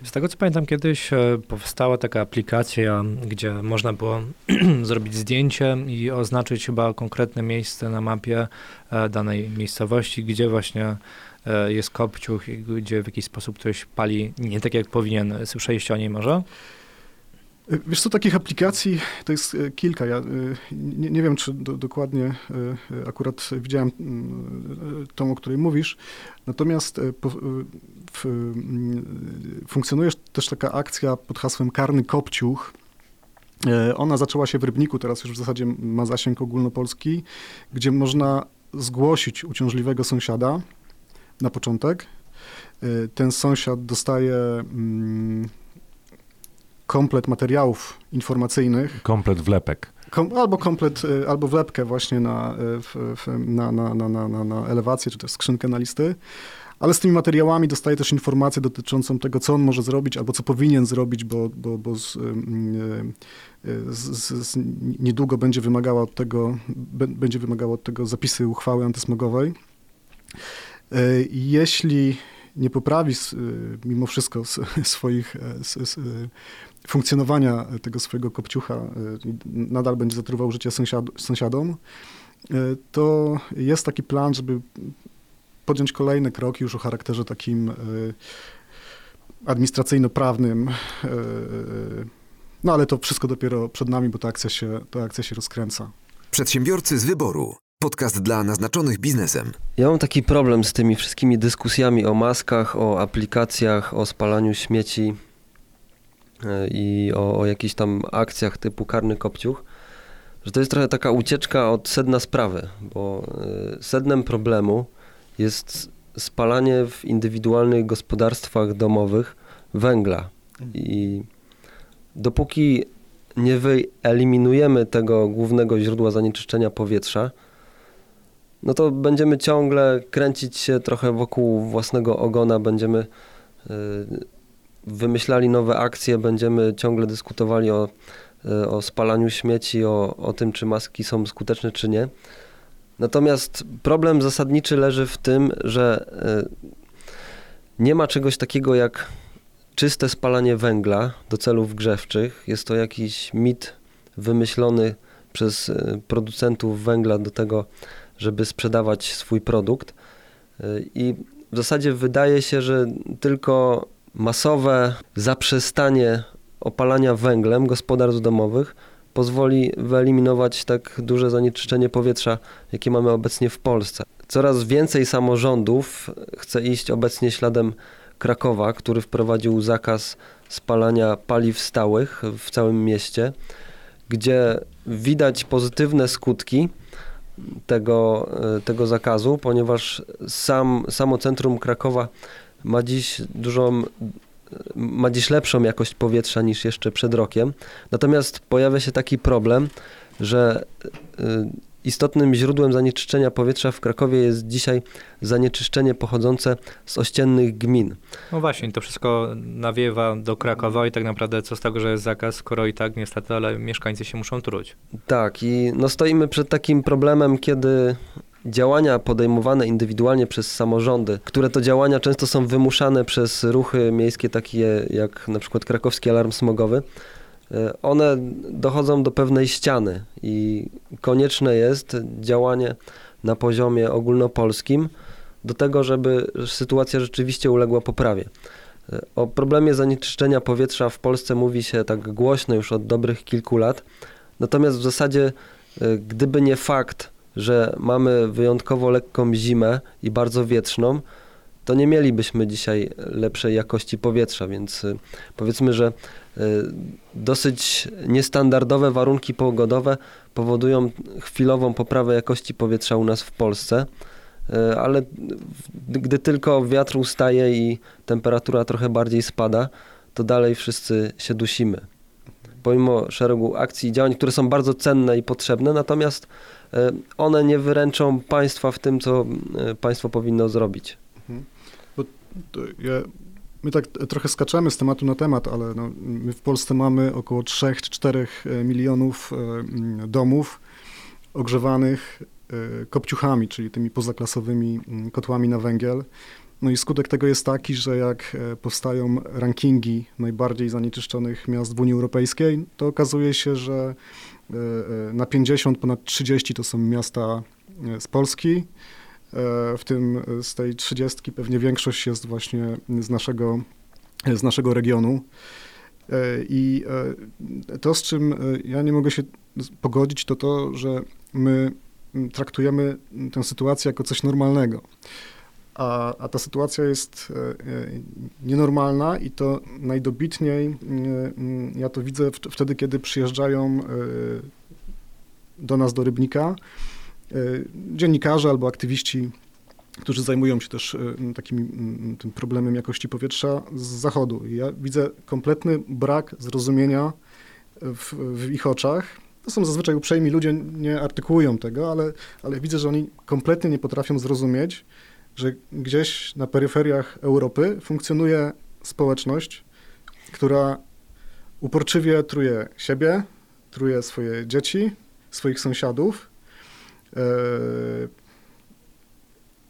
Z tego co pamiętam, kiedyś e, powstała taka aplikacja, gdzie można było zrobić zdjęcie i oznaczyć chyba konkretne miejsce na mapie e, danej miejscowości, gdzie właśnie e, jest kopciuch, i gdzie w jakiś sposób ktoś pali nie tak jak powinien. Słyszeliście o niej może? Wiesz co, takich aplikacji to jest y, kilka. Ja y, nie, nie wiem, czy do, dokładnie y, akurat widziałem y, tą, o której mówisz. Natomiast po, w, y, funkcjonuje też taka akcja pod hasłem Karny Kopciuch. Ona zaczęła się w Rybniku, teraz już w zasadzie ma zasięg ogólnopolski, gdzie można zgłosić uciążliwego sąsiada na początek. Ten sąsiad dostaje mm, komplet materiałów informacyjnych, Komplet wlepek. kom, albo komplet, y, albo wlepkę właśnie na, y, w, w, na, na, na, na, na, na elewację, czy też skrzynkę na listy. Ale z tymi materiałami dostaje też informację dotyczącą tego, co on może zrobić, albo co powinien zrobić, bo, bo, bo z, y, z, z, niedługo będzie wymagała od tego, będzie wymagała od tego zapisy uchwały antysmogowej. Jeśli nie poprawi mimo wszystko swoich e, funkcjonowania tego swojego kopciucha, y, nadal będzie zatruwał życie sąsiad, sąsiadom, y, to jest taki plan, żeby podjąć kolejne kroki już o charakterze takim y, administracyjno-prawnym. No ale to wszystko dopiero przed nami, bo ta akcja się, ta akcja się rozkręca. Przedsiębiorcy z wyboru. Podcast dla naznaczonych biznesem. Ja mam taki problem z tymi wszystkimi dyskusjami o maskach, o aplikacjach, o spalaniu śmieci i o, o jakichś tam akcjach typu karny kopciuch, że to jest trochę taka ucieczka od sedna sprawy, bo e, sednem problemu jest spalanie w indywidualnych gospodarstwach domowych węgla. I dopóki nie wyeliminujemy tego głównego źródła zanieczyszczenia powietrza, no to będziemy ciągle kręcić się trochę wokół własnego ogona, będziemy y, wymyślali nowe akcje, będziemy ciągle dyskutowali o, y, o spalaniu śmieci, o, o tym, czy maski są skuteczne, czy nie. Natomiast problem zasadniczy leży w tym, że y, nie ma czegoś takiego jak czyste spalanie węgla do celów grzewczych. Jest to jakiś mit wymyślony przez y, producentów węgla do tego, żeby sprzedawać swój produkt. I w zasadzie wydaje się, że tylko masowe zaprzestanie opalania węglem gospodarstw domowych pozwoli wyeliminować tak duże zanieczyszczenie powietrza, jakie mamy obecnie w Polsce. Coraz więcej samorządów chce iść obecnie śladem Krakowa, który wprowadził zakaz spalania paliw stałych w całym mieście, gdzie widać pozytywne skutki tego, tego zakazu, ponieważ sam, samo centrum Krakowa ma dziś dużą, ma dziś lepszą jakość powietrza niż jeszcze przed rokiem. Natomiast pojawia się taki problem, że e, istotnym źródłem zanieczyszczenia powietrza w Krakowie jest dzisiaj zanieczyszczenie pochodzące z ościennych gmin. No właśnie, to wszystko nawiewa do Krakowa i tak naprawdę co z tego, że jest zakaz, skoro i tak niestety, ale mieszkańcy się muszą truć. Tak, i no stoimy przed takim problemem, kiedy działania podejmowane indywidualnie przez samorządy, które to działania często są wymuszane przez ruchy miejskie takie jak na przykład krakowski alarm smogowy, e, one dochodzą do pewnej ściany i konieczne jest działanie na poziomie ogólnopolskim do tego, żeby sytuacja rzeczywiście uległa poprawie. E, O problemie zanieczyszczenia powietrza w Polsce mówi się tak głośno już od dobrych kilku lat. Natomiast w zasadzie, e, gdyby nie fakt, że mamy wyjątkowo lekką zimę i bardzo wietrzną, to nie mielibyśmy dzisiaj lepszej jakości powietrza, więc e, powiedzmy, że e, dosyć niestandardowe warunki pogodowe powodują chwilową poprawę jakości powietrza u nas w Polsce. E, ale gdy tylko wiatr ustaje i temperatura trochę bardziej spada, to dalej wszyscy się dusimy. Pomimo szeregu akcji i działań, które są bardzo cenne i potrzebne, natomiast one nie wyręczą państwa w tym, co e, państwo powinno zrobić. To ja, my tak trochę skaczemy z tematu na temat, ale no, my w Polsce mamy około 3 czy 4 milionów e, mm, domów ogrzewanych e, kopciuchami, czyli tymi pozaklasowymi kotłami na węgiel. No i skutek tego jest taki, że jak e, powstają rankingi najbardziej zanieczyszczonych miast w Unii Europejskiej, to okazuje się, że e, e, na 50 ponad 30 to są miasta z Polski, w tym z tej 30 pewnie większość jest właśnie z naszego, z naszego regionu. I to, z czym ja nie mogę się pogodzić, to to, że my traktujemy tę sytuację jako coś normalnego. A, a ta sytuacja jest e, e, nienormalna i to najdobitniej e, ja to widzę wtedy, kiedy przyjeżdżają do nas do Rybnika dziennikarze albo aktywiści, którzy zajmują się też takim tym problemem jakości powietrza z zachodu. Ja widzę kompletny brak zrozumienia w, w ich oczach to są zazwyczaj uprzejmi ludzie, nie artykułują tego, ale, ale widzę, że oni kompletnie nie potrafią zrozumieć, że gdzieś na peryferiach Europy funkcjonuje społeczność, która uporczywie truje siebie, truje swoje dzieci, swoich sąsiadów. Yy,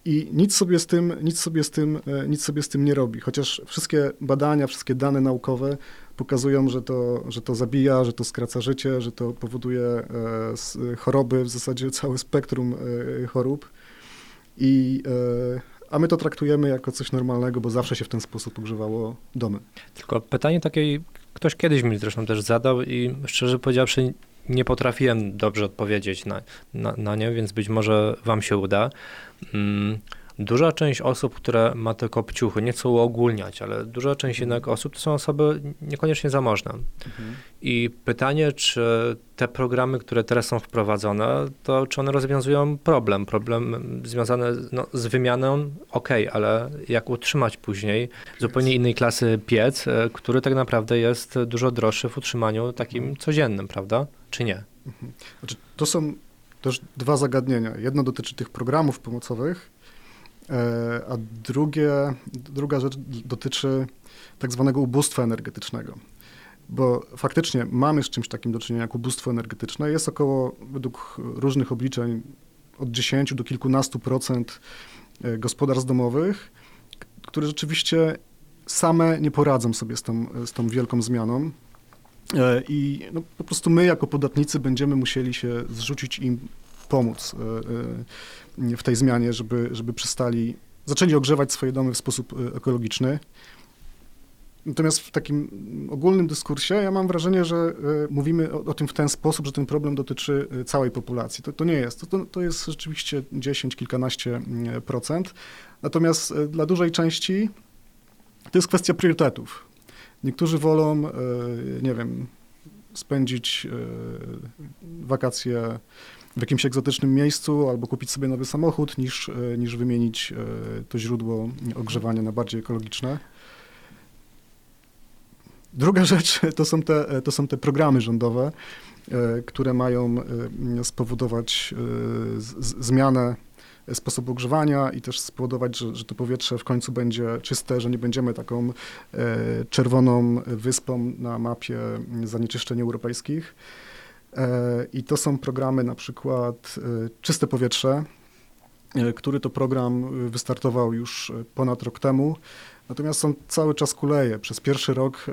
I nic sobie z tym, nic sobie z tym, e, nic sobie z tym nie robi. Chociaż wszystkie badania, wszystkie dane naukowe pokazują, że to, że to zabija, że to skraca życie, że to powoduje e, choroby, w zasadzie całe spektrum e, chorób. I, e, a my to traktujemy jako coś normalnego, bo zawsze się w ten sposób ogrzewało domy. Tylko pytanie takie, ktoś kiedyś mi zresztą też zadał i szczerze powiedziawszy nie potrafiłem dobrze odpowiedzieć na, na, na nie, więc być może wam się uda. Hmm Duża część osób, które ma te kopciuchy, nie chcą uogólniać, ale duża część mhm. jednak osób to są osoby niekoniecznie zamożne. Mhm. I pytanie, czy te programy, które teraz są wprowadzone, to czy one rozwiązują problem? Problem związany no, z wymianą, ok, ale jak utrzymać później zupełnie innej klasy piec, e, który tak naprawdę jest dużo droższy w utrzymaniu takim mhm. codziennym, prawda? Czy nie? Znaczy, to są też dwa zagadnienia. Jedno dotyczy tych programów pomocowych, a drugie, druga rzecz dotyczy tak zwanego ubóstwa energetycznego. Bo faktycznie mamy z czymś takim do czynienia jak ubóstwo energetyczne. Jest około, według różnych obliczeń, od 10 do kilkunastu procent e, gospodarstw domowych, które rzeczywiście same nie poradzą sobie z tą, z tą wielką zmianą. E, I no, po prostu my, jako podatnicy, będziemy musieli się zrzucić im pomóc w tej zmianie, żeby, żeby przestali, zaczęli ogrzewać swoje domy w sposób e, ekologiczny. Natomiast w takim ogólnym dyskursie ja mam wrażenie, że e, mówimy o, o tym w ten sposób, że ten problem dotyczy e, całej populacji. To, to nie jest. To, to jest rzeczywiście 10, kilkanaście mm, procent. Natomiast dla dużej części to jest kwestia priorytetów. Niektórzy wolą, nie wiem, spędzić wakacje w jakimś egzotycznym miejscu albo kupić sobie nowy samochód, niż, e, niż wymienić e, to źródło ogrzewania na bardziej ekologiczne. Druga rzecz to są te, to są te programy rządowe, e, które mają spowodować zmianę sposobu ogrzewania i też spowodować, że, że to powietrze w końcu będzie czyste, że nie będziemy taką czerwoną wyspą na mapie zanieczyszczeń europejskich. I to są programy na przykład e, Czyste Powietrze, e, który to program wystartował już ponad rok temu. Natomiast on cały czas kuleje. Przez pierwszy rok e,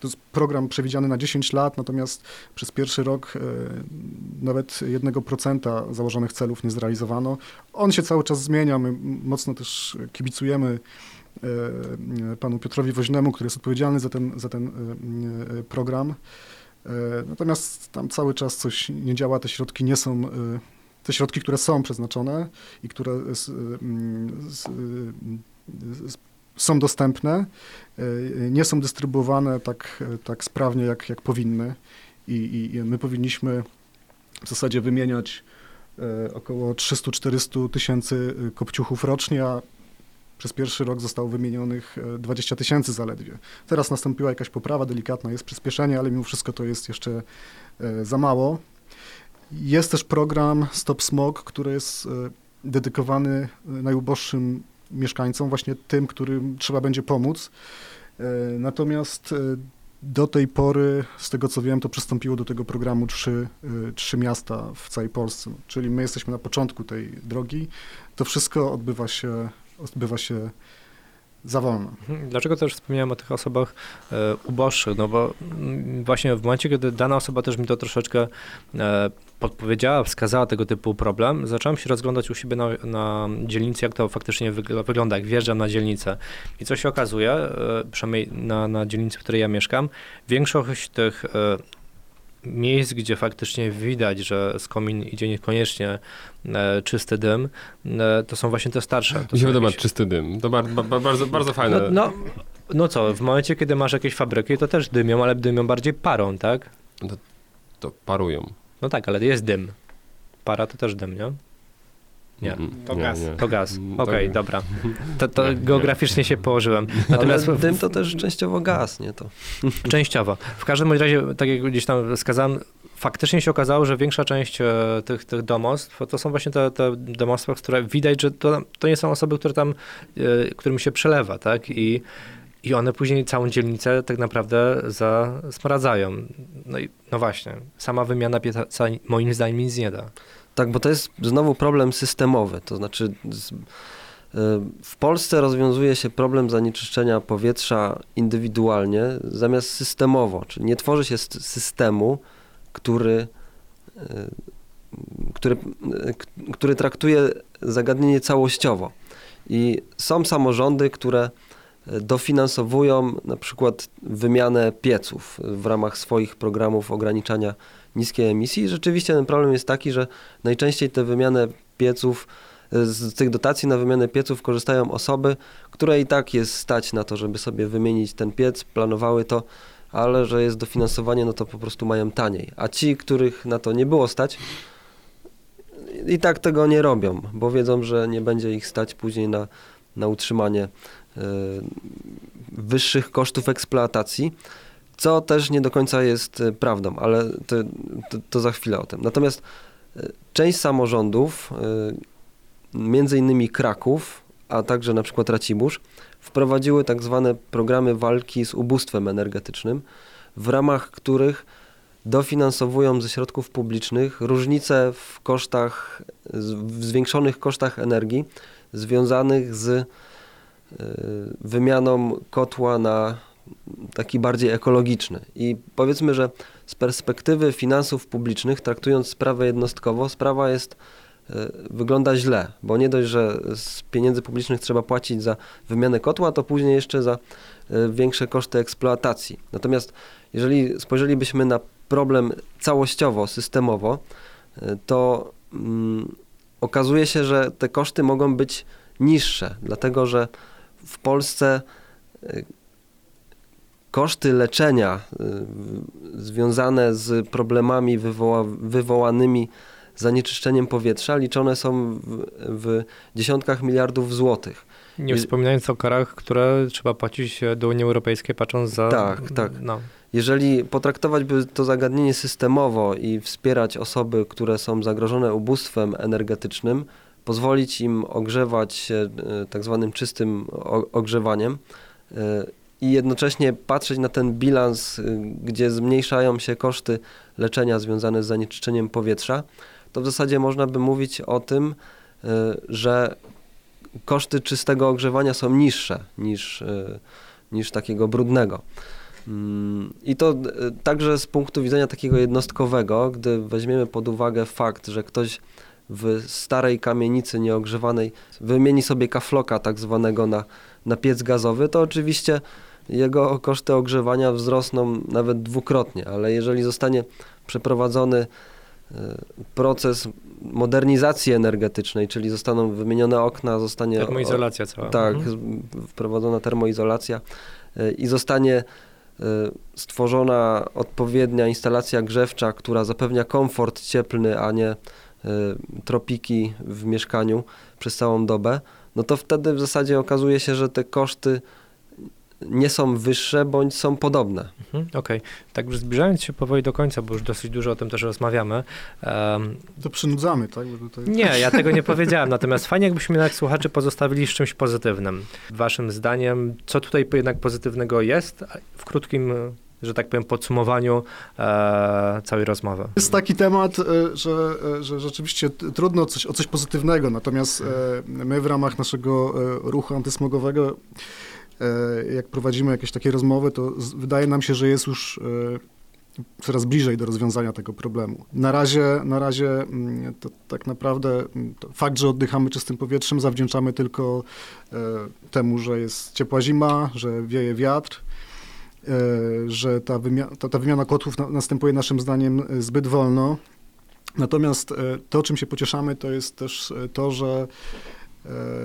to jest program przewidziany na 10 lat, natomiast przez pierwszy rok nawet 1% założonych celów nie zrealizowano. On się cały czas zmienia. My mocno też kibicujemy panu Piotrowi Woźnemu, który jest odpowiedzialny za ten, za ten program. E, natomiast tam cały czas coś nie działa, te środki nie są, e, te środki, które są przeznaczone i które mm, są dostępne, e, nie są dystrybuowane tak, tak sprawnie, jak, jak powinny. I, I my powinniśmy w zasadzie wymieniać około 300-400 tysięcy kopciuchów rocznie, a przez pierwszy rok zostało wymienionych 20 e, tysięcy zaledwie. Teraz nastąpiła jakaś poprawa delikatna, jest przyspieszenie, ale mimo wszystko to jest jeszcze e, za mało. Jest też program Stop Smog, który jest e, dedykowany najuboższym mieszkańcom, właśnie tym, którym trzeba będzie pomóc. Natomiast do tej pory, z tego co wiem, to przystąpiło do tego programu trzy, trzy miasta w całej Polsce, czyli my jesteśmy na początku tej drogi. To wszystko odbywa się odbywa się za wolno. Mhm. Dlaczego też wspomniałem o tych osobach e, uboższych? No bo mm, właśnie w momencie, kiedy dana osoba też mi to troszeczkę e, podpowiedziała, wskazała tego typu problem, zacząłem się rozglądać u siebie na, na dzielnicy, jak to faktycznie wygl- wygląda, jak wjeżdżam na dzielnicę. I co się okazuje, e, przynajmniej na, na dzielnicy, w której ja mieszkam, większość tych miejsc, gdzie faktycznie widać, że z komin idzie niekoniecznie e, czysty dym, e, to są właśnie te starsze. To Mi się podoba jakieś- czysty dym. To bar, ba, ba, bardzo, bardzo fajne. no, no, no co, w momencie, kiedy masz jakieś fabryki, to też dymią, ale dymią bardziej parą, tak? To parują. No tak, ale jest dym. Para to też dym, nie? Nie. Mm, To gaz. To gaz. Mm, Okej, to- dobra. To, to Nie, nie. geograficznie się położyłem. Natomiast Ale w- dym to też częściowo gaz, nie to. Częściowo. W każdym razie, tak jak gdzieś tam wskazałem, faktycznie się okazało, że większa część e, tych, tych domostw to są właśnie te, te domostwa, które widać, że to, to nie są osoby, które tam, e, którym się przelewa, tak? I, I one później całą dzielnicę tak naprawdę zasmaradzają. No i no właśnie, sama wymiana pieca moim zdaniem nic nie da. Tak, bo to jest znowu problem systemowy. To znaczy, z, y, w Polsce rozwiązuje się problem zanieczyszczenia powietrza indywidualnie zamiast systemowo. Czyli nie tworzy się systemu, który, y, który, y, który traktuje zagadnienie całościowo. I są samorządy, które dofinansowują na przykład wymianę pieców w ramach swoich programów ograniczania niskiej emisji. I rzeczywiście ten problem jest taki, że najczęściej te wymianę pieców, y, z tych dotacji na wymianę pieców korzystają osoby, które i tak jest stać na to, żeby sobie wymienić ten piec, planowały to, ale że jest dofinansowanie, no to po prostu mają taniej. A ci, których na to nie było stać, i tak tego nie robią, bo wiedzą, że nie będzie ich stać później na, na utrzymanie y, wyższych kosztów eksploatacji, co też nie do końca jest y, prawdą, ale to, to, to za chwilę o tym. Natomiast y, część samorządów, y, między innymi Kraków, a także na przykład Racibórz, wprowadziły tak zwane programy walki z ubóstwem energetycznym, w ramach których dofinansowują ze środków publicznych różnice w kosztach, w zwiększonych kosztach energii związanych z wymianą kotła na taki bardziej ekologiczny. I powiedzmy, że z perspektywy finansów publicznych, traktując sprawę jednostkowo, sprawa jest y, wygląda źle, bo nie dość, że z pieniędzy publicznych trzeba płacić za wymianę kotła, to później jeszcze za y, większe koszty eksploatacji. Natomiast jeżeli spojrzelibyśmy na problem całościowo, systemowo, y, to mm, okazuje się, że te koszty mogą być niższe, dlatego że w Polsce koszty leczenia y, związane z problemami wywoła, wywołanymi zanieczyszczeniem powietrza liczone są w, w dziesiątkach miliardów złotych. Nie wspominając o karach, które trzeba płacić do Unii Europejskiej, patrząc za... Tak, tak. No. Jeżeli potraktować by to zagadnienie systemowo i wspierać osoby, które są zagrożone ubóstwem energetycznym, pozwolić im ogrzewać się e, tak zwanym czystym ogrzewaniem e, i jednocześnie patrzeć na ten bilans, e, gdzie zmniejszają się koszty leczenia związane z zanieczyszczeniem powietrza, to w zasadzie można by mówić o tym, e, że koszty czystego ogrzewania są niższe niż, e, niż takiego brudnego. Mm, I to także z punktu widzenia takiego jednostkowego, gdy weźmiemy pod uwagę fakt, że ktoś w starej kamienicy nieogrzewanej wymieni sobie kafloka tak zwanego na, na piec gazowy, to oczywiście jego koszty ogrzewania wzrosną nawet dwukrotnie, ale jeżeli zostanie przeprowadzony e, proces modernizacji energetycznej, czyli zostaną wymienione okna, zostanie Termoizolacja cała. tak, Mhm. wprowadzona termoizolacja y, i zostanie y, stworzona odpowiednia instalacja grzewcza, która zapewnia komfort cieplny, a nie tropiki w mieszkaniu przez całą dobę, no to wtedy w zasadzie okazuje się, że te koszty nie są wyższe bądź są podobne. Mhm, Okej, tak już zbliżając się powoli do końca, bo już dosyć dużo o tym też rozmawiamy. em, To przynudzamy, tak? Bo tutaj... nie, ja tego nie powiedziałem, natomiast fajnie jakbyśmy jednak słuchaczy pozostawili z czymś pozytywnym. Waszym zdaniem, co tutaj jednak pozytywnego jest w krótkim, że tak powiem, podsumowaniu e, całej rozmowy. Jest taki temat, e, że, e, że rzeczywiście trudno coś, o coś pozytywnego, natomiast e, my w ramach naszego ruchu antysmogowego, jak prowadzimy jakieś takie rozmowy, to wydaje nam się, że jest już e, coraz bliżej do rozwiązania tego problemu. Na razie, na razie mm, to tak naprawdę mm, to fakt, że oddychamy czystym powietrzem zawdzięczamy tylko e, temu, że jest ciepła zima, że wieje wiatr, e, że ta, ta, ta wymiana kotłów na, następuje naszym zdaniem e, zbyt wolno. Natomiast e, to, czym się pocieszamy, to jest też e, to, że e,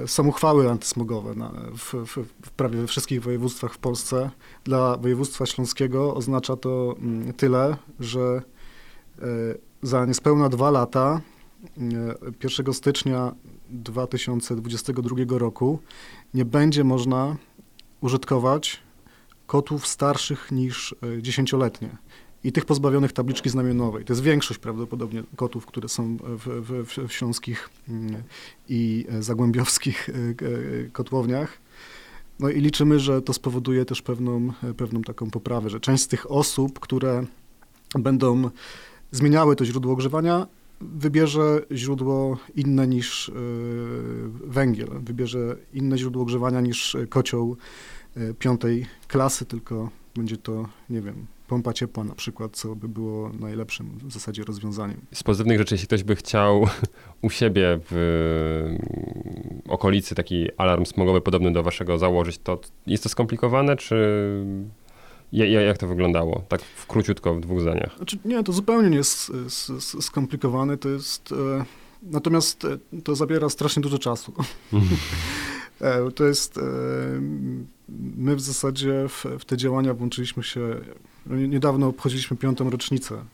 są uchwały antysmogowe na, w, w, w prawie we wszystkich województwach w Polsce. Dla województwa śląskiego oznacza to mm, tyle, że e, za niespełna dwa lata, e, 1 stycznia 2022 roku, nie będzie można użytkować kotłów starszych niż e, dziesięcioletnie i tych pozbawionych tabliczki znamionowej. To jest większość prawdopodobnie kotów, które są w, w, w- śląskich mm, i e, zagłębiowskich e, e, kotłowniach. No i liczymy, że to spowoduje też pewną, pewną taką poprawę, że część z tych osób, które będą zmieniały to źródło ogrzewania, wybierze źródło inne niż węgiel, wybierze inne źródło ogrzewania niż kocioł piątej klasy, tylko będzie to, nie wiem, pompa ciepła na przykład, co by było najlepszym w zasadzie rozwiązaniem. Z pozytywnych rzeczy, jeśli ktoś by chciał u siebie w mm, okolicy taki alarm smogowy podobny do waszego założyć, to jest to skomplikowane, czy ja- ja- jak to wyglądało? Tak w króciutko, w dwóch zdaniach. Znaczy, nie, to zupełnie nie jest skomplikowane, to jest... E, natomiast e, to zabiera strasznie dużo czasu. E, To jest. e, My w zasadzie w, w te działania włączyliśmy się. no, nie- Niedawno obchodziliśmy piątą rocznicę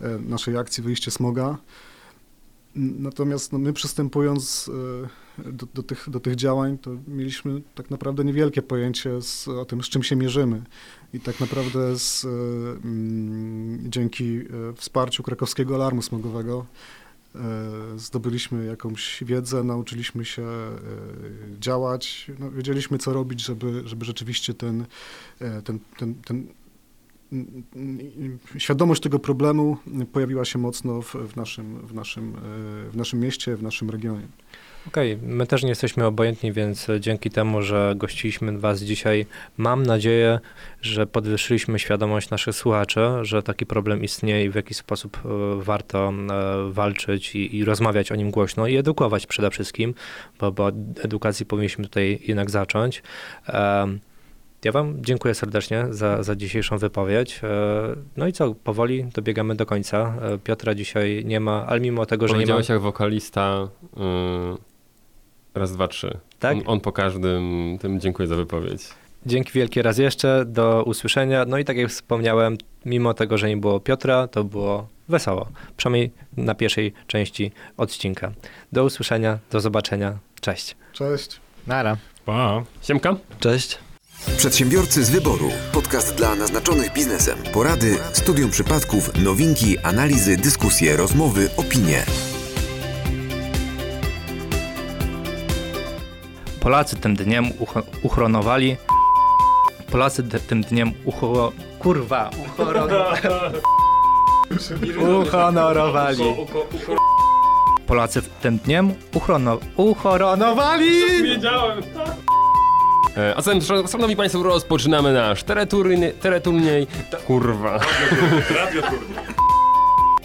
e, naszej akcji Wyjście Smoga. Natomiast no, my przystępując do, do, tych, do tych działań, to mieliśmy tak naprawdę niewielkie pojęcie z, o tym, z czym się mierzymy. I tak naprawdę z, dzięki wsparciu krakowskiego alarmu smogowego zdobyliśmy jakąś wiedzę, nauczyliśmy się e, działać, no, wiedzieliśmy co robić, żeby, żeby rzeczywiście ten, e, ten, ten, ten świadomość tego problemu pojawiła się mocno w, w, naszym, w, naszym, e, w naszym mieście, w naszym regionie. Okej, my też nie jesteśmy obojętni, więc dzięki temu, że gościliśmy Was dzisiaj, mam nadzieję, że podwyższyliśmy świadomość naszych słuchaczy, że taki problem istnieje i w jaki sposób e, warto e, walczyć i, i rozmawiać o nim głośno i edukować przede wszystkim, bo, bo od edukacji powinniśmy tutaj jednak zacząć. Em, Ja Wam dziękuję serdecznie za, za dzisiejszą wypowiedź. E, No i co, powoli dobiegamy do końca. E, Piotra dzisiaj nie ma, ale mimo tego, że nie ma... Jak wokalista y, raz, dwa, trzy. Tak? On, on po każdym tym dziękuję za wypowiedź. Dzięki wielkie raz jeszcze, do usłyszenia. No i tak jak wspomniałem, mimo tego, że nie było Piotra, to było wesoło. Przynajmniej na pierwszej części odcinka. Do usłyszenia, do zobaczenia. Cześć. Cześć. Nara. Pa. Siemka. Cześć. Przedsiębiorcy z wyboru. Podcast dla naznaczonych biznesem. Porady, studium przypadków, nowinki, analizy, dyskusje, rozmowy, opinie. Polacy tym dniem ucho- uchronowali. Polacy tym dniem ucho... Kurwa, uhoronowali. uhonorowali. Polacy w tym dniem uchrono... uhoronowali. E, A zatem, szan- szanowni państwo, rozpoczynamy nasz tereturniej, tereturniej, kurwa.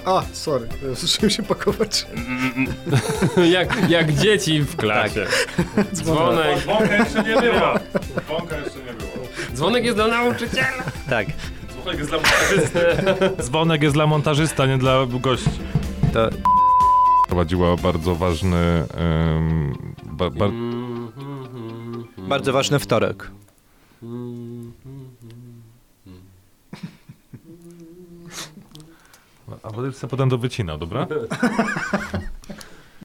A, sorry, zacząłem się pakować. jak, jak dzieci w klasie. Dzwonek. Dzwonka jeszcze nie było. Dzwonka jeszcze nie było. Dzwonek jest dla nauczyciela. Tak, Dzwonek jest dla montażysty. Dzwonek jest dla montażysta, nie dla gości. to Prowadziła bardzo ważny... Um, ba, ba, bardzo ważny wtorek. A potem sobie potem to wycinał, dobra?